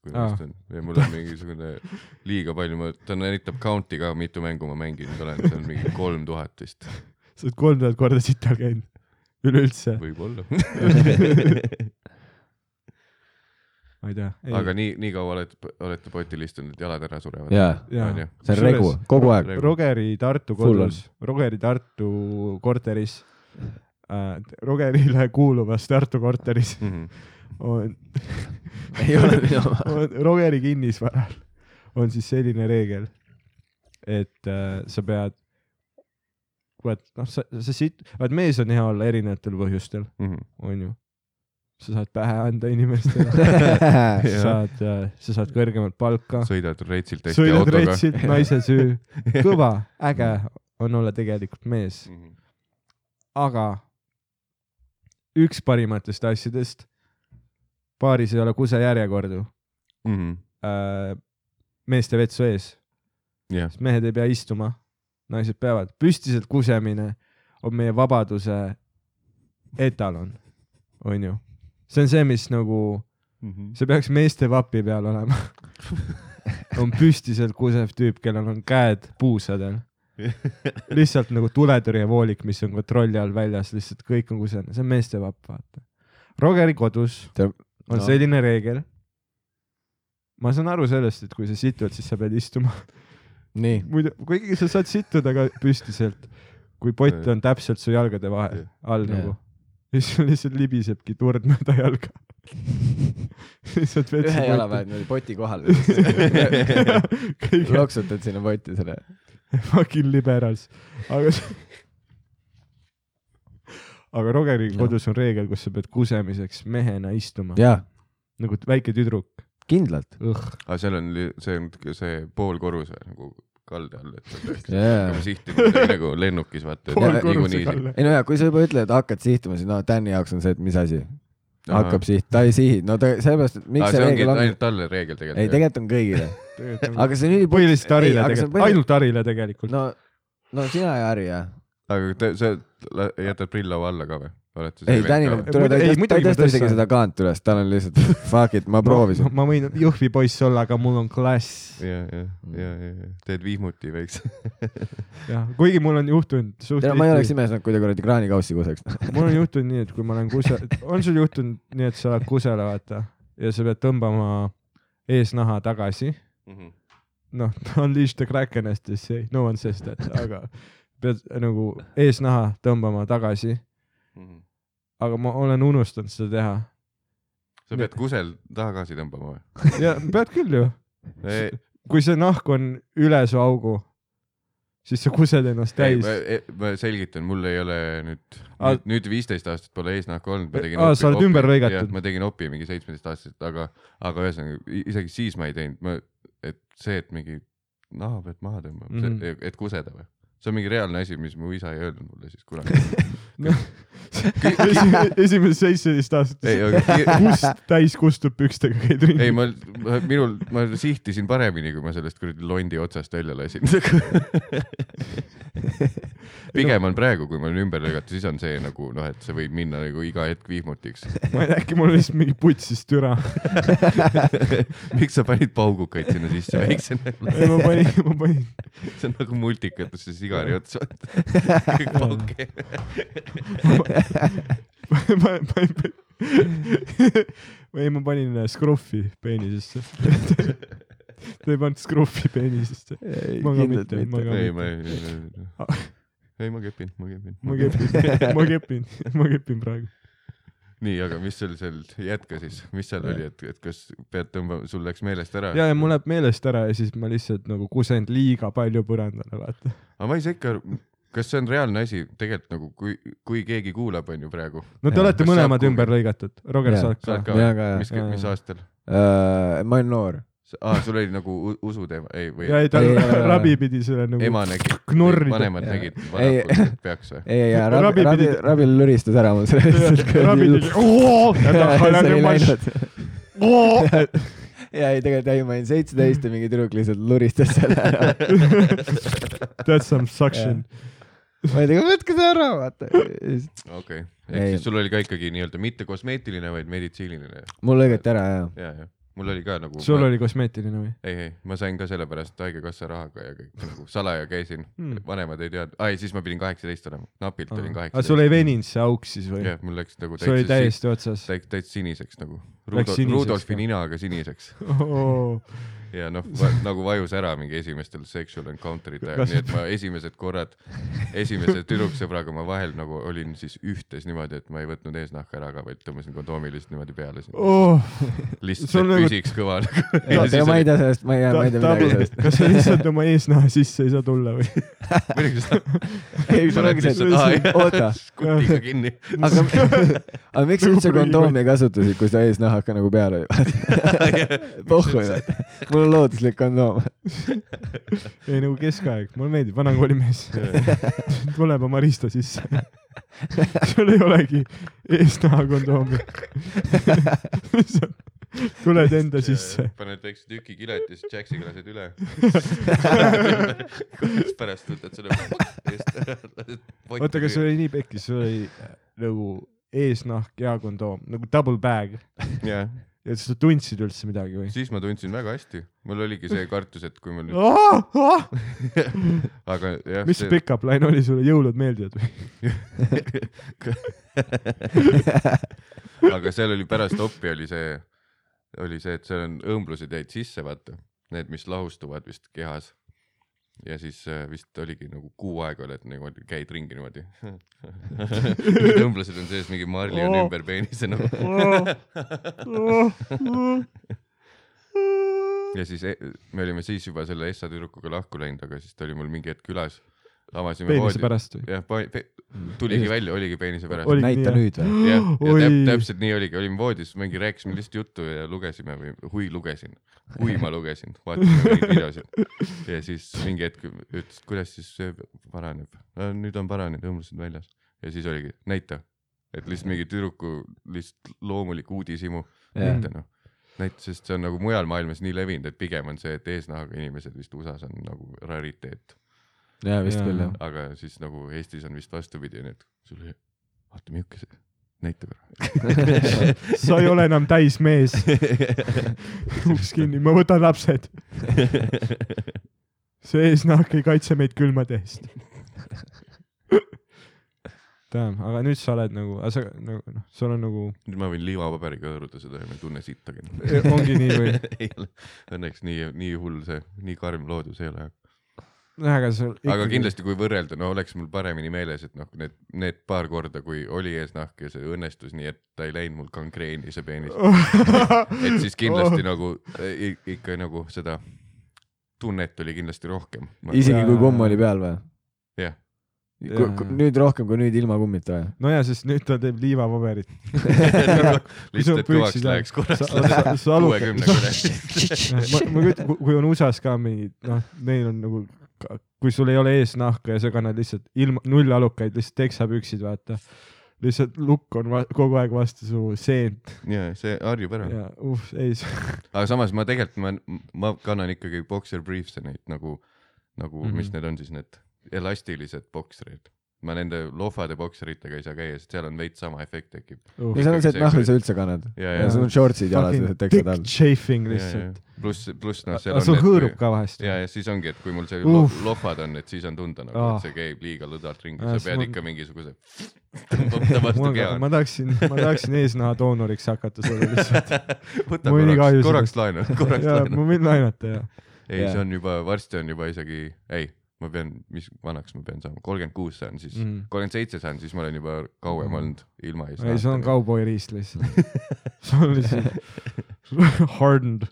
kui Aa. mõistan ja mul on mingisugune liiga palju, ma, ta näitab count'i ka, mitu mängu ma mänginud olen, see on mingi kolm tuhat vist, sa oled kolm tuhat korda sital käinud. üleüldse, võib-olla. ma ei tea. aga nii, nii kaua olete, olete potil istunud, jalad ära surevad? jaa, jaa. onju. see on regu, kogu aeg. Rogeri Tartu kodus, Rogeri Tartu korteris äh,, Rogerile kuuluvas Tartu korteris Mhm. on, ei ole minu oma. on Rogeri kinnisvaral on siis selline reegel, et äh, sa pead, vaat noh, sa, sa siit, vaat mees on hea olla erinevatel põhjustel, Mhm. onju. Sa saad pähe anda inimestele, saad, sa saad kõrgemat palka, sõidad retsilt hästi sõidad autoga. retsilt, naise süü, kõva, äge on olla tegelikult mees, Mhm. aga üks parimatest asjadest, baaris ei ole kusejärjekordu Mhm. äh, meeste vetsu ees, jah, sest mehed ei pea istuma, naised peavad. püstiselt kusemine on meie vabaduse etalon, onju. See on see, mis nagu, see peaks meeste vapi peal olema. on püstiselt kusev tüüp, kellel on käed puusadel, lihtsalt nagu tuletõrjevoolik, mis on kontrolli all väljas, lihtsalt kõik on kusene, see on meeste vapp, vaata. Rogeri kodus Ta- on no. selline reegel. ma saan aru sellest, et kui sa situd, siis sa pead istuma. muidu, kuigi sa saad sittuda ka püstiselt, kui pott on täpselt su jalgade vahel, all Jah. nagu. ja siis lihtsalt libisebki turd mööda jalga. lihtsalt ühe jala paned niimoodi poti kohale, loksutad sinna potti selle. fucking liberals, aga aga Rogeri Jah. kodus on reegel, kus sa pead kusemiseks mehena istuma, nagu väike tüdruk. kindlalt. aga seal on, see on see pool korruse nagu kalde all, et Jaa. hakkama sihtima midagi nagu lennukis vaata. ei no jaa, kui sa juba ütled, hakkad sihtima, siis no Tänni jaoks on see, et mis asi, hakkab siht, ta ei sihi, no ta sellepärast, et miks see see ongi reegel on, ainult talle reegel ei tegelikult. tegelikult on kõigile, aga see on ülipull. põhiliselt Harile tegelikult, ainult Harile tegelikult. no, no sina ja Harri jah. Aga te, sa jätad prill-laua alla ka või? olete ei, Tänil on, tule, ta Ei, tõsta, isegi seda kaant üles, tal on lihtsalt fuck it, ma proovisin. ma võin Jõhvi poiss olla, aga mul on klass. ja, ja, ja, ja, teed vihmuti väikse. jah, kuigi mul on juhtunud suht ma ei oleks imestanud, kui ta kuradi kraanikaussi kuseks. mul on juhtunud nii, et kui ma olen kuse, on sul juhtunud nii, et sa oled kusele, vaata, ja sa pead tõmbama eesnaha tagasi, Mhm. noh, unleash the kraken as they say, no one says that, aga pead nagu eesnaha tõmbama tagasi, Mhm. aga ma olen unustanud seda teha. sa pead kusel tagasi tõmbama või? ja pead küll ju, kui see nahk on üle su augu, siis sa kused ennast täis ma, ma selgitan, mul ei ole nüüd Aa-, nüüd, viisteist aastat pole eesnahku olnud, ma tegin sa oled ümber lõigatud. ma tegin opi mingi seitsmeteist aastaselt, aga, aga ühesõnaga isegi siis ma ei teinud, ma, et see, et mingi naha pealt maha tõmbama mm. -hmm. et kuseda või? See on mingi reaalne asi, mis mu isa ei öelnud mulle siis kunagi. Esimene- esimesed seitseteist aastat ei, aga kust täis kustub pükstega käid ringi ei, ma, minul, ma sihtisin paremini, kui ma sellest kuradi londi otsast välja lasin. pigem on praegu, kui ma olen ümber lõigatud, siis on see nagu noh, et see võib minna nagu iga hetk vihmutiks. ma ei tea, äkki mul lihtsalt mingi putsis türa. miks sa panid paugukaid sinna sisse väiksena? ei, ma panin, ma panin, see on nagu multikates see sigari ots. kõik pauke. ma, ma, ma ei, ei, ma panin äh, skruffi peenisesse. ta ei pannud skruffi peenisesse. ma ka mitte, ei, ma mitte. ei, ei ma kepin, ma kepin. ma kepin, ma kepin, ma kepin praegu. nii, aga mis sul seal, jätka siis, mis seal oli, et, et kas pead tõmbama, sul läks meelest ära? ja, ja mul läheb meelest ära ja siis ma lihtsalt nagu kusen liiga palju põrandale, vaata. aga ma ei saa ikka aru, kas see on reaalne asi, tegelikult nagu kui, kui keegi kuulab, on ju praegu. no te Jaa. olete Kas mõlemad ümber lõigatud, Roger, Jaa. sa oled sa oled ka ka Jaa, ka, või? mis mis aastal? ma olen noor. aa, sul oli nagu u- usuteema, ei või ei, ta rabi pidi selle nagu ema nägi, vanemad nägid Ei. varakult, et peaks või? ei, ja Rabi Rabi, Rabi lüristas ära mul selle rabi tegi, oo, ja ei, tegelikult ei, ma olin seitseteist ja mingi tüdruk lihtsalt luristas selle ära. That's some suction. ma ei tea, võtke see ära, vaata. okei, Ei. ehk siis sul oli ka ikkagi nii-öelda mitte kosmeetiline, vaid meditsiiniline. mul lõigati ära ja. Mul oli ka nagu. sul oli kosmeetiline või? ei, ei, ma sain ka sellepärast haigekassa rahaga ja kõik nagu salaja käisin mm., vanemad ei teadnud, ai siis ma pidin kaheksateist olema, napilt olin aga kaheksateist. sul ei veninud see auk siis või? jah, mul läks nagu see oli täiesti otsas. täitsa, siniseks nagu. Rudolfi ninaga siniseks ja noh va,, nagu vajus ära mingi esimestel sexual encounter'ite ajal Kas-, nii et ma esimesed korrad, esimese tüdruksõbraga ma vahel nagu olin siis ühtes niimoodi, et ma ei võtnud eesnahka ära ka, vaid tõmbasin kondoomi lihtsalt niimoodi peale siin. oh,. lihtsalt, sul et nagu- püsiks kõva nagu. ma ei tea sellest, ma ei tea, ma ei tea midagi sellest. kas sa lihtsalt oma eesnaha sisse ei saa tulla või? muidugi seda ei, sul ongi see, et oota, kutiga kinni. aga, aga miks sa üldse kondoomi kasutasid, kui sa eesnahaka nagu peal oli? pohhu ju, mul on looduslik kondoom. ei nagu keskaeg, mulle meeldib, vanakooli mees. tuleb oma riista sisse. sul ei olegi eesnaha kondoomi. tuled enda sisse. paned väikse tüki kilet ja siis Jaxiga lased üle. pärast võtad selle eest ära. oota, kas sul oli nii pekkis, sul oli nagu eesnahk ja kondoom nagu double bag jah, ja sa tundsid üldse midagi või? siis ma tundsin väga hästi, mul oligi see kartus, et kui mul nüüd, Ah, ah! aga jah. mis see pick-up line oli sulle, jõulud meeldivad või? aga seal oli pärast oppi oli see, oli see, et seal on õmblused jäid sisse, vaata, need, mis lahustuvad vist kehas. Ja siis äh, vist oligi nagu kuu aega oled niimoodi, käid ringi niimoodi. Need õmblused on sees, mingi marli on Oh. ümber peenise nagu. ja siis e me olime siis juba selle Essa tüdrukuga lahku läinud, aga siis ta oli mul mingi hetk külas. avasime peenise voodi, pärast või? jah, tuligi välja, oligi peenise pärast. Näita nii, nüüd või? jah, ja Oi. täp, täpselt nii oligi, olime voodis, mingi rääkisime lihtsalt juttu ja lugesime või hui lugesin, hui ma lugesin, vaatasime mingeid videosid. Ja siis mingi hetk ütles, kuidas siis see paraneb. nüüd on paranenud, õmblused väljas. Ja siis oligi näita, et lihtsalt mingi tüdruku lihtsalt loomulik uudishimu, näita noh, näita, sest see on nagu mujal maailmas nii levinud, et pigem on see, et eesnahaga inimesed vist USA-s on nagu rariteet, jaa, vist küll jah. aga siis nagu Eestis on vist vastupidi, nii et sul ei, vaata milline see, näita korra. sa ei ole enam täismees. uks kinni, ma võtan lapsed. see eesnahk ei kaitse meid külmade eest. tähendab, aga nüüd sa oled nagu, sa nagu noh, sul on nagu, nüüd ma võin liivapaberiga hõõruda seda ja ma ei tunne sittagi. ongi nii või? ei ole, õnneks nii, nii hull see, nii karm loodus ei ole. noh, aga sul aga kindlasti, kui võrrelda, no oleks mul paremini meeles, et noh, need, need paar korda, kui oli eesnahk ja see õnnestus nii, et ta ei läinud mul gangreeni, see peenis. et siis kindlasti nagu eh, ikka nagu seda tunnet oli kindlasti rohkem. isegi kui kumm oli peal või? jah, Jaa. nüüd rohkem kui nüüd ilma kummita või? no ja, sest nüüd ta teeb liivapaberit. lihtsalt, kõvaks läheks korraks ma, ma kujutan, kui on USA-s ka mingid, noh, neil on nagu, kui sul ei ole eesnahka ja sa kannad lihtsalt ilma, null alukaid, lihtsalt teksapüksid, vaata. lihtsalt lukk on kogu aeg vastu su seent ja see harjub ära. ja uh, ei, aga samas ma tegelikult ma, ma kannan ikkagi boxer briefs'e neid nagu, nagu mm. -hmm. mis need on siis need elastilised bokserid. Ma nende lohvade bokseritega ei saa käia, sest seal on veits sama efekt tekib. uh, ja seal on see, et see- nahku sa üldse kannad. ja, ja ja, sul on shortsid jalas, lihtsalt teksad all chafing ja, ja lihtsalt. pluss, pluss noh, seal on sul hõõrub ka vahest. ja, ja siis ongi, et kui mul see uh. lohvad on, et siis on tunda nagu ah., et see käib liiga lõdvalt ringi Ah, sa pead ikka mingisuguse tõmbab ta vastu keha. ma tahaksin, ma tahaksin eesnaha doonoriks hakata sulle lihtsalt. võta korraks, korraks laenu, korraks ja laenu. ma võin laenata ja. ei, Jaa. see on juba, varsti on juba isegi, ei, ma pean, mis vanaks ma pean saama, kolmkümmend kuus saan siis Mhm., kolmkümmend seitse saan, siis ma olen juba kauem Mhm. olnud ilma ees. ei, sul on. kauboi riist lihtsalt. sul on lihtsalt hardened,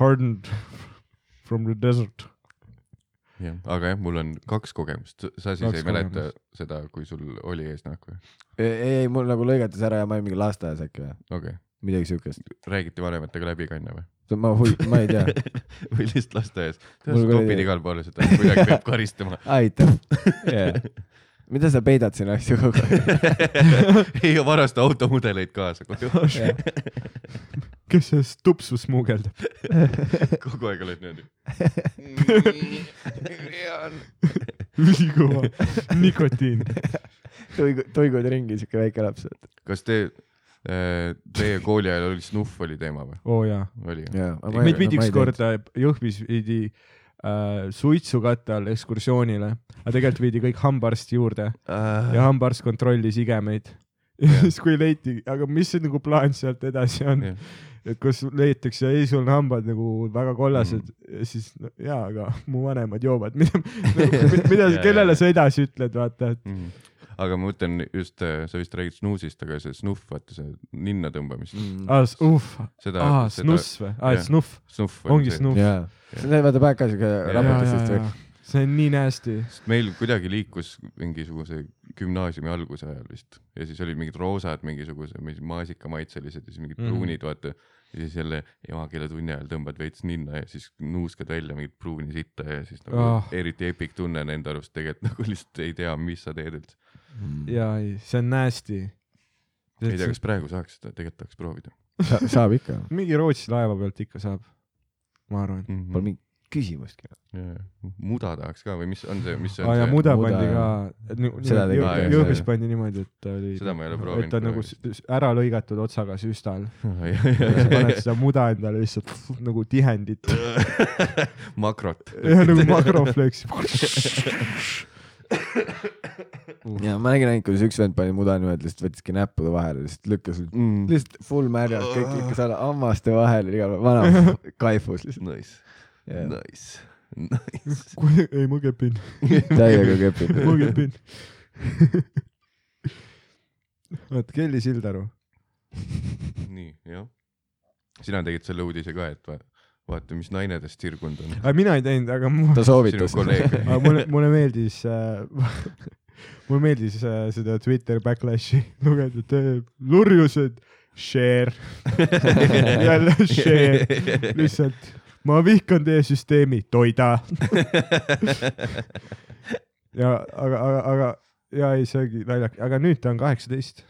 hardened from the desert. jah, aga jah, mul on kaks kogemust, sa siis Kaks ei mäleta kogemust. seda, kui sul oli eesnahk või? ei, ei, mul nagu lõigatas ära ja ma olin mingi lasteaias äkki või, okei okay., midagi siukest. räägiti vanematega läbi ka enne või? Ma hui-, ma ei tea. või lihtsalt lasteaias? Topid igale poole seda, kuidagi peab karistama. aitäh yeah.. mida sa peidad siin asju kogu aeg? ei varasta automudeleid kaasa koju. kes sellest tupsu smugeldab? kogu aeg oled niimoodi. ülikõva nikotiin. tuigud, tuigud ringi, siuke väike laps. kas te, teie kooli ajal oli snuff oli teema või? oo jaa. oli jah? jaa. meid viidi ükskord äh, Jõhvis viidi äh, suitsukatte all ekskursioonile, aga tegelikult viidi kõik hambaarsti juurde ja hambaarst kontrollis igemeid. ja siis, kui leiti, aga mis see nagu plaan sealt edasi on, et kas leitakse, ei sul on hambad nagu väga kollased mm., siis no, jaa, aga mu vanemad joovad, mida, mida Jaa,, kellele sa edasi ütled, vaata, et Mm. Aga ma mõtlen just, sa vist räägid snuusist, aga see snuff, vaata see ninna tõmbamist Mm. aa, uh, seda aa, seda- snuss või, aa, jah. snuff, snuff ongi snuff. see näeb vaata päev ka siuke raportistest või. see on nii nasty. meil kuidagi liikus mingisuguse gümnaasiumi alguse ajal vist ja siis olid mingid roosad mingisugused mingid maasikamaitselised ja siis mingid Mhm. pruunid vaata ja siis jälle emakeeletunni ajal tõmbad veits ninna ja siis nuuskad välja mingit pruuni sitta ja siis nagu Ah. oh. eriti epic tunne on enda arust tegelikult nagu lihtsalt ei tea, mis sa teed üldse. jaa, ei, see on nasty. ei tea, kas praegu saaks seda, tegelikult tahaks proovida saab ikka, mingi Rootsi laeva pealt ikka saab, ma arvan. mm. pole -hmm. mingit küsimustki. muda tahaks ka või mis on see, mis see on aa ja see? muda pandi ka jah., Seda tegi ka, jah, Jõhvis jah. pandi niimoodi, et ta oli, Seda ma ei ole et proovinud ta on nagu ära lõigatud otsaga süstal. sa paned seda muda endale lihtsalt nagu tihendit makrot. ja nagu makrofleks. Ja ma nägin ainult, kuidas üks vend pani muda niimoodi, lihtsalt võttiski näppude vahele, lihtsalt lükkas Mm. lihtsalt full märjad, kõik ikka seal hammaste vahel igal pool, vana kaifus lihtsalt. Nice, nice, nice. ei, ma kepin, täiega kepib. ma kepin. oot, Kelly Sildaru. nii, jah. sina tegid selle uudise ka, et va- vaata, mis naine tast sirgunud on. mina ei teinud, aga mu, ta soovitas. mulle, mulle meeldis äh, mulle meeldis äh, seda Twitter backlash'i lugeda, et äh, lurjused, share, jälle share, lihtsalt ma vihkan teie süsteemi, toida. ja aga, aga, aga ja ei, see ongi naljakas, aga nüüd ta on kaheksateist,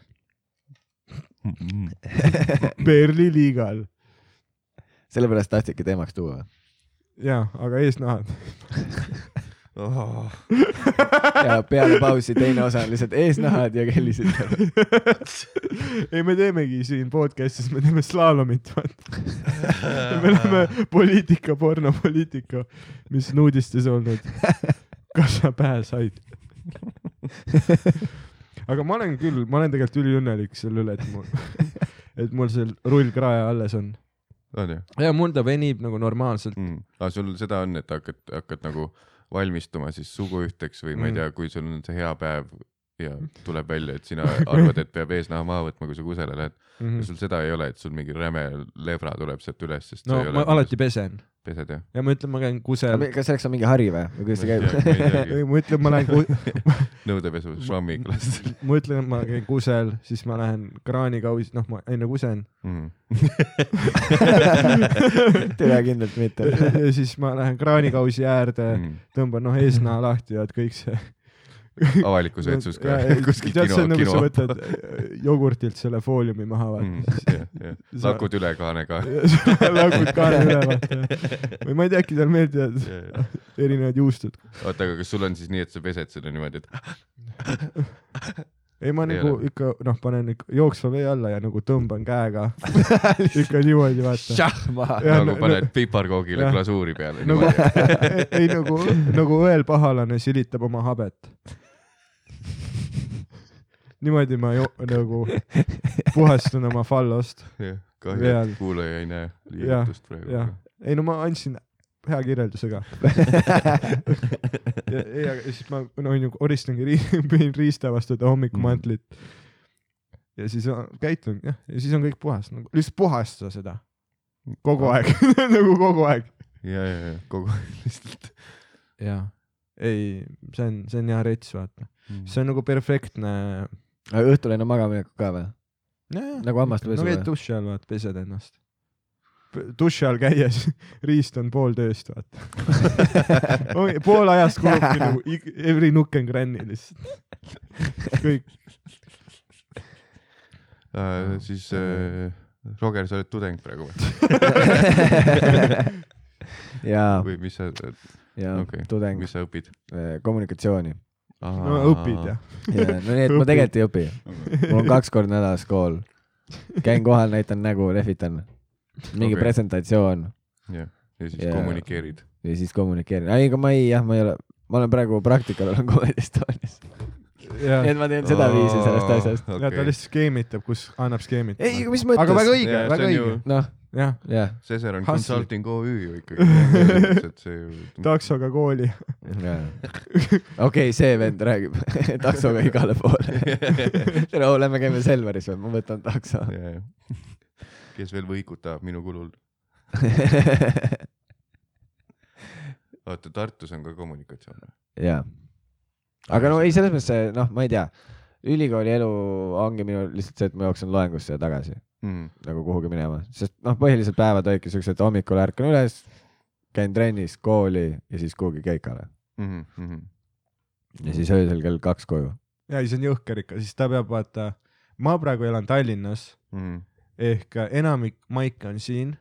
Berli liigal sellepärast tahtsidki teemaks tuua. ja, aga eesnahad. Oh, ja peale pausi teine osa on lihtsalt eesnahad ja kellisid. ei, me teemegi siin podcast'is, me teeme slaalomit, vaata. me oleme poliitika, pornopoliitika, mis on uudistes olnud. kas sa pähe said? aga ma olen küll, ma olen tegelikult üliõnnelik selle üle, et mul, et mul see rullkrae alles on. on ju ja mul ta venib nagu normaalselt. mm.? aga sul seda on, et hakkad, hakkad nagu valmistuma siis suguühteks või ma ei Mm. tea, kui sul on see hea päev ja tuleb välja, et sina arvad, et peab eesnaha maha võtma, kui sa kusele lähed mm.. ja sul seda ei ole, et sul mingi räme levra tuleb sealt üles, sest no ma ole alati pesen pesed jah? ja ma ütlen, ma käin kusel. kas selleks on mingi hari või, või kuidas see käib? ei, ma ütlen, ma lähen ku-, nõudepesu švammi klassi ma ütlen, ma käin kusel, siis ma lähen kraanikausi, noh, ma enne kusen mm. tere kindlalt mitte. ja siis ma lähen kraanikausi äärde, Mm. tõmban noh eesnaha lahti ja et kõik see. Avalikkuse etsus ka kuskil tead, see kino on, nagu sa kino võtad äh, jogurtilt selle fooliumi maha mm,. vaata. jah, jah, lakud üle kaane ka. lakud kaane üle vaata. või ma ei tea, äkki talle meeldivad erinevad juustud. oota, aga kas sul on siis nii, et sa pesed seda niimoodi, et ei, ma Ei nagu ole. ikka noh, panen ikka jooksva vee alla ja nagu tõmban käega. ikka niimoodi vaata. nagu no- paned piparkoogile jah. glasuuri peale nagu ei nagu, nagu õel pahalane silitab oma habet. Niimoodi ma jo- nagu puhastan oma fallost. jah, kahju, et kuulaja ei näe liigutust praegu ei no ma andsin hea kirjeldusega. ja, ja ja siis ma no onju oristangi ri-, riista vastu seda hommikumantlit. ja siis käitun jah, ja siis on kõik puhas, nagu lihtsalt puhasta seda kogu aeg nagu kogu aeg. ja, ja, ja kogu aeg lihtsalt. jaa, ei, see on, see on hea rets, vaata. see on nagu perfektne. Aga õhtul enne magamaminekut ka või? Nagu hammastepesu no käid või? duši all, vaata, pesed ennast. duši all käies riist on pool tööst, vaata. pool ajast kulubki nagu every nook and cranny lihtsalt. kõik, Uh, siis uh, Roger, sa oled tudeng praegu või? jaa, või mis sa, jaa okei., tudeng, mis sa õpid? kommunikatsiooni. No õpid jah. no nii, et ma tegelikult ei õpi. mul on kaks korda nädalas kool. käin kohal, näitan nägu, lehvitan. mingi Okei. presentatsioon jah, ja siis yeah. kommunikeerid. ja siis kommunikeerin. ei, aga ma ei, jah, ma ei ole, ma olen praegu praktikal, olen Comedy Estonias. ja nii et ma teen seda viisi sellest asjast. ja ta lihtsalt skeemitab, kus annab skeemitada. ei, aga mis aga väga mõttes? õige, väga õige. noh, jah, jah, Cesar on Hustler. Consulting OÜ ju ikkagi. et see ju. taksoga kooli. okei, see vend räägib taksoga igale poole. tere, oo, lähme käime Selveris või? ma võtan takso. kes veel võikutab minu kulul? oota, Tartus on ka kommunikatsioon või? jaa. aga no ei, selles mõttes see, noh, ma ei tea, ülikooli elu ongi minu lihtsalt see, et ma jooksen loengusse ja tagasi Mm. nagu kuhugi minema, sest noh, põhiliselt päevad olidki siuksed, et hommikul ärkan üles, käin trennis, kooli ja siis kuhugi keikale Mm -hmm. ja siis öösel kell kaks koju. ja siis on jõhker ikka, siis ta peab vaata, ma praegu elan Tallinnas Mm. ehk enamik maike on siin,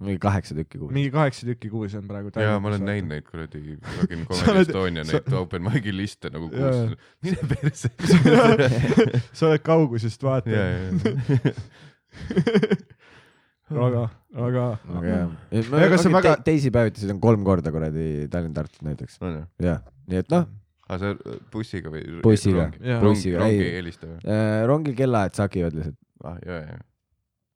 mingi kaheksa tükki kuus. mingi kaheksa tükki kuus on praegu jaa, ma olen näinud neid kuradi Sa Comedy Estonia sa- neid open mic'i liste nagu kuus. mine perse. sa oled kaugusest jaa, vaata. jaa, aga, aga aga jah, Ega see väga- teisipäeviti sõidan kolm korda kuradi Tallinn-Tartut näiteks. on jah, nii et noh, aga sa äh, bussiga või? Bussiga. Bussiga, ei. ei helista või? äh, rongil kellaajad sakivad lihtsalt, ah, jaa, jaa.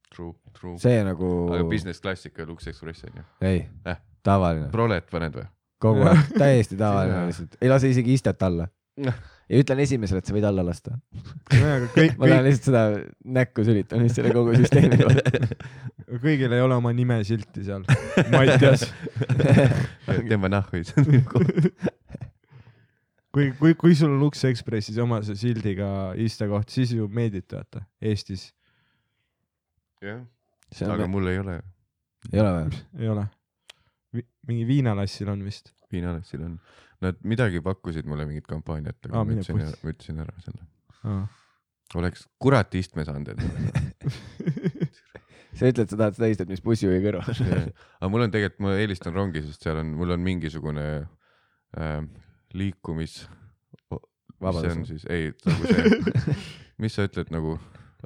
True, true. see nagu, aga Business Class ikka Lux Express on ju. ei Eh., tavaline, Prolet paned või? kogu aeg, täiesti tavaline lihtsalt, ei lase isegi istet alla. ja ütlen esimesele, et sa võid alla lasta. kõik, ma kõik, lihtsalt seda näkku sülitan lihtsalt selle kogu süsteemi peale. kõigil ei ole oma nimesilti seal. Mattias, tema nahku ei kui, kui, kui sul on Lux Expressis oma see sildiga istekoht, siis ju meeldib vaata Eestis, jah, on aga, mul ei ole. ei ole või? ei ole Vi,. mingi viinalassil on vist. viinalassil on, nad midagi pakkusid mulle mingit kampaaniat, aga ma ütlesin ma ütlesin ära selle. oleks kurat istme saanud endale. sa ütled, sa tahad seda istet, mis bussijuhi kõrval. aga mul on tegelikult, ma eelistan rongi, sest seal on, mul on mingisugune äh, liikumis. mis see on siis, ei, nagu see, mis sa ütled nagu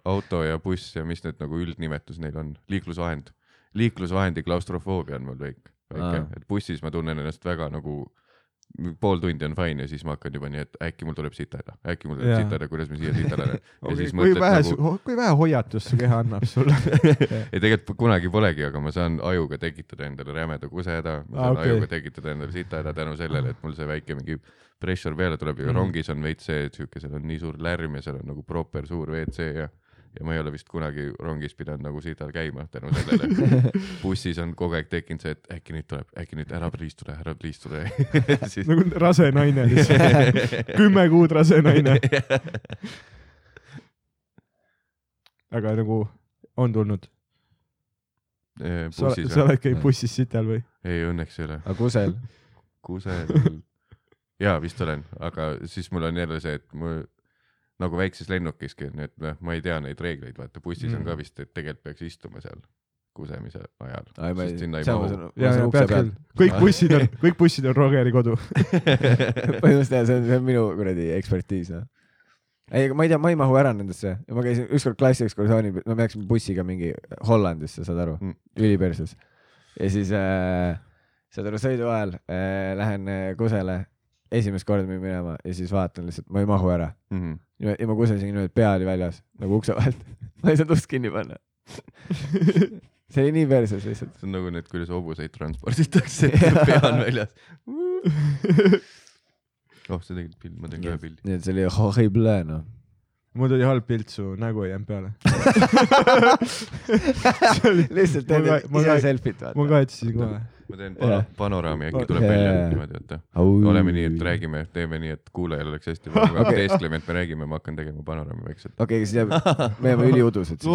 auto ja buss ja mis need nagu üldnimetus neil on, liiklusvahend. liiklusvahendi klaustrofoobia on mul väike, väike et bussis ma tunnen ennast väga nagu pool tundi on fine ja siis ma hakkan juba nii, et äkki mul tuleb sitada, äkki mul tuleb sitada, kuidas ma siia sitta lähen. Okay, kui vähe nagu, kui vähe hoiatust su keha annab sulle. ei tegelikult kunagi polegi, aga ma saan ajuga tekitada endale rämeda kusehäda, ma Aa, saan okei. ajuga tekitada endale sitahäda tänu sellele, et mul see väike mingi pressure peale tuleb ja Mhm. rongis on veits see, et siuke, seal on nii suur lärm ja seal on nagu proper suur WC ja ja ma ei ole vist kunagi rongis pidanud nagu sital käima tänu sellele. bussis on kogu aeg tekkinud see, et äkki nüüd tuleb, äkki nüüd ära pliistuda, ära pliistuda siis nagu rase naine lihtsalt, kümme kuud rase naine. aga nagu on tulnud, sa sa oled käinud bussis sitel või? ei, õnneks ei ole. aga kusel? kusel, jaa, vist olen, aga siis mul on jälle see, et mu nagu väikses lennukiski, nii et noh, ma ei tea neid reegleid, vaata bussis mm. on ka vist, et tegelikult peaks istuma seal kusemise ajal, kõik bussid on, kõik bussid on Rogeri kodu. põhimõtteliselt jah, see on, see on minu kuradi ekspertiis, noh. ei, aga ma ei tea, ma ei mahu ära nendesse, ma käisin ükskord klassiekskursioonil, no me läksime bussiga mingi Hollandisse, saad aru Mm. mm., üliperses. ja siis äh, saad aru, sõidu ajal äh, lähen äh, kusele, esimest korda pidin minema ja siis vaatan lihtsalt, ma ei mahu ära. Mhm. ja ja ma kusesin niimoodi, et pea oli väljas nagu ukse vahelt. ma ei saanud ust kinni panna. see oli nii perses lihtsalt. see on nagu need, kuidas hobuseid transporditakse, pea on väljas. oh, sa tegid pildi, ma teen ka ühe pildi. nii et see oli horrible, noh. mul tuli halb pilt, su nägu ei jäänud peale. lihtsalt Ma teed ma ise selfit, ma vaata. kahetsesin kohe. Ma teen pano Jah. panoraami, äkki tuleb jaa, välja niimoodi, et oleme nii, et räägime, teeme nii, et kuulajal oleks hästi. me Okei. teeskleme, et me räägime, ma hakkan tegema panoraami vaikselt. okei, siis jääb, me jääme üliudused siis.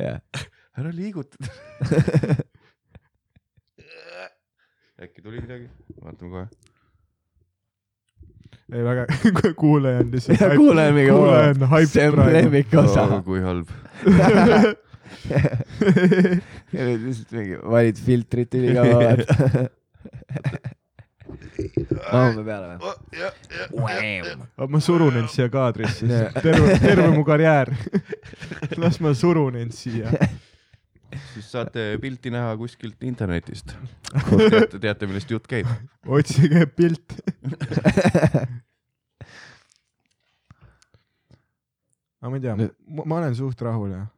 jah, ära liiguta. äkki tuli midagi, vaatame kohe. ei väga, kuulaja on lihtsalt. kuulaja on mingi, kuulaja on hype see on lemmikosa. kui halb. ja nüüd lihtsalt mingi valid filtrit ülikaua, vaata. mahume peale või? ma surun end siia kaadrisse, terve, terve mu karjäär. las ma surun end siia. siis saate pilti näha kuskilt internetist. teate, teate, millest jutt käib. otsige pilt. aga ma ei tea, ma olen suht rahul jah.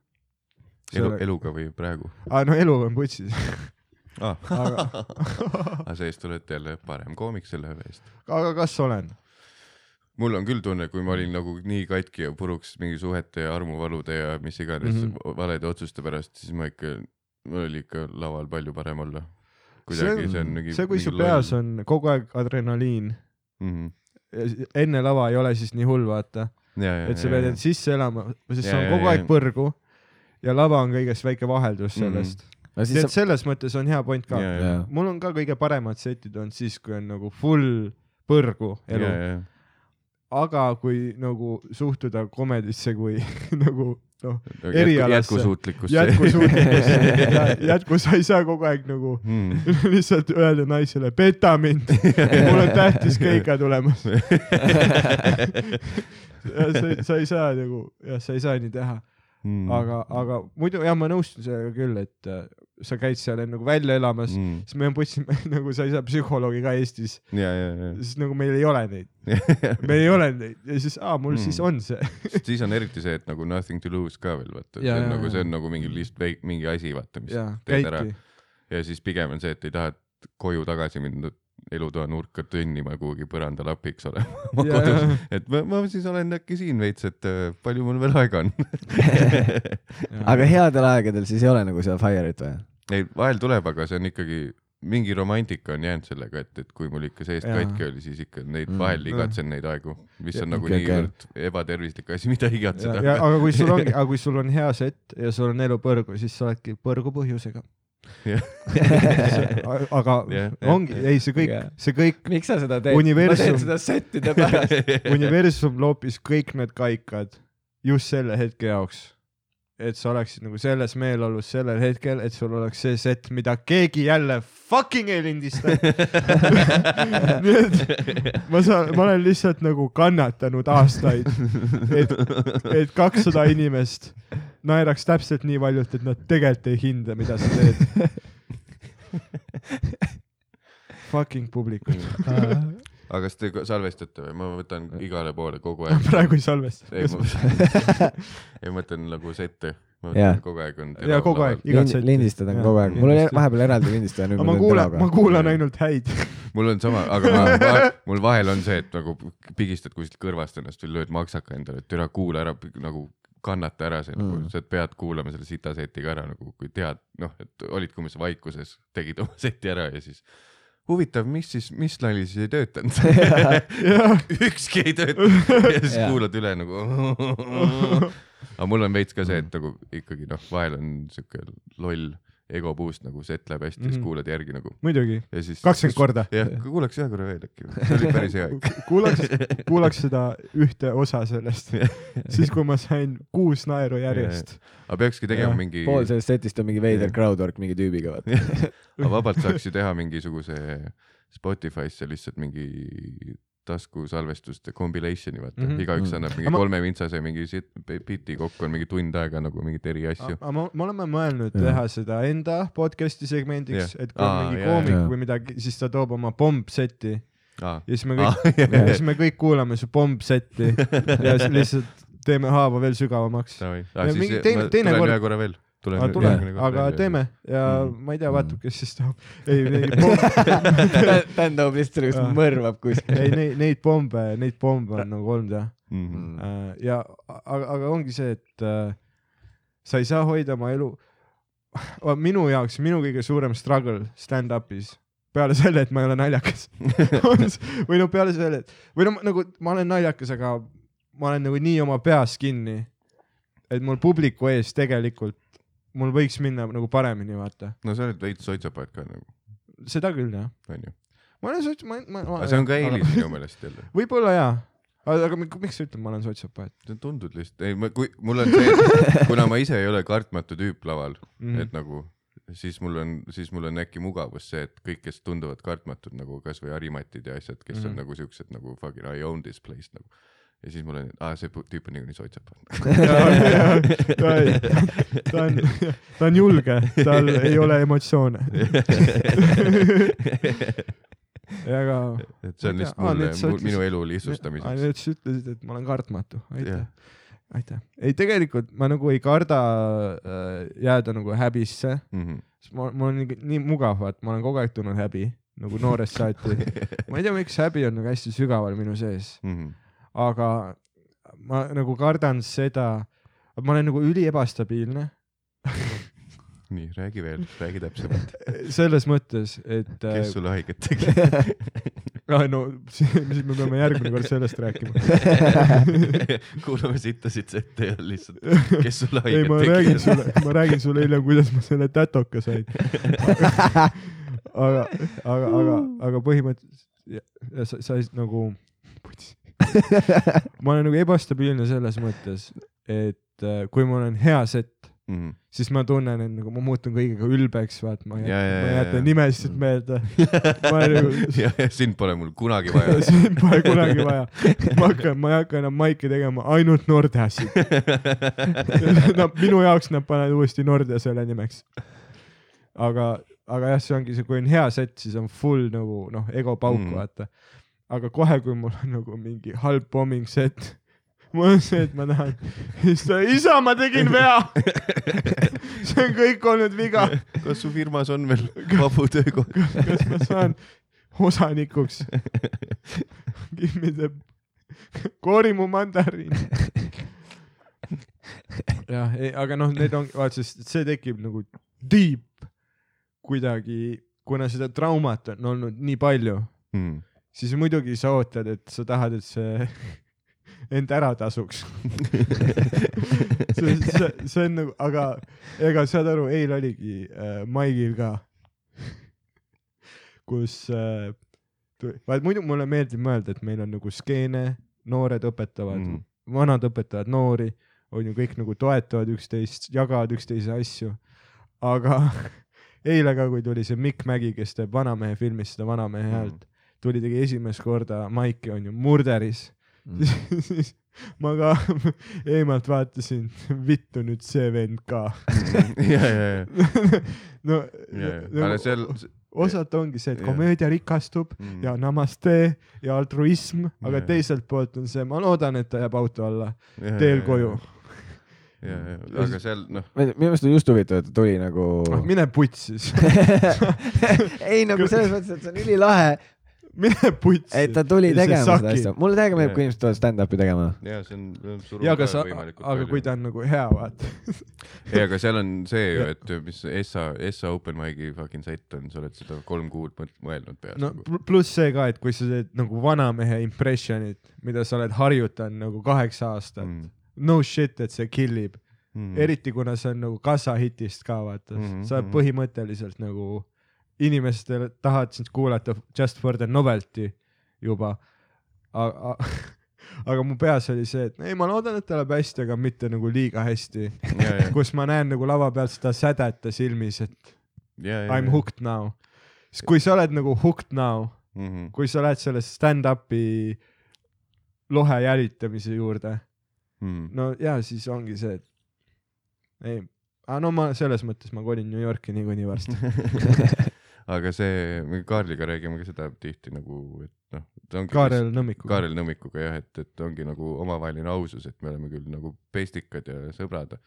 elu, eluga või praegu aa, no elu on putsis, ah.? aga, aga seest olete jälle parem koomik selle eest. aga kas olen? mul on küll tunne, kui ma olin nagu nii katki ja puruks mingi suhete ja armuvalude ja mis iganes mm. -hmm. valede otsuste pärast, siis ma ikka, mul oli ikka laval palju parem olla. see on, see, kui su peas on kogu aeg adrenaliin mm. -hmm. enne lava ei ole siis nii hull, vaata, et sa pead end sisse elama, sest see on kogu aeg põrgu ja lava on kõigest väike vaheldus Mhm. sellest. no nii siis et sa, selles mõttes on hea point ka. ja, ja, jaa, mul on ka kõige paremad setid olnud siis, kui on nagu full põrgu ja, elu, ja, aga kui nagu suhtuda komedisse kui nagu noh, ja. Erialasse. jätkusuutlikkusse. jätkusuutlikkusse, jätku, sa ei saa kogu aeg nagu mm. lihtsalt öelda naisele, peta mind, mul on tähtis keika tulemas. sa, sa ei saa nagu, jah, sa ei saa nii teha, Mm. aga, aga muidu jah, ma nõustun sellega küll, et äh, sa käid seal nagu välja elamas mm., siis me mõtlesime nagu sa ei saa psühholoogi ka Eestis, ja, ja, ja sest nagu meil ei ole neid, meil ei ole neid ja siis, aa, mul mm. siis on see. Siis on eriti see, et nagu nothing to lose ka veel vaata, see Ja, on ja, nagu, ja. see on nagu mingi lihtsalt mingi asi vaata, mis jaa, teed ära käidki. ja siis pigem on see, et ei taha koju tagasi minna elutoa nurka kõnnima kuhugi põrandalapiks olema oma Jaa, kodus et ma, ma siis olen äkki siin veits, et äh, palju mul veel aega on aga headel aegadel siis ei ole nagu seal fire'it vaja. ei, vahel tuleb, aga see on ikkagi mingi romantika on jäänud sellega, et, et kui mul ikka seest Jaa. katki oli, siis ikka neid Mm. vahel igatsen neid aegu, mis on nagu okei. niivõrd ebatervislik asi, mida ja, igatseda ja. aga kui sul ongi, aga kui sul on hea set ja sul on elu põrgu, siis sa oledki põrgu põhjusega. Aga Jah, jah. ongi, ei see kõik Jah., see kõik, miks sa seda teed? ma Universum- teen seda settide pärast. universum loopis kõik need kaikad just selle hetke jaoks. Et sa oleksid nagu selles meeleolus sellel hetkel, et sul oleks see set, mida keegi jälle fucking ei lindista. nii et ma saan, ma olen lihtsalt nagu kannatanud aastaid, et, et kakssada inimest naeraks täpselt nii valjult, et nad tegelikult ei hinda, mida sa teed. Fucking publikud. Aga kas te salvestate või? ma võtan igale poole kogu aeg. praegu ei salvesta. ei, ma, ei ma mõtlen nagu sette. mõtlen kogu aeg on. Jaa, kogu aeg. igat setti. lindistada on Jah, kogu aeg, mul oli vahepeal eraldi lindistaja, nüüd aga ma kuulan, ma kuulan ainult häid. mul on sama, aga ma, ma, mul vahel on see, et nagu pigistad kuskilt kõrvast ennast või lööd maksaka endale, et türa kuula ära nagu kannata ära see nagu Mm. sa pead kuulama selle sita seti ka ära nagu kui tead noh, et olidki umbes vaikuses, tegid oma seti ära ja siis huvitav, mis siis, mis nali siis ei töötanud? Ükski ei töötanud. Ja siis Jaa. kuulad üle nagu. Aga mul on veits ka see, et nagu ikkagi noh, vahel on siuke loll ego boost nagu set läheb hästi mm, -hmm. siis Mhm. kuulad järgi nagu muidugi, ja siis kakskümmend korda. jah, kuulaks ühe korra veel äkki, see oli päris hea ikka. kuulaks, kuulaks seda ühte osa sellest, siis kui ma sain kuus naeru järjest. aga peakski tegema Jah, mingi, pool sellest setist on mingi veider crowdwork mingi tüübiga, vaata. aga vabalt saaks ju teha mingisuguse Spotify'sse lihtsalt mingi taskusalvestuste compilation'i vaata mm, Mhm. -hmm. igaüks Mm. annab mingi ma- kolme vintsase mingi sit- biti kokku on mingi tund aega nagu mingeid eri asju. aga me, me oleme mõelnud Jah. teha seda enda podcast'i segmendiks, et kui on Aa, mingi jaa, koomik jaa. või midagi, siis ta toob oma pomp-seti aa, ja siis me kõik, ja siis me kõik kuulame su pomp-setti ja siis lihtsalt teeme haava veel sügavamaks. Ja mingi teine- teine kord- ühe korra veel. Tulen aga ühe- tule järgmine, kord aga teeme ja Mm. ma ei tea, vaatab, Mm. kes siis tahab. ei, neid pombe, Dan toob lihtsalt sellist mõrvab kuskil. ei neid, neid pombe, neid pombe on nagu olnud jah. Mhm. Äh, ja aga, aga ongi see, et äh, sa ei saa hoida oma elu. minu jaoks, minu kõige suurem struggle stand-up'is peale selle, et ma ei ole naljakas või no peale selle, et või no nagu ma olen naljakas, aga ma olen nagu nii oma peas kinni, et mul publiku ees tegelikult, mul võiks minna nagu paremini, vaata. no sa oled veits soitsapaat ka nagu, seda küll jah. onju. ma olen sots-, ma, ma, ma. aga see on ka eelis minu meelest jälle. võib-olla jaa, aga, aga mi- miks sa ütled, ma olen sotsiopaat tundud lihtsalt, ei ma, kui mul on see, kuna ma ise ei ole kartmatu tüüp laval mm. mm., et nagu siis mul on, siis mul on äkki mugavus see, et kõik, kes tunduvad kartmatud nagu kasvõi Harimatid ja asjad, kes mm. Mhm. on nagu siuksed nagu fucking I own this place nagu. Ja siis mul on, aa see tüüp on niikuinii soitsapaat. ta ta on, ta on julge, tal ei ole emotsioone. aga et see on lihtsalt mulle minu elu lihtsustamiseks. nüüd sa ütlesid, et ma olen kartmatu, aitäh Jah., aitäh. ei, tegelikult ma nagu ei karda äh, jääda nagu häbisse, Mhm. sest ma, mul on nii, nii mugav, vaat ma olen kogu aeg tundnud häbi nagu noorest saati. ma ei tea, miks häbi on nagu hästi sügaval minu sees, Mhm. Aga ma nagu kardan seda, ma olen nagu üliebastabiilne nii, räägi veel, räägi täpsemalt. selles mõttes, et kes äh, sulle haiget tegi? ah, no siis me peame järgmine kord sellest rääkima. kuulame sittasid ette ja lihtsalt, kes sulle ei, haiget ma tegi räägin. sulle, ma räägin sulle hiljem, kuidas ma selle tätoka sain. aga, aga, aga, aga põhimõtteliselt sa, sa ei- nagu, ma olen nagu ebastabiilne selles mõttes, et äh, kui mul on hea set, Mhm. siis ma tunnen, et nagu ma muutun kõigega ülbeks, vaat ma ei jäta, nimesid meelde. ja, ja sind pole mul kunagi vaja. sind pole kunagi vaja. ma hakkan, ma ei hakka enam maiki tegema, ainult Nordeasid. Nad, minu jaoks nad panevad uuesti Nordea selle nimeks. aga, aga jah, see ongi see, kui on hea set, siis on full nagu noh, ego pauk Mm. mm., vaata. Aga kohe, kui mul on nagu mingi halb bombing set, mul on see, et ma tahan, siis ta, isa, ma tegin vea. see on kõik olnud viga. kas su firmas on veel vabu töökohti? kas ma saan osanikuks? Give me the, koori mu mandariin. jah, aga noh, need on, vaat sest see tekib nagu deep kuidagi kuna seda traumat on olnud nii palju, mm.. Siis muidugi sa ootad, et sa tahad, et see end ära tasuks. see, see, see on nagu, aga ega saad aru, eile oligi äh, Maigil ka, kus äh,, vaat muidu mulle meeldib mõelda, et meil on nagu skeene, noored õpetavad mm. Mm., vanad õpetavad noori, on ju kõik nagu toetavad üksteist, jagavad üksteise asju, aga eile ka, kui tuli see Mikk Mägi, kes teeb Vanamehe filmis seda Vanamehe Mm. häält, tuli, tegi esimest korda Maiki on ju Murderis. Siis ma ka eemalt vaatasin, vittu nüüd see vend ka. ja, ja, ja, no ja, ja, aga seal. osalt ongi see, et komöödia rikastub Mm. ja namaste ja altruism, aga Jah. teiselt poolt on see, ma loodan, et ta jääb auto alla. Teel koju. ja, ja, aga seal noh, minu meelest on just huvitav, et ta tuli nagu Ah, mine putsi siis, ei nagu selles mõttes, et see on ülilahe, mine putsi. et ta tuli tegema seda asja. mulle täiega meeldib, kui inimesed tulevad stand-up'i tegema. ja see on, surub ja aga sa, aga kui ta on nagu hea, vaata. ei, aga seal on see ju, et mis Essa, Essa open mic'i fucking set on, sa oled seda kolm kuud mõelnud peas no nagu. pl- pluss see ka, et kui sa teed nagu vanamehe impressionit, mida sa oled harjutanud nagu kaheksa aastat mm., no shit, et see kill ib Mm. mm., eriti kuna see on nagu kassahitist ka vaata mm, -hmm. sa oled mhm. põhimõtteliselt nagu, inimestel tahavad sind kuulata just for the novelty juba. aga, aga mu peas oli see, et ei, ma loodan, et ta läheb hästi, aga mitte nagu liiga hästi, ja, ja, kus ma näen nagu lava peal seda sädet silmis, et ja, I m. hooked now. siis kui sa oled nagu hooked now Mhm. kui sa lähed selle stand-up'i lohe jälitamise juurde, Mhm. no ja siis ongi see, et ei, aga no ma selles mõttes ma kolin New Yorki niikuinii varsti. aga see, me Kaarliga räägime ka seda tihti nagu, et noh. Kaarel Nõmmikuga. Kaarel Nõmmikuga jah, et, et ongi nagu omavaheline ausus, et me oleme küll nagu pestikad ja sõbrad.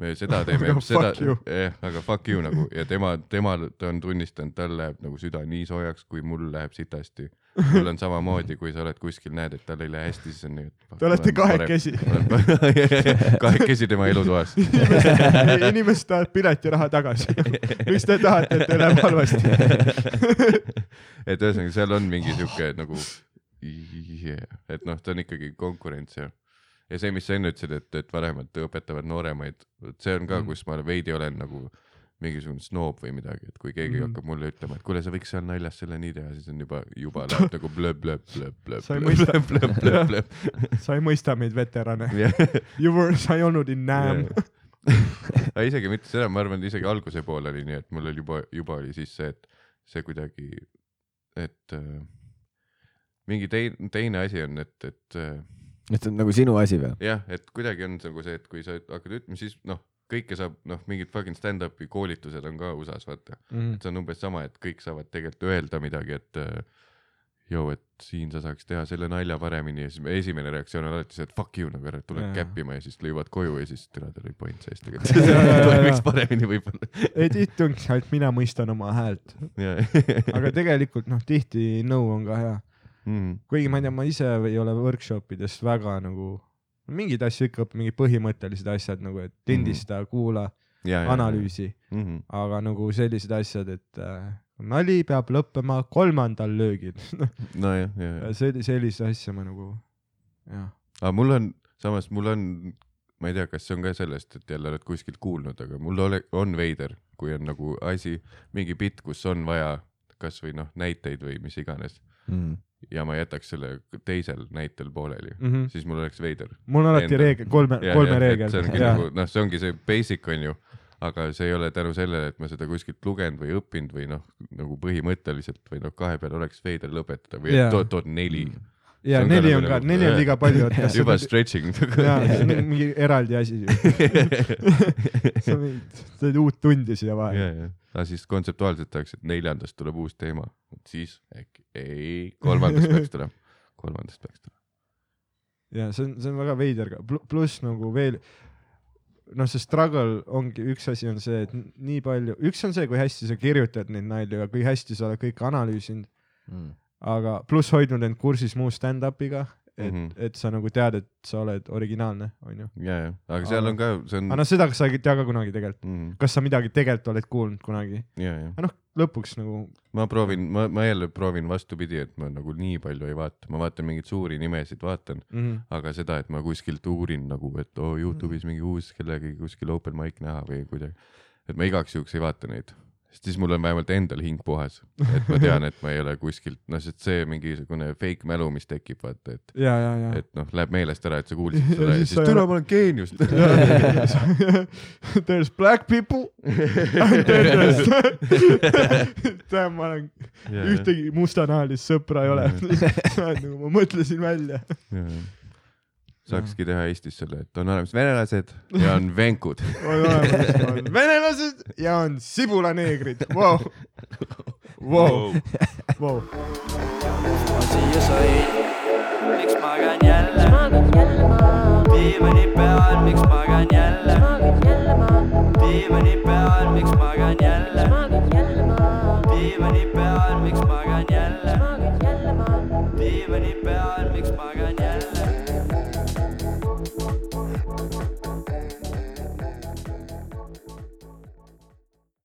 me seda teeme Aga, seda jah, aga fuck you nagu ja tema, tema, ta on tunnistanud, tal läheb nagu süda nii soojaks, kui mul läheb sitasti. Mul on samamoodi, kui sa oled kuskil, näed, et tal ei lähe hästi, siis on nii. Te olete kahekesi. kahekesi tema elutoas. inimesed tahavad piletiraha tagasi. miks te tahate, et teil läheb halvasti? et ühesõnaga, seal on mingi sihuke nagu yeah., et noh, ta on ikkagi konkurents ja, ja see, mis sa enne ütlesid, et, et vanemad õpetavad nooremaid, see on ka, Mm. kus ma veidi olen nagu mingisugune snoob või midagi, et kui keegi mm. Hakkab mulle ütlema, et kuule, sa võiks seal naljas selle nii teha, siis on juba, juba läheb nagu blöb, blöb, blöb, blöb, Sa ei mõista- sa ei mõista meid, veterane. You were, sa ei olnud in Nam. aga isegi mitte seda, ma arvan, isegi alguse pool oli nii, et mul oli juba, juba oli siis see, et see kuidagi, et äh, mingi teine, teine asi on, et, et äh, et see on nagu sinu asi või? jah, et kuidagi on nagu see, et kui sa hakkad ütlema, siis noh, kõike saab, noh, mingid fucking stand-up'i koolitused on ka USA-s, vaata. Mhm. et see on umbes sama, et kõik saavad tegelikult öelda midagi, et äh, joo, et siin sa saaks teha selle nalja paremini ja siis me- esimene reaktsioon on alati see, et fuck you nagu ära tule käppima ja siis lõivad koju ja siis tere, teil oli point sees tegelikult. toimiks paremini võib-olla. ei tihti ongi, et mina mõistan oma häält, aga tegelikult noh, tihti nõu on ka hea. mm, kuigi ma ei tea, ma ise ei ole workshop idest väga nagu, mingeid asju ikka õpin, mingid põhimõttelised asjad nagu, et lindista, kuula, ja, ja, analüüsi, Mm -hmm. aga nagu sellised asjad, et äh, nali peab lõppema kolmandal löögil. nojah, ja, ja. selli-, sellist asja ma nagu, jah. aga mul on, samas mul on, ma ei tea, kas see on ka sellest, et jälle oled kuskilt kuulnud, aga mul ole, on veider, kui on nagu asi, mingi bitt, kus on vaja kasvõi noh, näiteid või mis iganes Mm. Ja ma jätaks selle teisel näitel pooleli mm, Mm -hmm. -hmm. siis mul oleks veider. mul on alati reegel, kolme, kolme reegel. see ongi nagu noh, see ongi see basic on ju, aga see ei ole tänu sellele, et ma seda kuskilt lugenud või õppinud või noh, nagu põhimõtteliselt või noh, kahe peale oleks veider lõpetada või yeah. tood, tood neli. ja see on ka neli nagu on ka, nagu- neli on liiga palju, juba stretching jaa, see on mingi eraldi asi. sa võid- teed uut tundi siia ja, vahele. Aga siis kontseptuaalselt tahaks, et neljandast tuleb uus teema, siis äkki ei, kolmandast peaks tulema, kolmandast peaks tulema. ja see on, see on väga veider ka, pluss nagu veel, noh, see struggle ongi, üks asi on see, et nii palju, üks on see, kui hästi sa kirjutad neid nalju ja kui hästi sa oled kõike analüüsinud, Mm. aga pluss hoidnud end kursis muu stand-up'iga, et mm, Mhm. -hmm. et sa nagu tead, et sa oled originaalne, onju. ja, ja, aga seal on ka, see on aga, noh, seda sa ei tea ka kunagi tegelikult. mm, kas sa midagi tegelikult oled kuulnud kunagi, aga noh, lõpuks nagu ma proovin, ma, ma jälle proovin vastupidi, et ma nagu nii palju ei vaata, ma vaatan mingeid suuri nimesid, vaatan, mm -hmm. aga seda, et ma kuskilt uurin nagu, et oo Youtube'is mingi uus kellegi kuskil open mic näha või kuidagi, et ma igaks juhuks ei vaata neid, siis mul on vähemalt endal hing puhas, et ma tean, et ma ei ole kuskilt, noh, sest see mingisugune fake mälu, mis tekib, vaata, et ja, ja, ja. et noh, läheb meelest ära, et sa kuulsid Ja seda ja siis siis türa ma olen geenius. There's black people and there's tead, ma olen, ühtegi mustanahalist sõpra ei ole. nagu ma mõtlesin välja. Saakski teha Eestis selle, et on olemas venelased ja on venkud. on olemas, on. Venelased ja on sibulaneegrid, vau, vau, vau. sain, miks magan jälle, magan jälle ma, diivani peal, miks magan jälle, diivani peal, miks magan jälle, diivani peal, miks magan jälle, magan jälle